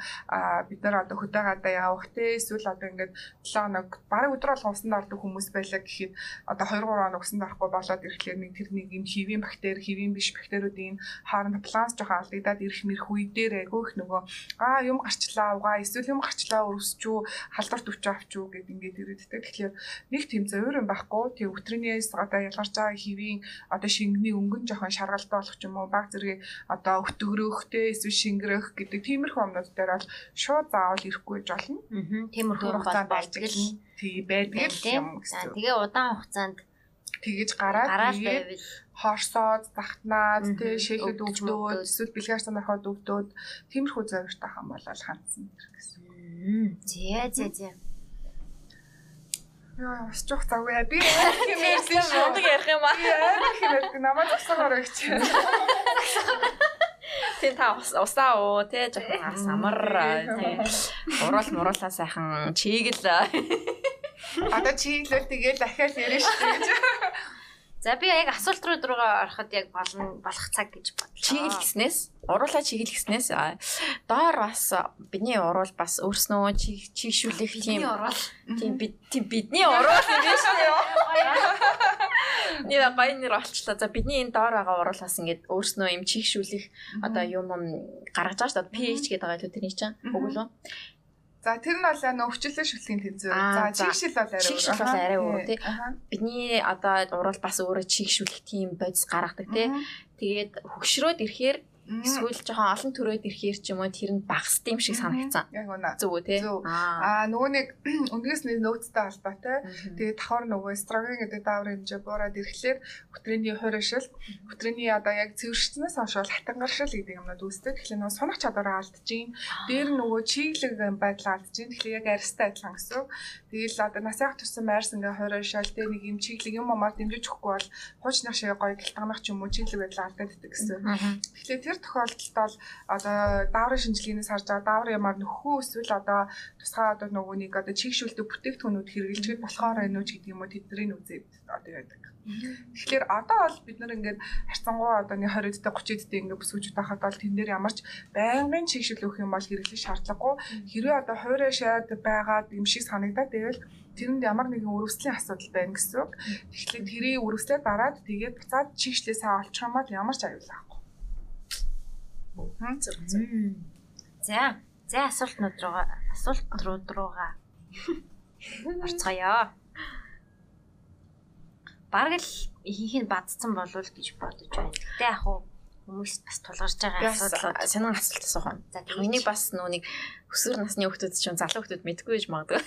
бид нар одоо хөдөө гадаа явах тий эсвэл одоо ингээд 7 хоног бараг өдөр болгон усанд ордог хүмүүс байлаа гэхэд одоо 2 3 хоног усанд орохгүй болоод ирэхлээр нэг тэр нэг юм хивийн бактери хивийн биш бактериудын хооронд баланс жоохон алдагдаад ирэх мэрх үе дээр айгүй их нөгөө аа юм гарчлаа угаа эсвэл юм гарчлаа өрөсчүү халдвар төвчөө авчүү гэд ингээд ирээдтэй. Тэгэхээр нэг тийм зөвөр юм байхгүй тий өтрийнээс одоо ялгарч байгаа хивийн одоо шингэний өнгөн жоохон шаргалтай болох ч юм уу баг зэрэг одоо өтгөрөхтэй эсвэл шингэрэх гэдэг тиймэрхүү юмнууд дээр бол шууд заавал ирэхгүй болно. Аа. Тиймэрхүү юм бол байдаг л тий байдаг юм гэсэн. Тэгээ удаан хугацаанд тэгэж гараад тэгээд хорсоод захтнаад тий шэхэд өвдөөд эсвэл бэлгээр санахад өвдөөд тиймэрхүү зоригтой хам бол хандсан гэсэн. Зэ зэ зэ. Яа, жоох завгүй. Би хэмээрсэн шүү. Мундаг ярих юм аа. Хэмээр намайг засаагаар өгч. Тэ та усаа уу те жоохон самар уруул муруулаа сайхан чигэл одоо чиглэл тэгэл дахиад ярина шүү гэж. За би яг асуулт руу руугаа ороход яг болно болох цаг гэж бодлоо. Чиглэл гиснээс уруулаа чиглэл гиснээс доор бас бидний уруул бас өөрснөө чигшүүлэх тийм уруул. Тийм бид тийм бидний уруул юм биш үү? Нэг гоё нэр олчлоо. За бидний энэ доор байгаа уруулаас ингээд өөрснөө юм чигшүүлэх одоо юм гаргаж байгаа шүү дээ. PH гэдэг байгаа л тэрний чинь. Үгүй юу? За тэр нь бол нөө өвчлөлөө шүлгийн тэнцвэр. За чигшил бол арай чигшил бол арай өөр тий. Бидний одоо уруул бас өөрөө чигшүүлэх тийм бодис гаргадаг тий. Тэгээд хөгшрөөд ирэхээр Эсвэл жоохон олон төрөөд ирэхээр ч юм уу тэр нь багс тийм шиг санагдсан. Яг үнэ. Зүг үү те. Аа нөгөө нэг үндгээс нэг нөөцтэй холбоотой. Тэгээд давхар нөгөө эстроген гэдэг даавар хэмжээ буураад ирэхлээр хөтрээний хуурашил, хөтрээний одоо яг цэвэршснээс хойш хатангаршил гэдэг юмнууд үүсдэг. Тэгэхээр нөгөө сунах чадвараа алдчихин. Дээр нөгөө чиглэг байдал алдчихин. Тэгэхээр яг арьстай адилхан гэсэн. Тэгээл одоо насаах тусан майрс ингээ хуурашил тэ нэг юм чиглэг юм амаар дэмжиж өгөхгүй бол хуучнах шиг гоё гэлтганах ч юм уу чиглэг байдал алдагддаг гэсэн. Тэгэхээр тэр тохиолдолд бол одоо дааврын шинжилгээнээс харж байгаа даавар ямаар нөхөө эсвэл одоо тусгай одоо нөгөө нэг одоо чигшүүлдэг бүтээгдэхүүнүүд хэрэгжилж болохоор энэ үуч гэдэг юм уу тэдний үзээд одоо яадаг. Тэгэхээр одоо бол бид нар ингээд харцангуй одоо нэг 20 дэх 30 дэх ингээд бүсгүйж байхад бол тэн дээр ямарч байнгын чигшил өгөх юм бол хэрэглэх шаардлагагүй. Хэрвээ одоо хуурай шаад байгаад юм шиг санагдаад байвал тэрэнд ямар нэгэн өрөвслийн асуудал байна гэсэн үг. Тэгэхээр тэрийг өрөвслээ дараад тэгээд буцаад чигшлээсээ олчих юм бол ямар ч аюулгүй За. За асуултнууд руугаа асуултнууд руугаа орцгоё. Бараг л ихийнх нь бадцсан болов гэж бодож байна. Гэтэ яг хуу хүмүүс бас тулгарч байгаа асуудал сонин асуулт асуух юм. За миний бас нэг өсвөр насны хүмүүс ч залуу хүмүүс мэдгүй байж магадгүй.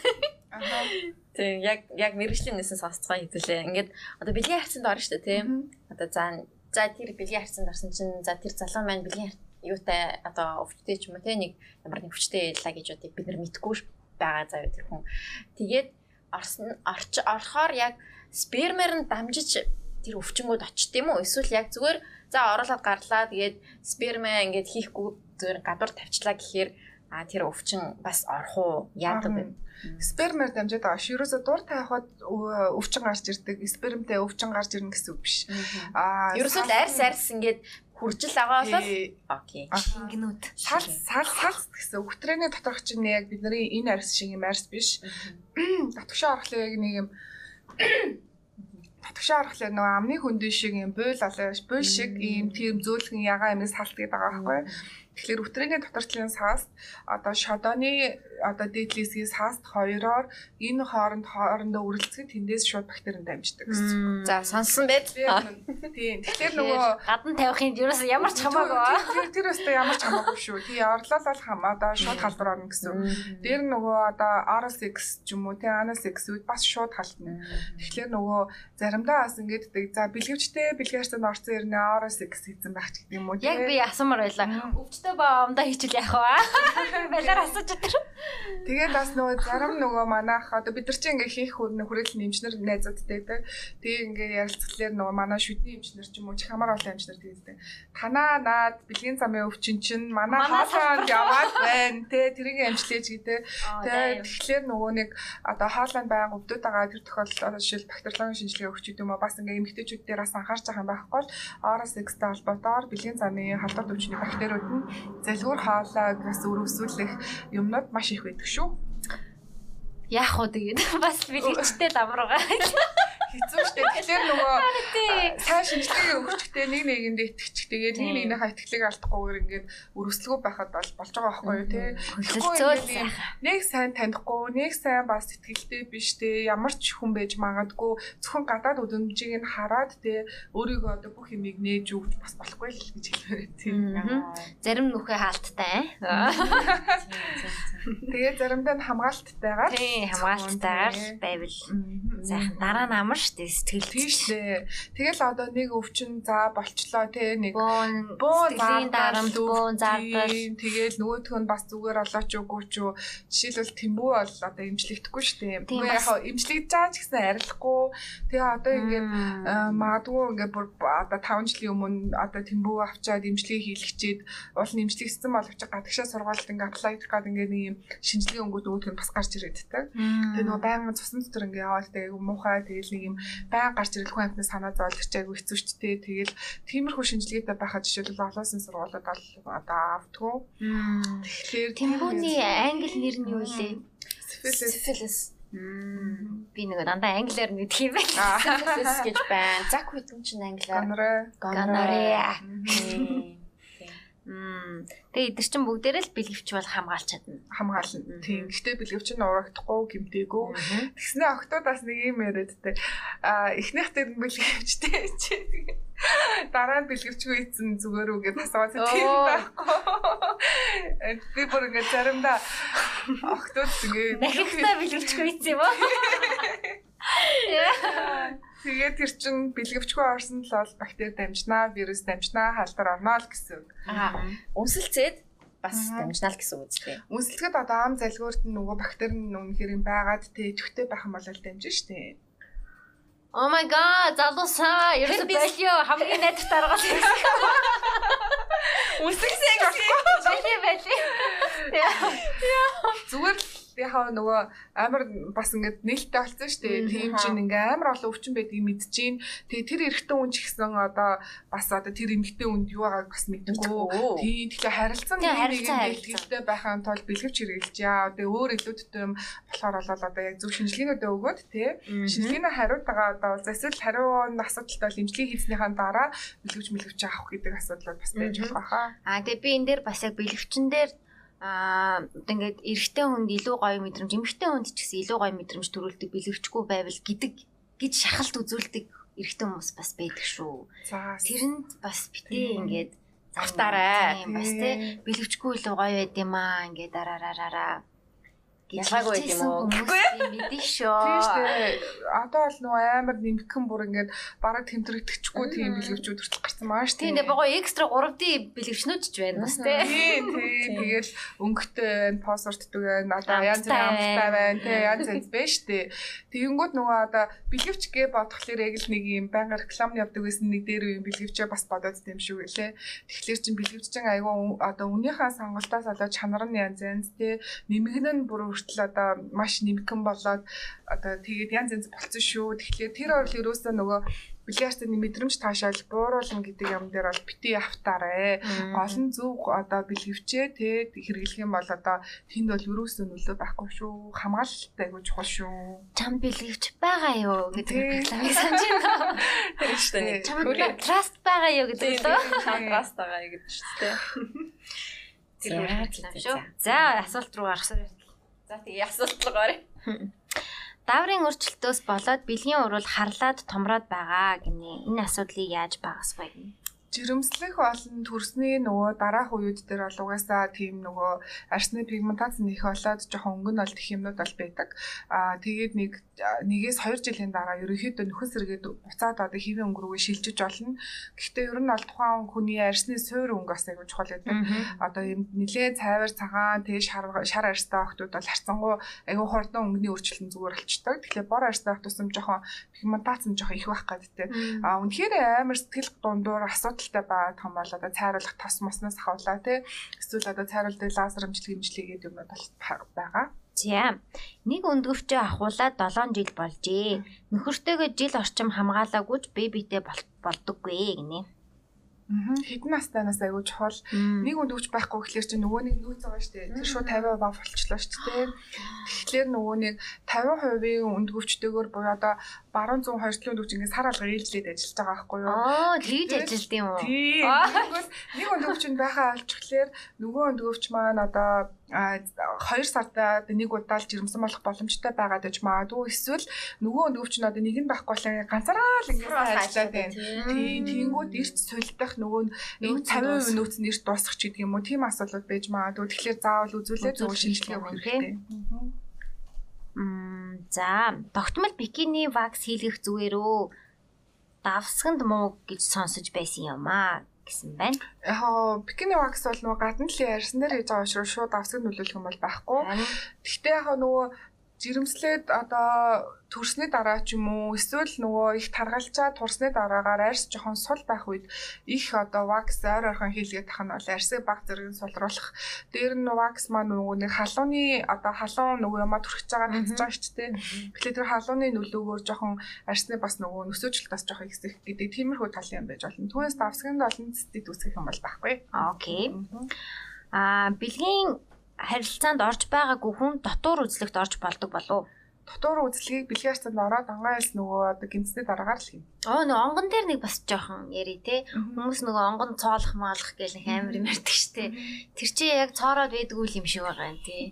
Аа. Тийм яг яг мэрэгжлийн нэсэн сонсцгоо хэвлээ. Ингээд одоо бэлгийн харьцанд орно шүү дээ тийм. Одоо за за тэр бэлгийн харьцанд орсон чинь за тэр залуу маань бэлгийн юутай одоо өвчтэй ч юм уу те нэг ямар нэг өвчтэй ялла гэж одоо бид нар мэдгүй байгаа заяа тэр хүн. Тэгээд орсон орч орохоор яг спермер нь дамжиж тэр өвчнгүүд очт юм уу? Эсвэл яг зүгээр за оруулаад гарлаа тэгээд спермэ ингээд хийхгүй зүгээр гадуур тавьчлаа гэхээр а тэр өвчин бас орох уу? Яадаг вэ? Спермээр дамжаад байгаа ш. Ерөөсө дур тайхад өвчин гарч ирдэг. Спермтэй өвчин гарч ирнэ гэсэн үг биш. Аа ерөөсөө арьс арьс ингээд хуржил байгаа бол окей. Гинүүд. Сал сал сал гэсэн өгтрэний доторх чинь яг бидний энэ арьс шиг юм арьс биш. Татгшаа орохлоо яг нэг юм татгшаа орохлоо нөгөө амны хөндөй шиг юм буйл алаа буйл шиг ийм тийм зөөлгөн ягаа юмс салт гэдэг байгаа байхгүй. Тэгэхээр өтрээний доторчлын саас одоо шодооны одоо дээдлээсгийн сааст хоёроор энэ хооронд хоорондоо үргэлцэх тэндээс шууд бактери дамждаг гэсэн. За сонсон байд. Тийм. Тэгэхээр нөгөө гадна тавихын ерөөс ямар ч хамаагүй. Тэр өстой ямар ч хамаагүй шүү. Тий орлол бол хам одоо шууд халдвар орно гэсэн. Дээр нөгөө одоо RSX ч юм уу тий ANSX үед бас шууд халтна. Тэгэхээр нөгөө заримдаа бас ингэдэг за бэлгэвчтэй бэлгээрсэн орцсон ирнэ RSX хийсэн байх гэдэг юм уу. Яг би асуумар байлаа. Өвчтөй ба умдаа хийчихвэл яах вэ? Балаар асууж өтер. Тэгээд бас нөгөө зарим нөгөө манайх одоо бид нар чинь ингээ хийх хүрээлэн эмчнэр найзуудтай байдаг. Тэгээ ингээ ярилцлагаар нөгөө манай шүдний эмчнэр ч юм уу хамаар олон эмчнэр тэгдэг. Танаа наад бэлгийн замын өвчин чинь манай хоолойнд яваад байна те тэрийг амжилж гэдэг. Тэгээ тэгэхээр нөгөө нэг одоо хоолойнд байгаа өвдөд байгаа тэр тохиолдолд жишээл бактериологийн шинжилгээ өгч юм уу бас ингээ эмгтээчүүд дээр бас анхаарч байгаа юм байхгүй бол RS-тэй холбоотойгоор бэлгийн замын халдвар өвчний бактериуд нь залгуур хоолойг бас өрөвсүүлэх юмнууд маш их байдаг шүү. Яах вэ тэгээд бас бэлгэжтэй давргаа хэцүү шттэ. Тэгэхээр нөгөө сайн шинжилгээ өгчтэй нэг нэгэнд итгэж тэгээд нэг нэгнийхээ итгэлийг алдахгүйгээр ингээд өрөслөгөө байхад бол болж байгаа байхгүй юу те. Нэг сайн танихгүй, нэг сайн бас итгэлтэй биш те. Ямар ч хүн байж магадгүй зөвхөн гадаад үдэмжийг нь хараад те өөрийгөө одоо бүх юмыг нээж өгч бас болохгүй л гэж хэлмээр тийм. Зарим нүхээ хаалттай. Тэгээд заримдаа нь хамгаалалттайгаар. Тийм, хамгаалалттайгаар байвал сайхан дараа нь амар штэ сэтгэл тийшээ. Тэгэл одоо нэг өвчин за болчлоо те нэг бөөн бөөн дарамт бөөн зардал тэгэл нөгөөх нь бас зүгээр олооч үгүй ч юу жишээлбэл тэмбүү бол одоо имжлэгдэхгүй штэ. Үгүй яг имжлэгдэж байгаа ч гэсэн арилахгүй. Тэгээ одоо ингээд магадгүй ингээд бүр одоо 5 жилийн өмнө одоо тэмбүү авчаад имжлэгийг хийлгчээд уул имжлэгдсэн боловч гадагшаа сургуульд ингээд аплай хийх гад ингээд нэг юм шинжилгээ өнгөд өгөх нь бас гарч ирээдтэй. Тэгээ нөгөө байнгын цусны дотор ингээд яваад тэгээ муухай тэгэл нэг юм байн гарч ирэл хүн амьтны санаа зовлох ч айгүй хэцүү ч тий. Тэгэл тиймэрхүү шинжилгээтэй байхад жишээлбэл олоосын сургуулиуд бол одоо автгүй. Тэгэхээр тэмбүүний англи нэр нь юу лээ? Syphilis. Би нэг дандаа англиар мэдх юм байна. Syphilis гэж байна. Зак гэдэг чинь англиар. Gonorrhea. Gonorrhea. Тэгээ эдгэр чинь бүгдээрээ л бэлгэвч бол хамгаалж чадна. хамгаална. Тийм. Гэхдээ бэлгэвч нь урагдахгүй, гимтээгүй. Тэгснэ октоудаас нэг юм яриадтэй. Аа эхнийхтэй бэлгэвчтэй чи дараа нь бэлгэвчгүй ийцэн зүгээр үү гэж асуусан. Тийм байхгүй. Би бүр ингэ заримдаа октод тэгээ Дахихтаа бэлгэвчгүй ийц юм уу? тэгээ тэр чин бэлгэвчгүй орсон л бол бактери дамжнаа, вирус дамжнаа, халдвар орно л гэсэн. үг. Аа. Үнсэлцээд бас дамжнаа л гэсэн үг тийм. Үнсэлгэд одоо ам залгуурт нь нөгөө бактери нь үнэхээр юм байгаад тэ төвтэй байх юм бол л дамжин штэ. Oh my god, залуусаа. Ерөөсө Herpes. болио хамгийн найдах даргаал. Үнсэлцээ Бэлээ бэлээ. Зүгээр л яхаа нөгөө амар бас ингээд нээлттэй болсон шүү дээ. Тийм чинь ингээ амар олон өвчин байдгийг мэдчихээн. Тэгээ тэр эрэгтэй хүн ч гэсэн одоо бас одоо тэр эмэгтэй хүнд юу байгааг бас мэдгүй. Тийм тэгэхээр харилцан бэлгэлтэй байхын тулд бэлгэвч хэрэгжилж яа. Тэгээ өөр илүүдтэй юм болохоор бол одоо яг зөв шинжилгээнүүдээ өгөөд тий. Шинжилгээний хариуутагаа одоо эсвэл хариу нь асуудалтай бол эмчилгээ хийснийхаа дараа бэлгэвч мэлгэвч авах гэдэг асуудал бас байж болох байхаа. Аа тэгээ би энэ дээр бас яг бэлгэвчин дээр аа ингээд эрэгтэй хүнд илүү гоё мэдрэмж, эмэгтэй хүнд ч гэсэн илүү гоё мэдрэмж төрүүлдэг бэлгэвчгүй байвал гэдэг гэж шахалт үзүүлдэг эрэгтэй хүмүүс бас байдаг шүү. За Тэрэнд бас битээ ингээд Автаарай. Бас тий бэлгэвчгүй илүү гоё байд юм аа ингээд дараараараа Ялгаагүй юм уу? Гэхгүй мэдээ шүү. Тийм шүү. Одоо бол нөгөө амар нэмгхэн бүр ингээд бараг тэмдрэгдэхгүй тийм бэлгэвчүүд хүртэл гарсан маа шүү. Тийм дээ богоо экстра 3D бэлгэвчнүүд ч байна бас тий. Тийм тийм тэгэл өнгөтэй байна, пассвортдаг байна, одоо янз бүрийн амттай байна. байна, тий янз янз байна шүү дээ. Тэгэнгүүт нөгөө одоо бэлгэвч гээ бодхолоор яг л нэг юм байнга рекламны явдаг гэсэн нэг дээр үеийн бэлгэвчээ бас бодоод тийм шүү гэлээ. Тэгэхээр чин бэлгэвччин айгүй одоо үнийхээ сонголтоос болоод чанар нь янз янз тий нэмгэн нь бүр хүртэл одоо маш нэмгэн болоод одоо тэгээд янз янз болцсон шүү. Тэгэхээр тэр бол ерөөсөө нөгөө бильярдын мэдрэмж таашаал бууруулна гэдэг юм дээр бол бити автаарэ. Гол нь зөв одоо бэлгэвчээ те хэрэглэх юм бол одоо тэнд бол ерөөсөө нөлөө байхгүй шүү. Хамгаалалттай айгуу чухал шүү. Чам бэлгэвч байгаа юу гэдэг рекламыг санаж байна. Тэр шүү дээ. Чам траст байгаа юу гэдэг лөө. тий. Контраст байгаа гэдэг шүү дээ. Тэр За, реклам шүү. за. За асуулт руу гарах сар. За тэгээ асуулт руу гарыг. Дааврын өөрчлөлтөөс болоод бэлгийн урвал харлаад томроод байгаа гинэ. Энэ асуудлыг яаж багасгах вэ? Жирэмслэх болон төрсний нөгөө дараах үед дээр бол угаасаа тийм нөгөө арсны пигментац нэх болоод жоохон өнгө нь бол тэх юмнууд бол байдаг. Аа тэгээд нэг нэгээс 2 жилийн дараа ерөнхийдөө нөхөн сэргээд буцаад одоо хэвийн өнгө рүүгээ шилжиж болно. Гэхдээ ер нь бол тухайн хүний арсны суур өнгө бас айгүй чухал байдаг. одоо юм нилээ цайвар цагаан тэгээ шар шар арьстай охтууд бол харцангуй айгүй хурдан өнгөний өөрчлөлт зүгээр болчтой. Тэгэхээр бор арьстай охт тусам жоохон пигментац нь жоохон их байх гадтай. А үнэхээр амар сэтгэл дундуур асуудалтай байгаа том бол одоо цайруулах тос моснос хавлаа тий. Эсвэл одоо цайруулдаг лазер имжлэг гэдэг юмнууд бол байгаа. За. Нэг өндгөвчөө ахуулаад 7 жил болжээ. Нөхөртөөгөө жил орчим хамгаалаагүй ч бэбитэй болдоггүй гинэ. Аа хэдэн настанаас айгүй чухал. Нэг үнд өгч байхгүй гэхэлэр чи нөгөө нэг байгаа шүү дээ. Тэр шууд 50% болчихлоо дээ. Тэгэхээр нөгөө нэг 50%-ийн үнд өгчтэйгөр буюу одоо баруун зүүн хоёртлын үнд өгч ингээд сар алга ээлжлээд ажиллаж байгаа байхгүй юу? Оо, тэгж ажилт юм уу? Тийм. Нэг үнд өгчөнд байхаа олчихлоор нөгөө үнд өгч маань одоо 2 сарда нэг удаа л жирэмсэн болох боломжтой байгаад байж магадгүй эсвэл нөгөө үнд өгч нь одоо нэг нь байхгүй болоо ганцаараа л ингээд ажиллаад байна. Тийм, тэнгууд эрт сулдах нөгөө нэг 50% нөөц нь эрт дуусах ч гэдэг юм уу тийм асуудлууд байж магадгүй. Тэгэхээр заавал үзүүлээд нөгөө шинжилгээ өгөх хэрэгтэй. Мм за тогтмол бикини вакс хийлгэх зүгээрөө давсганд муу гэж сонсож байсан юм аа гэсэн байна. Яг бикини вакс бол нөгөө гадна талын ярьсан дээр хийж байгаа учраас шууд давсаг нөлөөлөх юм бол байхгүй. Гэхдээ яг нөгөө жирэмслээд одоо төрсний дараа ч юм уу эсвэл нөгөө их таргалчаад турсны дараагаар арьс жоохон сул байх үед их одоо вакс ойр ойрхон хийлгээд тах нь бол арьсыг баг зэрэг сулруулах. Дээр нь вакс маань нөгөө нэг халууны одоо халуун нөгөө юмаа түрхэж байгаа татж байгаа шүү дээ. Тэгэхээр тэр халууны нөлөөгөөр жоохон арьсны бас нөгөө нөсөөжлөлт бас жоохон ихсэх гэдэг тиймэрхүү тал юм байж болно. Түүнээс давсганд олон цэцэд үсгэх юм бол байхгүй. Окей. Аа бэлгийн харилцаанд орж байгаагүй хүн дотор үзлэгт орж болдог болов уу? дотор үзлэгийг бэлгийн арцанд ороод ангаас нөгөө одоо гимцний дараагаар л хийнэ. Оо нөгөө онгон дээр нэг бас жоохон яри те. Хүмүүс нөгөө онгон цоолох маалах гэл нэг амар юм ярьдаг штэ. Тэр чи яг цоороод байдгүй юм шиг байгаа юм тий.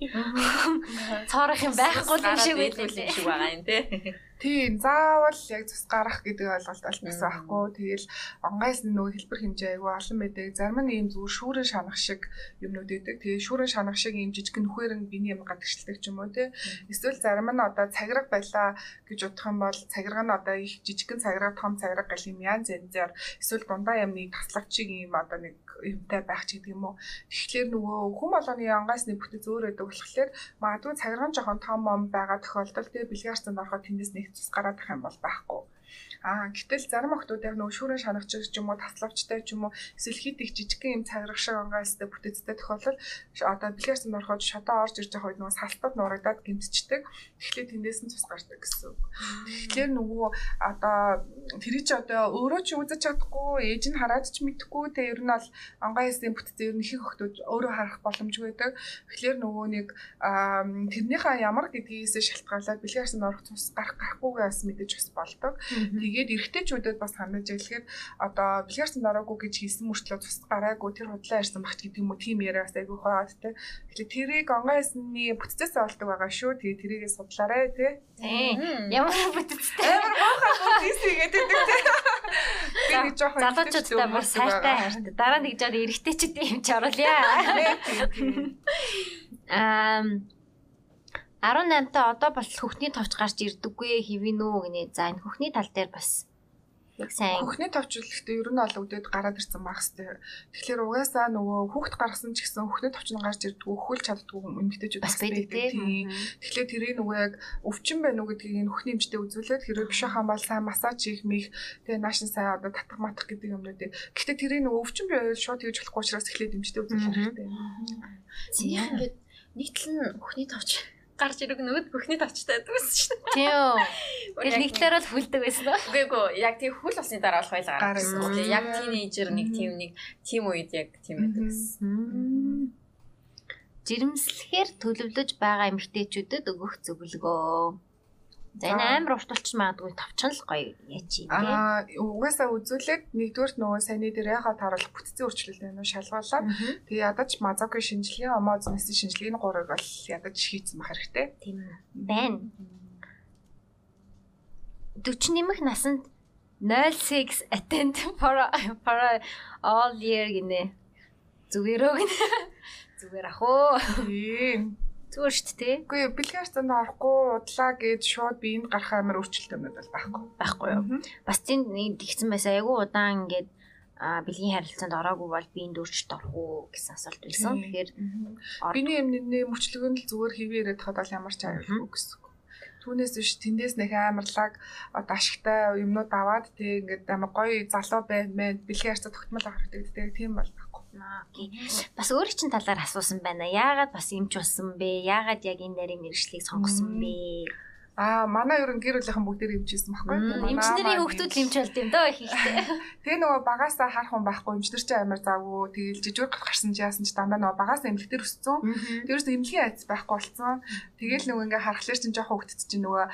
Цоорох юм байхгүй юм шиг байдаг юм шиг байгаа юм тий. Тийм заавал яг цус гарах гэдэг ойлголт бол бас байхгүй. Тэгэл онгоос нөгөө хэлбэр хэмжээ айгүй олон байдаг. Зарим нь ийм зүгээр шүүрэн шанах шиг юмнууд байдаг. Тэгээ шүүрэн шанах шиг ийм жижиг нөхөр нь биний юм гадагшилдаг ч юм уу те. Эсвэл зарим нь одоо цагираг байлаа гэж бодох юм бол цагираг нь одоо их жижигхэн цагираг том цагираг гэл юм янз янзаар эсвэл дундаа юмны таслагчиг ийм одоо нэг юмтай байх ч гэдэг юм уу. Тэгэхээр нөгөө хүм болгоны ангаас нэг бүтэц өөр байдаг болохоор магадгүй цагирган жоохон том ом байгаа тохиолдолд тэгээ бэлгийн арцанд ороход тэндээс нэг цус гараад ах юм бол байхгүй. Аа гэтэл зарим охтууд яг нөгөө шүүрэн шанагч ч юм уу таславчтай ч юм уу эсвэл хит их жижигхэн юм цаграх шиг ангаарстай бүтэцтэй тохиолдол одоо бэлгэрсэн ороход шодоо орж ирж байгаа үед нөгөө салтад нурагдаад гимтчдэг. Тэгэхээр тэндээс нь цус гардаг гэсэн үг. Тэгэхээр нөгөө одоо тэр чи одоо өөрөө ч үзэж чадахгүй ээж нь хараад ч мэдэхгүй те ер нь бол ангаасын бүтэц ер нь их охтууд өөрөө харах боломжгүй байдаг. Тэгэхээр нөгөө нэг тэрнийхээ ямар гэдгийгээс шалтгаалаад бэлгэрсэн орох цус гарах гарахгүйгээс мэдэж бас болдог. Тэгээд эрэгтэйчүүдэд бас хандаж хэлэхэд одоо бэлгэрсэн дараагүй гэж хийсэн мөртлөө цус гараагүй тэр худлаа ирсэн багт гэдэг юм уу тийм яриа бас айгүй хаад те. Тэгэхээр тэрийг онгойсны бүтцээс олдог байгаа шүү. Тэгээд тэрийгээ судлаарай те. Тийм. Ямар бүтцтэй. Амар баахаа бүтц гэдэг те. Би нэг жоохон залуучуудтай бүр сайтай хайртай. Дараа нэг жоо эрэгтэйчүүд юм ч оруулъя. Аа 18-та одоо бол хөхний товч гарч ирдэггүй хэвэн үү гинэ. За энэ хөхний тал дээр бас яг сайн. Хөхний товчлогтой ер нь ол өгдөөд гараад ирсэн байх хэвээр. Тэгэхээр угаасаа нөгөө хүүхд гаргасан ч гэсэн хөхний товч нь гарч ирдэггүй, өхөл чаддгүй эмэгтэйчүүд бас байдаг тийм. Тэгэхээр тэрийг нөгөө яг өвчин байна уу гэдгийг энэ хөхний эмчтэй үзүүлээд хэрэг биш хаа бол сайн массаж хийх мих тэгээ наашин сайн одоо татах матах гэдэг юмнуудыг. Гэхдээ тэрийг нөгөө өвчин байвал шууд хийж болохгүй учраас эхлээд эмчтэй үзүүлэх хэрэгтэй. Тийм ингээд нэг тал нь хөхний товч гарч ирэх нөгөөд бүхний тавчтай байдаг байсан шүү дээ. Тийм. Тэгэл нэг талаар л хүлдэг байсан ба. Үгүй эгүй яг тийм хүл усны дараа болох байл гараад байсан. Тэгээ яг тинейжер нэг тийм нэг тийм үед яг тийм байдаг гэсэн. Жирэмслэхээр төлөвлөж байгаа эмэгтэйчүүдэд өгөх зөвлөгөө. За энэ амар уртулч магадгүй тавчхан л гоё яач юм. Аа угаасаа үзүүлээд нэгдүгürt нөгөө саяны дээр яхаа тааруулах бүтцийн өөрчлөлт байна уу шалгуулаад тэгээ ядаж мазоки шинжилгээ омознэсийн шинжилгээний гурыг бол ядаж хийцэн байх хэрэгтэй. Тийм байна. 40 нэмэх насанд 06 attend for for all year гинэ. Зүгээр өө гинэ. Зүгээр ах уу. Тийм. Зүгээр шүү дээ. Үгүй бэлгээр цанд орохгүй удлаа гэж шууд биеинд гарах амар өөрчлөлт юмнууд бол байхгүй. Байхгүй юу? Бас тийм нэг тэгсэн байсан. Айгу удаан ингээд а бэлгийн харилцаанд ороогүй бол биеинд өөрчлөлт орох уу гэсэн асуулт байсан. Тэгэхээр биений эмнэлний мөчлөгөнд л зүгээр хэвээр яриад хад ямар ч аюулгүй гэсэн. Түүнээс биш тэндээс нэг амарлаг одоо ашигтай юмнууд аваад тэг ингээд амар гоё залуу баймаа бэлгийн харьцаа тогтмол авах хэрэгтэй. Тийм бол Бас өөрөө чинь талаар асуусан байна. Яагаад бас эмч болсон бэ? Яагаад яг энэ нарийн мэрэгчлийг сонгосон бэ? Аа манай ер нь гэр бүлийнхэн бүгдээр эмчээсэн байхгүй. Эмчнэрийн хүүхдүүд эмч болд юм дөө их ихтэй. Тэгээ нөгөө багасаа харах хүн байхгүй эмчнэр чи амар завгүй. Тэгээл жижиг гарсан чи яасан чи дандаа нөгөө багасаа эмнэлэгтэр өссөн. Тэрээс эмнэлгийн айц байхгүй болцсон. Тэгээл нөгөө ингээ харахлаар чинь жоохон хүүхдэд чинь нөгөө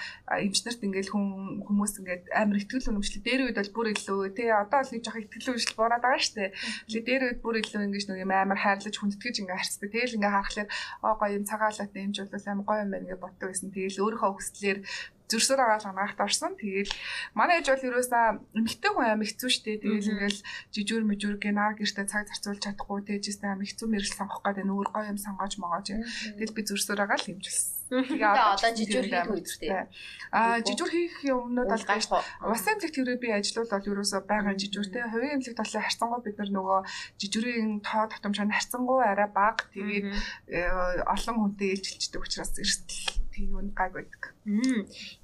эмчнэрт ингээл хүн хүмүүс ингээд амар ихтгэл үнэмшлээ. Дээр үед бол бүр илүү тий одоо л нэг жоохон ихтгэл үнэмшил бураад байгаа штэ. Тэгээ дээр үед бүр илүү ингээд нөгөө амар хайрлаж хүндэтгэж ингээ харцдаг. Тэгээл ингээ харахлаар оо гоё юм цагаалаатай эмч бол амар гоё юм байна гэж боддог байсан. Тэгээл өөрийнхөө хүслээр Тэгэхээр зөрсөр агаал ангаахт орсон. Тэгээл манай ээж бол ерөөсөө эмэгтэй хүн аим хэцүү шттэ. Тэгээл ингээл жижүүр мэжүүр гэнаа гэртээ цаг зарцуулж чадахгүй тэжээсээ аим хэцүү мэрэл сонгох гэдэг нүүр гоё юм сонгоож могоож. Тэгэл би зөрсөр агаал хэмжилсэн. Тэгээ одоо жижүүр хийх үедтэй. Аа жижүүр хийх юмнууд бол гаш ус эмнэлэг тэрэг би ажиллавал бол ерөөсөө байгаа жижүүртэй хувийн эмнэлэг талын харьцангуй бид нар нөгөө жижүүрийн тоо татамж нь харьцангуй арай бага тэгээд э, олон хүнтэй ээлжилчдэг учраас эрсдэл үн гайг байдаг.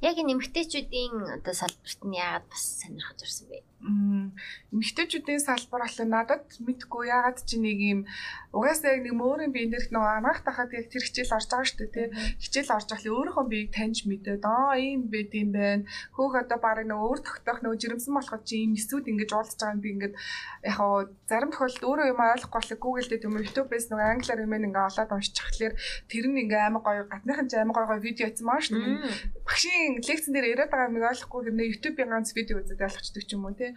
Яг энэ эмгтээчүүдийн одоо салбарт нь яагаад бас сонирхож ирсэн бэ? Эмэгтэйчүүдийн салбар болоо надад мэдгүй ягаад чи нэг юм угаасаа яг нэг мөөрийн биеийн дээрх нөгөө ангаах тахад яг тэр хичээл орж байгаа шүү дээ тий. Хичээл орж байгаа л өөрийнхөө биеийг таньж мэдээд аа ийм байд юм байна. Хөөх одоо барыг нөгөө өөр тогтоох нөгөө жирэмсэн болоход чи ийм эсүүд ингэж уулзж байгаа юм би ингээд яг хаа зарим тохиолдолд өөрөө юм ойлгохгүй бол Google дээр юм YouTube-ээс нөгөө англиар юм ингээ олоод уншиж чахлаар тэр нь ингээ амар гоё гадныхан ч амар гоё гоё видео хийсэн маа шүү дээ. Багшийн лекцэн дээр яриад байгаа юм ойлгохгүй гэмнээ YouTube-ийн ганц видео үзээд ойлгочдөг ч юм уу тий.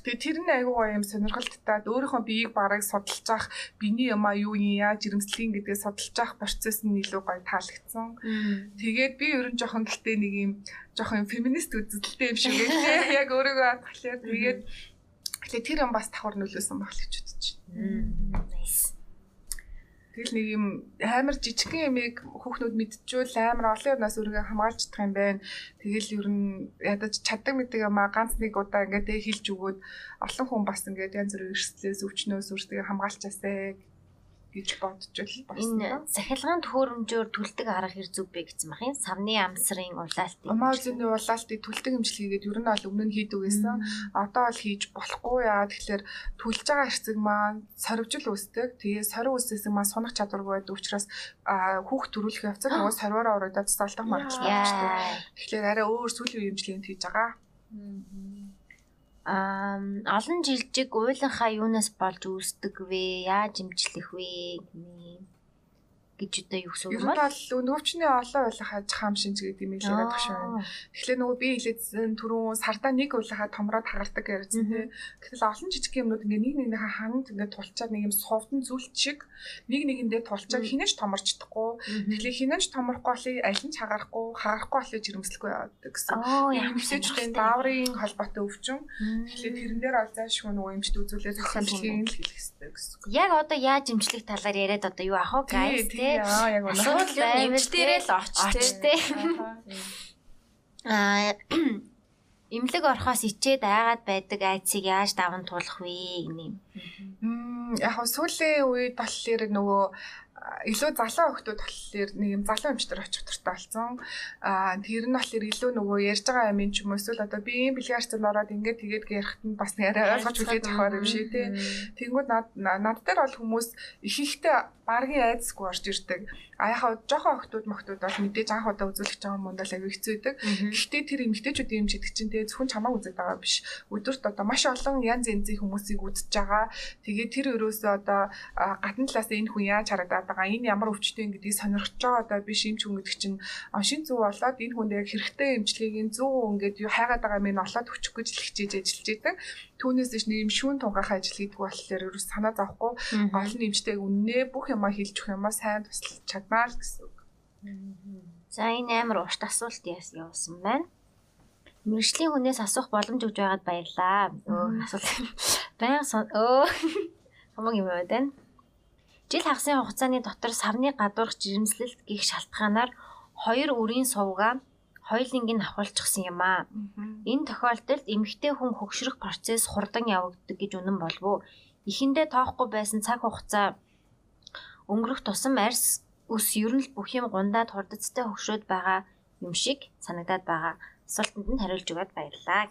Тэгээ тэр нь айгүй гоё юм сонирхолттой өөрийнхөө биеийг бараг судалж ах биений юмаа юу юм яаж жирэмслэгийн гэдгээ судалж ах процесс нь илүү гоё таалагдсан. Тэгээд би ерөн жоохон гэхдээ нэг юм жоохон феминист үзэлтэй юм шиг байлээ. Яг өөрийгөө хатгалаа. Тэгээд тэр юм бас давхар нөлөөсөн байх л гэж байна. Nice. Тэгэл нэг юм амар жижигхэн ямиг хүүхнүүд мэдчихвэл амар олон юмнаас өөрийгөө хамгаалж чадах юм байна. Тэгэл ер нь ядаж чаддаг мэддэг юм а ганц нэг удаа ингээд хэлж өгөөд олон хүн бас ингээд янз бүрийн эрсдлээс өвчнөөс өөртөө хамгаалчаасай гэж бодож байна. Энэ сахилгаан төхөөрөмжөөр төлдөг арга хэр зүг бэ гэсэн махын савны амсрын улаалтыг. Амаазны улаалтыг төлдөг имжлэгээд ер нь бол өмнө нь хийдэг байсан. Одоо бол хийж болохгүй яа. Тэгэхээр төлж байгаа хэрцэг маань сорвжил үүсдэг. Тэгээ сорив үүссэн маань сунах чадваргүй байдаг учраас хүүхд төрүүлэх явцад нөгөө сорвороо урагдаад цаалтах магадлалтай. Тэгэхээр арай өөр сүлийн имжлэгэнд хийж байгаа. Аа олон жилжиг уйлынхаа юунаас болж үүсдэг вэ? Яаж имжлэх вэ гэмээ гэж одоо юу гэсэн юм бол нөвчний олон уйлахаа хам шинж гэдэг юм яриад багш байна. Тэгэхээр нөгөө би хэлээдсэн түрүүн сардаа нэг уйлахаа томроод хагардаг ярьсан тий. Гэтэл олон жижиг юмнууд ингээ нэг нэгнийхээ ханд ингээ тулчаад нэг юм сувдан зүйлт шиг нэг нэгэндээ тулчаад хинэж томорч чадахгүй. Тэгэхээр хинэж томрохгүй аль нь хагарахгүй, хагарахгүй болыг жирэмслэхгүй явдаг гэсэн. Яг хэвсэжтэй дааврын холбоотой өвчин. Тэгэхээр тэрэн дээр ол заашгүй нөгөө эмчд үзүүлээд зөвхөн хэлэх хэрэгтэй гэсэн. Яг одоо яаж имжлэх талаар яриад одоо юу ах вэ guys тий Аа яг үнэ. Асуудал нэмж дээрээ л оч тий. Аа имлэг орхоос ичээд айгаад байдаг айцыг яаж даван туулах вэ гэнэ. Мм яг сүүлийн үед болохоор нөгөө илүү залуу хүмүүс болохоор нэг юм залуу эмчтэр очих туфтаа болсон. Аа тэр нь болохоор илүү нөгөө ярьж байгаа юм ч юм уу эсвэл одоо би ийм бэлгийн арцанд ороод ингээд тэгээд ярихт нь бас нэг арай ойлгож хүлээж авах юм шиг тий. Тэнгүүд над над дээр бол хүмүүс их ихтэй баргийн айдсгүй орж ирдэг. А яхаа жоохон охтууд мохтууд бол мэдээж анх удаа үзүүлэх юм даа аягүй хэцүү байдаг. Гэхдээ тэр эмгтээчүүд юм чидэх чинь тэгээ зөвхөн чамааг үзэж байгаа биш. Өдөрт одоо маш олон янз янзын хүмүүсийг үзэж байгаа. Тэгээ тэр өрөөсөө одоо гадна талаас энэ хүн яаж харагдаад байгаа, энэ ямар өвчтэй юм гэдгийг сонирхож байгаа одоо биш юм ч хүн гэдэг чинь шин зүв болоод энэ хүнд яг хэрэгтэй эмчилгээг зөв ингээд юу хайгаад байгаа юм олоод өчөх гэж л хичээж ажиллаж идэг. Түүнээс дэш нэг юм шүүн тунгаахаа ажил хийдэг болохоор ерөөс санаа зовхгүй гол нь эмчтэйг үннээ бүх юмаа хэлж өгөх юмаа сайн туслах чаднаа л гэсэн үг. За энэ амар урт асуулт явуулсан байна. Мэргэжлийн хүнээс асуух боломж өгж байгаад баярлаа. Өө асуулт. Баян өө хамаг юм байна. Жил хагасын хугацааны дотор савны гадуурх жирэмслэлт гих шалтгаанаар хоёр үрийн сувга хоёулынг нь авахулчихсан юм аа. Энэ тохиолдолд эмэгтэй хүн хөгшрөх процесс хурдан явагддаг гэж үнэн болов уу? Эхэндээ тоохгүй байсан цаг хугацаа өнгөрөх тусам арьс өс ер нь л бүх юм гундаад хурдцтай хөгшрөөд байгаа юм шиг санагдаад байгаа. Асуултанд нь хариулж өгöd баярлалаа.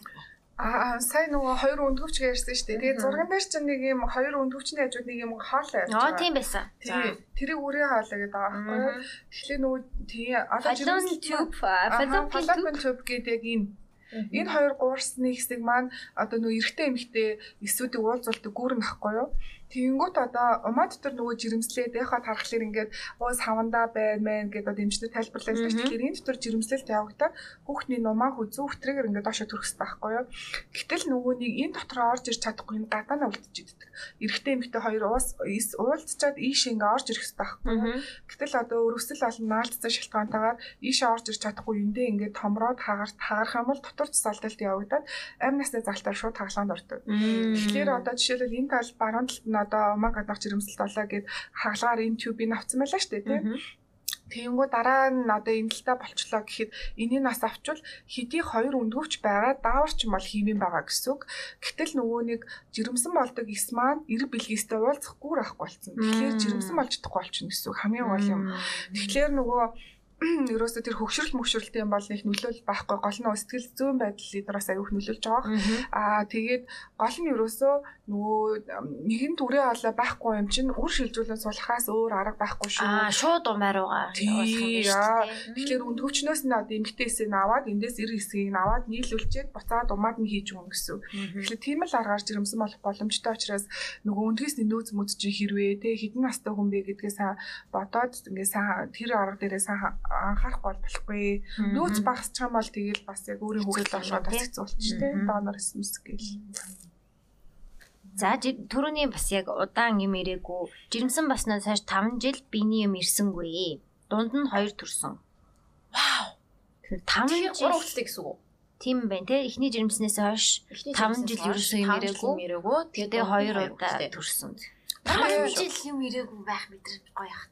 Аа сайн нөгөө хоёр өндгөвч ярьсан шүү дээ. Тэгээд зурган дээр чинь нэг юм хоёр өндгөвчний хажууд нэг юм хоол байж байгаа. Аа тийм байсан. За тэрийг үрээ хаалаа гэдэг юу? Тэгэхээр нөгөө тий одоо жирэмс tube fallopian tube гэдэг энэ Энэ хоёр гуурсны хэсэг маань одоо нөгөө эрэгтэй эмэгтэй эсүүдийг уулзуулдаг гүүрэн ахгүй юу? Тэгэнгүүт одоо умаа дотор нөгөө жирэмслээд яхаа тархлаар ингээд уу савандаа байна мэн гэдэг одоо эмчнэр тайлбарлаж байна. Тэгэхээр энэ дотор жирэмслэлт явагдаад хүүхний нумаа хүзүү өтрэгэр ингээд доошо төрөх хэрэгтэй байхгүй юу? Гэтэл нөгөө нэг энэ дотор орж ирч чадахгүй энэ гадаа нь үлдчихэдэг. Эрэгтэй эмэгтэй хоёр уус уулзчаад ийш ингээд орж ирэх байхгүй юу? Гэтэл одоо өрөвсөл олон наалдсан шалтгаантайгаар ийш орж ирч чадахгүй эндээ ингээд томроод хагарт хагарах юм бол дотор цэцэлтэлт явагдаад амь насны залтаар шууд хаглаанд ордог. Тэгэхээр одоо жишээлбэл энэ тал баруун талд нь одоо умаа гадах жирэмсэлт болоо гэд хагалгаар энэ тюбийг авцсан байлаа шүү дээ тийм. Тэгэнгүү дараа нь одоо энэ талтай болчлоо гэхэд энийг нас авчвал хэдий хоёр өндгөвч байгаа дааварч юм бол хиймэн байгаа гэсэн үг. Гэтэл нөгөө нэг жирэмсэн болдог эс маань эрг бэлгээстэй уулзахгүй байхгүй болсон. Тэгэхээр жирэмсэн болж чадахгүй болчихно гэсэн үг хамгийн гол юм. Тэгэхээр нөгөө ерөөсө тэр хөгшрөл мөгшрөлтэй юм бол их нөлөөлөл байхгүй гол нь сэтгэл зүйн байдал лидераас аюух нөлөөлж байгаа. Аа тэгээд гол нь ерөөсө нөгөө нэгэн түрээ олоо байхгүй юм чинь үр шилжүүлэн сулахаас өөр арга байхгүй шүү. Аа шууд умаар байгаа. Тий, яа. Тэгэхээр үн төвчнөөс нь одоо эмгтээсээ аваад эндээс эр хэсгийг аваад нийлүүлчихэд буцаад умаад нь хийж өгнө гэсэн. Тэгэхээр тийм л аргаар жирэмсэн болох боломжтой учраас нөгөө үндгээс нөөц мөц чи хэрвээ те хідэн настай хүн бэ гэдгээ сайн бодоод ингээ сайн тэр арга дээрээ сайн анхаарах бол болохгүй. Нөөц багасч байгаа бол тэгэл бас яг өөрийн хөвгөл болгоод бас хэцүү болчих те. Донор эсмэс гээл. За түрүүний бас яг удаан юм ирээгүй. Жирэмсэн баснаас хойш 5 жил биений юм ирсэнгүй. Дунд нь 2 төрсөн. Вау. Тэр 5 жил 3 хүчтэй гэсэн үг үү? Тийм байна те. Эхний жирэмснээс хойш 5 жил ерөөсөө юм ирээгүй. Ирээгүй. Тэгээ 2 удаа төрсөн. 5 жил юм ирээгүй байх мэдрэмж гоё хат.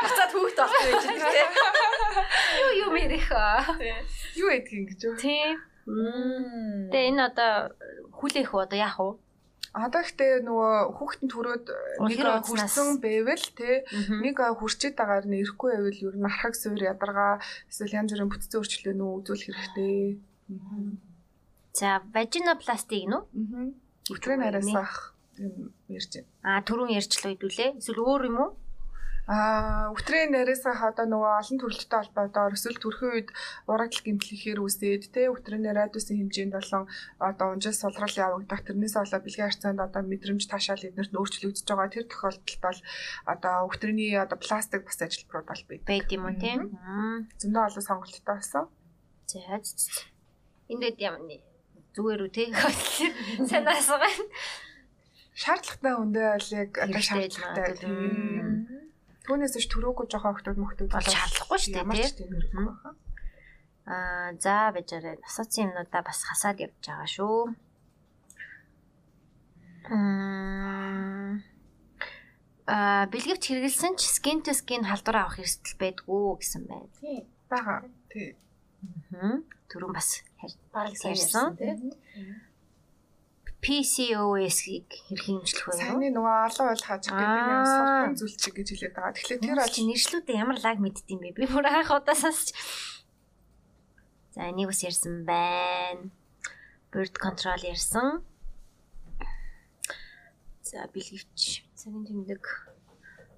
Буцаад хүүхд болох гэж байна те. Юу юу мэрэх аа. Юу ядг ингэж юу? Тийм. Мм. Тэгээ энэ одоо хүлээх үү одоо яах вэ? Одоо ихтэй нөгөө хүүхдэн төрөөд нэг хэр удснаас? хүрсэн байвал те нэг хүрчээд байгаа нь ирэхгүй байвал ер нь архаг суур ядаргаа эсвэл янз бүрийн бүтцийн өөрчлөлт нөө үзүүлэх хэрэгтэй. За, вагинопластик нь үү? Өтрийн нараас ах юм ярьж байна. Аа, түрүүн ярьчлаа хэдүүлээ. Эсвэл өөр юм уу? Аа, өтрийн нариасаа одоо нөгөө олон төрөлттэй холбоотоор эсвэл төрхийн үед урагдл гэмтлэхээр үсээд те өтрийн радиусын хэмжээнд болон одоо унжаас сулрал явагдах тэрнээс болоод бэлгийн харьцаанд одоо мэдрэмж таашаал эднэрт өөрчлөгдөж байгаа тэр тохиолдолд бол одоо өтрийн одоо пластик бас ажилбарууд бол бий. Байд юм уу тийм? Зөндөө олон сонголттой байсан. За, энд юм нэ. Зүгээр үү те? Сайн асуугаа. Шаардлагатай үндэ яг одоо шаардлагатай. Түүнээс ч төрөөгүй жоохон охтууд мөхтүүд Бол шаардлагагүй шүү дээ, Ямар ч тий? тийм хэрэггүй байна. Аа, за бижаарэ насацын юмнуудаа бас хасаад явж байгаа шүү. Аа, бэлгэвч хэрэгэлсэн ч skin to skin халдвар авах эрсдэл байдгүй гэсэн байна. Тийм. Бага. Тий. Аа. Түрүүн бас Бараг сайн ярьсан. ярьсан тийм. PCOS-ийг хэрхэн хэмжлэх вэ? Саяны нөгөө олон ойл хааж гэдэг би Аа. суртан зүйлчиг гэж хэлээд байгаа. Тэгэхээр тэр бол нэршлүүдээ ямар лаг мэддэм бэ? Би бүр анх удаа сонсч. За энийг бас ярьсан байна. Bird control ярьсан. За бэлгэвч. Сарын тэмдэг.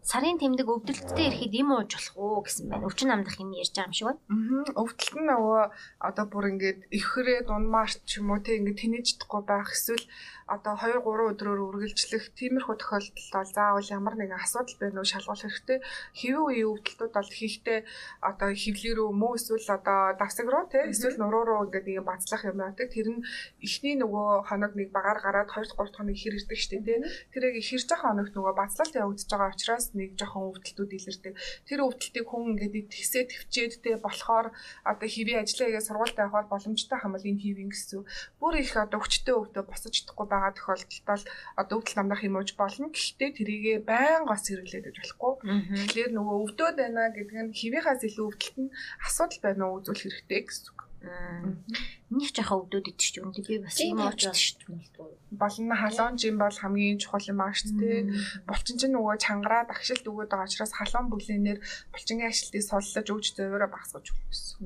Сарын тэмдэг өвдөлттэй ирэхэд юм ууж болох уу гэсэн байна. Өвчин амдах юм ярьж байгаа юм шиг байна. Аа. Өвдөлт нь нөгөө одоо бүр ингээд ихрээ дунмаарч ч юм уу те ингээд тэнэж чадахгүй байх эсвэл одоо 2 3 өдрөөр үргэлжлэх тиймэрхүү тохиолдолд бол заавал ямар нэгэн асуудал байна уу шалгуулах хэрэгтэй. Хэвэн үеийн өвдөлтүүд бол хийхдээ одоо хөвлөр үү мөн эсвэл одоо давсаг руу те эсвэл нуруу руу ингээд нэг бацлах юм яадаг. Тэр нь эхний нөгөө хоног нэг багаар гараад 2 3 хоног хэр ирдэг штэ те. Тэр яг ихэр жоохон хоногт нөгөө бацлалт явагдаж байгаа учраас нэг жоохон өвдөлтүүд илэрдэг. Тэр өвдөлтийг хүн ингээд тэгсээ төвчээд те болохоор одоо хэвийн ажлаа хийгээ сургуультай явахаар боломжтой хамбал энэ хэвийн гэсэн. Бүр их одоо хүчтэй өвдөө босож чадахгүй байгаа тохиолдолд бол одоо өвдөл намдах юм ууж болно. Гэхдээ тэрийгэ байнга бас хэрэглээд байж болохгүй. Тэгэхээр нөгөө өвдөөд байна гэдэг нь хэвийнхаас илүү өвдөлт нь асуудал байна уу үзүүл хэрэгтэй гэсэн үг. Нэг жоохон өвдөд идэж ч юм. Би бас юм ууж шүү дээ. Болно халуун жим бол хамгийн чухал юм аа шүү дээ. Булчин чинь нөгөө чангараад агшилт өгöd байгаа учраас халуун бүлээнээр булчингийн агшилтыг соллож өгч зөөрө багсгаж өгөх гэсэн.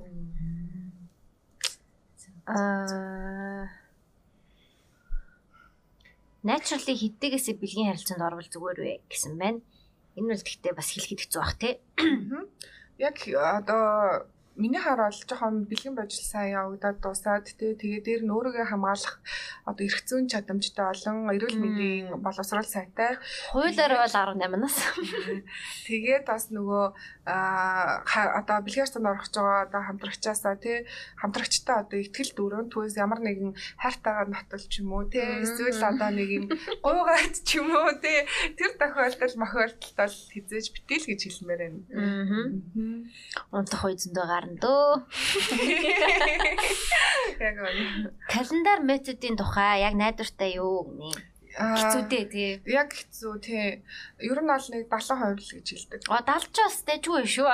Аа Naturally хиттэйгээсээ бэлгийн харилцаанд орвол зүгээр вэ гэсэн байна. Энэ бол гэхдээ бас хэлэхэд хэцүү бах тий. Яг одоо миний хараад жоохон бэлгийн божил сайн явагдаад дуусаад тий тэгээ дээр нь өөрийгөө хамгаалах одоо эрх зүйн чадамжтай олон эрүүл мэндийн боловсрол сайтай Хуулиар бол 18-наас. тэгээд бас нөгөө ха- одоо бэлгийн цанд орох байгаа одоо хамтрагчаасаа тий хамтрагчтай одоо ихтгэл дөрөв түүээс ямар нэгэн хайртайгаар нотол ч юм уу тий эсвэл одоо нэг юм гуйгаад ч юм уу тий тэр тохиолдол мохиолдолд бол хизээж битэл гэж хэлмээр байна. Аа. Унтах үе зөндөө гарна дөө. Яг үнэ. Календар методын тухай яг найдвартай юу гэнэ. Хэцүү дээ тий. Яг хэцүү тий. Ер нь бол нэг 70% л гэж хэлдэг. А 70-аас дэжгүй шүү.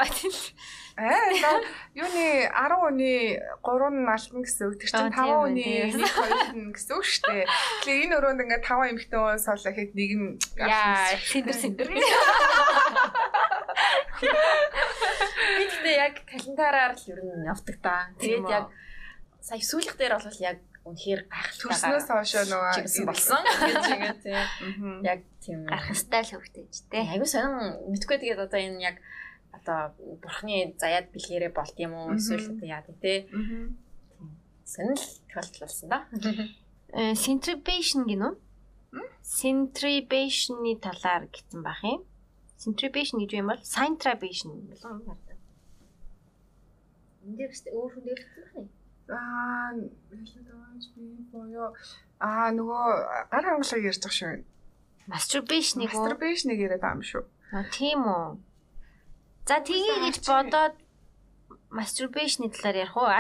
Аа одоо юуны 10 өний 3 нь алтан гэсэн үг. Тэр чинь Аа, тийм 5 үү, өний тийм. 1 2 нь гэсэн үг шүү дээ. Тэгэхээр энэ өрөөнд ингээд 5 эмэгтэй хүн суулаа хэд нэг нь Яа, синдэр синдэр. Би гэхдээ яг календараар л ер нь явдаг та. Тэгээд яг сая сүүлэх дээр бол яг үнэхээр гайхалтай Төрснөөс хойшоо нөгөө чигсэн болсон гэж ингээд тийм яг тийм гарах стайл хөвгтэйж тэ. айгуу сонин мэдгүй тэгээд одоо энэ яг одоо бурхны заяад бэлгэрээ болд юм уу эсвэл одоо яа гэдэг те Мгм. сонин л тохиолдол болсон да. Э, Centribation гинөө? Centribation-ы талаар гэсэн бах юм. Centribation гэж юм бол Centribation болон юм байна. Энд дэвс өөр хүн дэвсэх байх юм. Аа хэлээд би боёо аа нөгөө гар хангалыг ярьж байгаа шүү. Masturbation-ыг уу? Masturbation-ыг яриад байгаа юм шүү. А тийм үү. За тгий гэж бодоод masturbation-ы талаар ярих уу?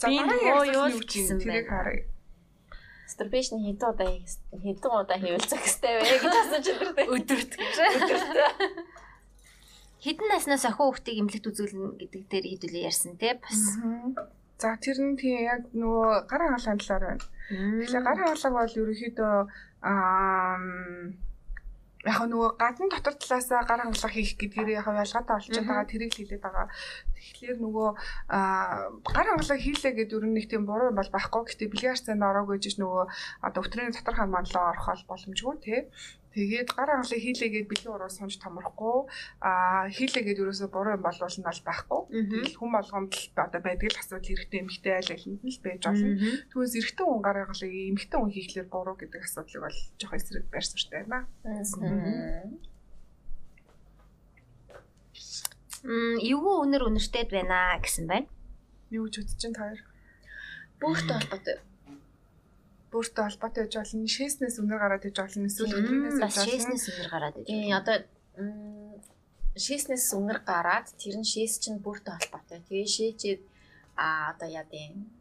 За Би дараа юу гэсэн гэсэн тэрийг харъя. Masturbation хэдэн удаа хийх- хэдэн удаа хийвэлцэх хэвтэй вэ гэж асууж өдөртэй. Өдөрт гэж. Хідэн наснаас охин хүүхдийг эмнэлэгт үзүүлнэ гэдэг дээр хэдүүлээ ярьсан те бас. За тэр нь тийм яг нөгөө гар хангалын талаар байна. Тэгэхээр гар хангалаг бол ерөнхийдөө аа яг нөгөө гадна дотор талаасаа гар хангалах хийх гэдгээр яг ялгаатай болчиход байгаа тэрийг л хэлээд байгаа. Тэгэхээр нөгөө аа гар хангалах хийлээ гэдэг ер нь нэг тийм буруу бол байхгүй. Гэтэ бильярд цаанд ороогүй гэж нөгөө одоо өвтрийн дотор хан манлаа орох бол боломжгүй тий. Тэгээд гар хангалыг хийлээгээд бэлэн уруу сунж томрохгүй аа хийлээгээд ерөөсөө буруу юм болвол нь бол байхгүй. Тэгэл хүн болгоомд л одоо байдаг л асуудал эрэгтэй эмэгтэй айл алинд нь л байж болно. Түүнээс эрэгтэй хүн гар хангалыг эмэгтэй хүн хийхлээр буруу гэдэг асуудлыг бол жоох эсрэг шүү дээ байна. Мм, эвгүй үнэр үнэртэйд байна гэсэн байна. Юу гэж үзэж чинь та хоёр? Бүгд холбоотой. Бүртээ холбоотой гэж болно. Шээснээс үнэр гараад иж болно. Эсвэл бас иж болно. шээснээс үнэр гараад иж. Тий одоо шээснээс үнэр гараад тэр нь шээс чинь бүртэй холбоотой. Тэгээ шээчээд а одоо яа гэв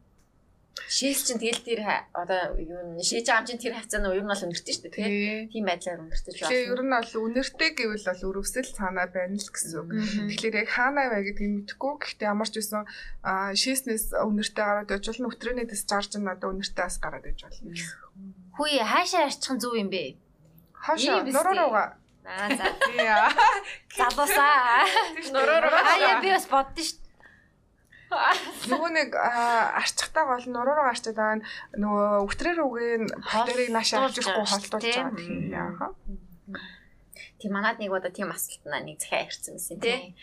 шээс чинь тэгэл тэр одоо юу шээж байгаа чинь тэр хавцаа нь ер нь бол өнөртэй шүү дээ тий. Тий. Тийм байдлаар өнөртөж Тэгэхээр ер байна. нь бол үнэртэй гэвэл бол өрөвсөл цаанаа байна л гэсэн үг. Тэгэхээр яг хаанаа вэ гэдгийг мэдэхгүй. Гэхдээ ямар ч байсан аа шээснээс үнэртэй гараад иж болно. Чарж нь одоо үнэртэй бас гараад иж болно. Хүй хаашаа арчих зөв юм бэ? Хаашаа Ийм биз нуруу дээ. руугаа. Аа за аа. залуусаа. Нуруу руугаа. Хаяа би бас боддоо шүү. Нөгөө нэг аа, арчхтаа гол нуруугаа арчаад байгаа нөгөө өвтрээр үгийн батарийг наашаа авчихгүй холдуулж байгаа. Тийм. Тийм манад нэг удаа тийм асуултнаа нэг захиа ярьсан байсан тий.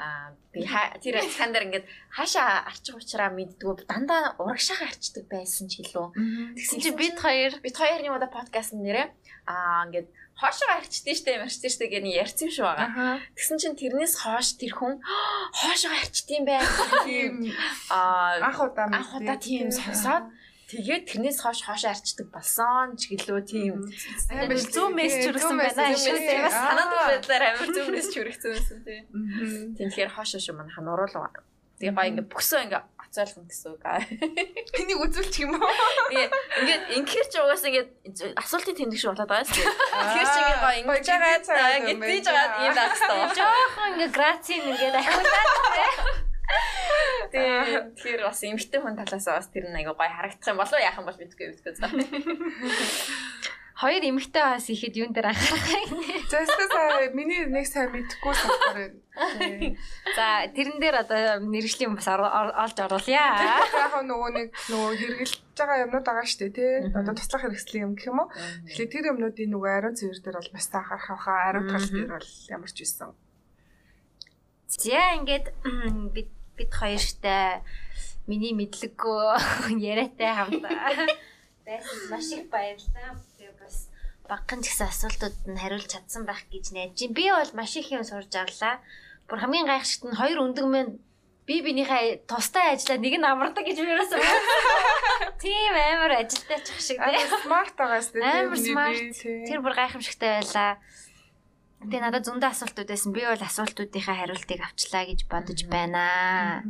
Аа би тэр цаан дээр ингээд хаашаа арчих учраас мэддгүү дандаа урагшаага арчдаг байсан ч илүү. Тэгсэн чи бид хоёр бид хоёрын удаа подкаст нэрээ аа ингээд хоошоо арчдээ штэ марчдээ штэ гэж ярьсан юм шиг байгаа. Тэгсэн чинь тэрнээс хоош тэр хүн хоошоо арчдсан байх. Тийм аа анх удаа анх удаа тийм сонсоод тэгээд тэрнээс хоош хоошоо арчдаг болсон ч гэлөө тийм Амар зүүн мессеж хүргэсэн байна. Бас санаад байдлаар амар зүүн мессеж хүргэсэн байсан тийм. Тэгэхээр хоошоо шүү манайха нуруулга. Тэгээ гоё ингээ бүксөө ингээ ацаалхан гэсэн үг. аа. Энийг үзүүлчих юм уу? Тэгээ ингээд инхээр ч угаасаа ингээд асуултын тэмдэг шиг болоод байгаа шүү дээ. Тэгэхээр чи ингээ гоё ингэж байгаа та ингээд тийж байгаа юм даа хэвээр. жоохон ингээ грацийн нэгээд ахиулаад Тэгээ тэгэхээр бас эмгтэн хүн талаас бас тэр нэг гоё харагдах юм болов яах юм бол мэдгүй мэдгүй заа. Хоёр эмэгтэй бас ихэд юун дээр анхаарах юм. За эсвэл миний нэг сайн мэдхгүй сахар байна. За тэрэн дээр одоо мэрэгжлийн бас олж оруулъя. Яг нөгөө нэг нөгөө хэрэгжилж байгаа юмнууд байгаа шүү дээ тий. Одоо туслах хэрэгслийн юм гэх юм уу? Тэгэхээр тэр юмнуудын нөгөө ариун цэвэр дээр бол бас анхаарах хаа ариун тал дээр бол ямар ч байсан. За ингээд бид бид хоёр штэ миний мэдлэггүй яриатай хамт байсан маш их баярлалаа. Багхан ч гэсэн асуултууд нь хариулж чадсан байх гэж найдаж байна. Би бол маш их юм сурж авлаа. Бүр хамгийн гайхшигт нь хоёр өндөг минь би бинийхээ тустай ажиллаад нэг нь амардаг гэж би ерөөсөө тийм амар ажилтай чих шиг тийм. смарт байгаа шүү дээ. Амар смарт. Тэр бүр гайхамшигтай байлаа. Тэгээ надад зөндөө асуултууд байсан. Би бол асуултуудынхаа хариултыг авчлаа гэж бодож байна.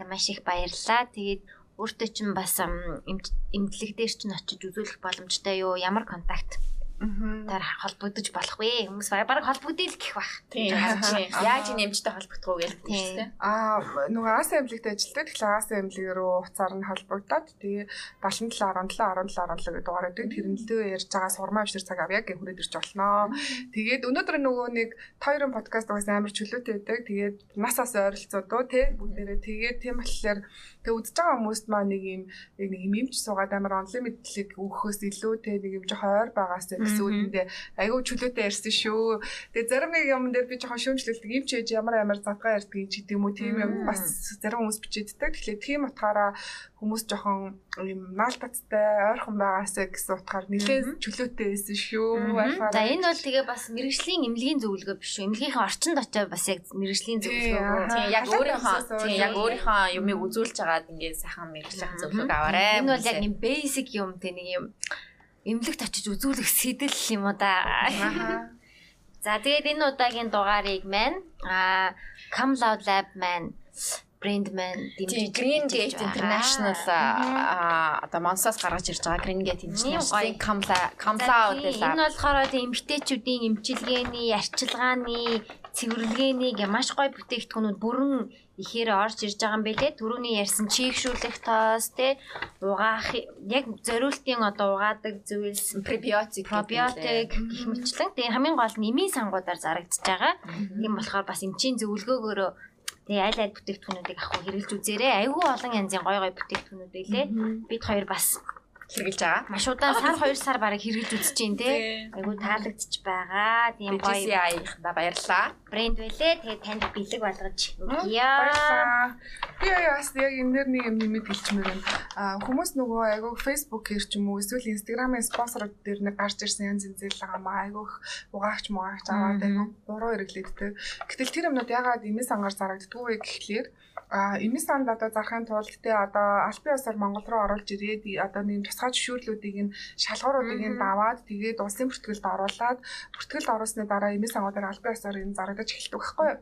Тэгээ маш их баярлалаа. Тэгээд өөртөө чинь бас ам, эмч- эмнэлэг дээр чинь очиж үзүүлэх боломжтой юу? Ямар контакт Таар холбогдож болохгүй. Хүмүүс баг холбогдъё л гэх бах. Яаж нэмжтэй холбогдох уу гэж Тийм. хэлсэн. Аа нөгөө АС эмнэлэгт ажилладаг. Тэгэхээр АС эмнэлэг рүү уцаар нь холбогдоод тэгээ 77 17 17 17 гэдэг дугаар өгдөг. Тэрнэлдээ ярьж байгаа сурмаа авшир цаг авъя гэх хүрээд ирж болно. Тэгээд өнөөдөр нөгөө нэг тойрон подкаст угаас амар чөлөөтэй байдаг. Тэгээд насаас ойролцоодоо тий бүгдээрээ тэгээд тийм болохоор тэг үзэж байгаа хүмүүст маа нэг юм яг нэг юм юмч суугаад амар unlimited өгөхөөс илүү тий нэг юм жоохон ойр байгаас гэсэн үгэндээ айгүй чөлөөтэй ярьсан шүү. Тэгээд зарим нэг юм дээр би жоохон шүүмжлэлдэг. Юм ч ээж ямар амар задгаа ярьдаг ч гэдэг юм уу тийм юм бас зарим хүмүүс бичээддэг. Тэгэхээр тийм утгаараа хүмүүс жоохон юм наалтацтай ойрхон байгаасаа гэсэн утгаар нэлээд чөлөөтэй байсан шүү. За энэ бол тэгээ бас мэрэгжлийн эмнэлгийн зөвлөгөө биш шүү. Эмнэлгийнхээ орчинд очиод бас яг мэрэгжлийн зөвлөгөө. Тийм яг өөрийнхөө тийм яг өөр. өөрийнхөө юмыг үзүүлж хагаад ингээд сайхан мэрэгчлэх зөвлөг аваарэ. Энэ бол яг юм basic юм те нэг юм эмнэлэгт очиж үзүүлэх сэтэл юм уу да. За тэгээд энэ удаагийн дугаарыг маань аа Come Loud Lab маань брэнд маань Тийм Green Gate International одоо Монсоос гаргаж ирж байгаа. Green Gate International Камла Камла Энэ удаа. болохоор тийм эмгтээчүүдийн эмчилгээний, арчилгааны, цэвэрлэгээний гэ маш гоё бүтээгдэхүүнүүд бүрэн ихээр орж ирж байгаа юм бэлээ. Төрөний ярьсан чийгшүүлэх тоос те угаах яг зориултын одоо угаадаг зүйлс Пробиотик пробиотик гэх мэтлэн тийм хамгийн гол нь эмийн сангуудаар зарагдчихж байгаа. Тийм болохоор бас эмчийн зөвлөгөөгөөрөө тэгээ аль аль бүтээгдэхүүнүүдийг авах хэрэглэж үзээрэй. Айгүй олон янзын гой гой бүтээгдэхүүнүүд байлээ. Бид хоёр бас хэрэгжилж байгаа. маш удаан сар 2 сар бараг хэрэглэж үзэж байна те. Айгүй таалагдчих байгаа. Тийм гоё BGCI-ийнхаа баярлаа. брэнд байлээ. Тэгээ танд бэлэг болгож өгье. Баярлалаа. Би бас яг энэ дээр нэг юм нэмэт хэлчмээр байна. Аа хүмүүс нөгөө айгүй Facebook-ээр ч юм уу эсвэл Instagram-ын спонсорууд дээр нэг гарч ирсэн янз янз зээл байгаа маа айгүй их угаагч муугаагч аваад айгүй буруу хэрэглээддэг. Гэтэл тэр юмнууд ягаад эмээс ангаар зарагддгүй вэ гэхлээр а эмийн санд одоо зарахын тулд те одоо бие усаар Монгол руу оруулж ирээд одоо нэг тусгай зөвшөөрлүүдийг нь шалгууруудыг нь даваад тэгээд улсын бүртгэлд оруулаад бүртгэлд оруулсны дараа эмийн сангуудаар бие усаар энэ зарагдаж эхэлдэг байхгүй юу?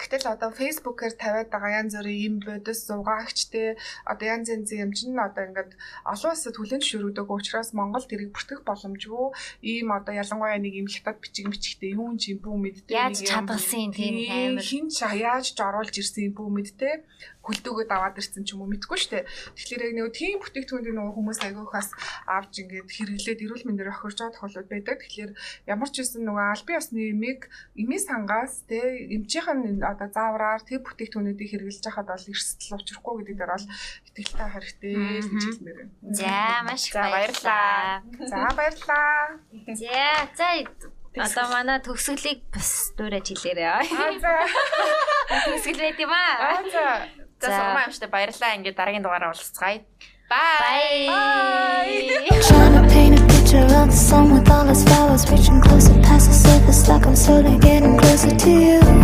Гэтэл одоо Facebook-ээр тавиад байгаа янз бүрийн юм бодис угаагчтэй одоо янз янзын юм чинь одоо ингээд олон улсад хүлэн зөвшөөрөгдөг. Учраас Монгол тэрийг бүртгэх боломжгүй. Ийм одоо ялангуяа нэг юм хятад бичиг бичгтэй юм бүү мэдтэй Яаж чадгалсан тийм амар. хин яаж ч оруулж ирсэн юм бүү мэдтэй хөлдөөгөө даваад ирсэн ч юм уу мэдгүй штэ. Тэгэхээр яг нэг тийм бүтээгдэхүүнийг нөгөө хүмүүс агиух бас авч ингээд хэрэглээд эрүүл мэндээр охирж байгаа тохиолдол байдаг. Тэгэхээр ямар ч байсан нөгөө аль бие усны эмийг эмийн сангаас те эмчийнхэн одоо заавраар тэр бүтээгдэхүүнүүдийг хэрэглэж байхад бол эрсдэл учрахгүй гэдэг дээр бол итгэлтэй хэрэгтэй гэж хэлмээр байна. За маш их баярлалаа. баярлалаа. За баярлаа. За за одоо манай төгсгөлийг бас дуурайж хэлээрэй. Аа за. Төгсгөл байт юм аа. Аа за. За сурмаа амжтай баярлаа. Ингээд дараагийн дугаараа уулзцгаая. Bye. Bye. Trying to paint a picture of the sun with all its flowers reaching closer past the surface like I'm slowly getting closer to you.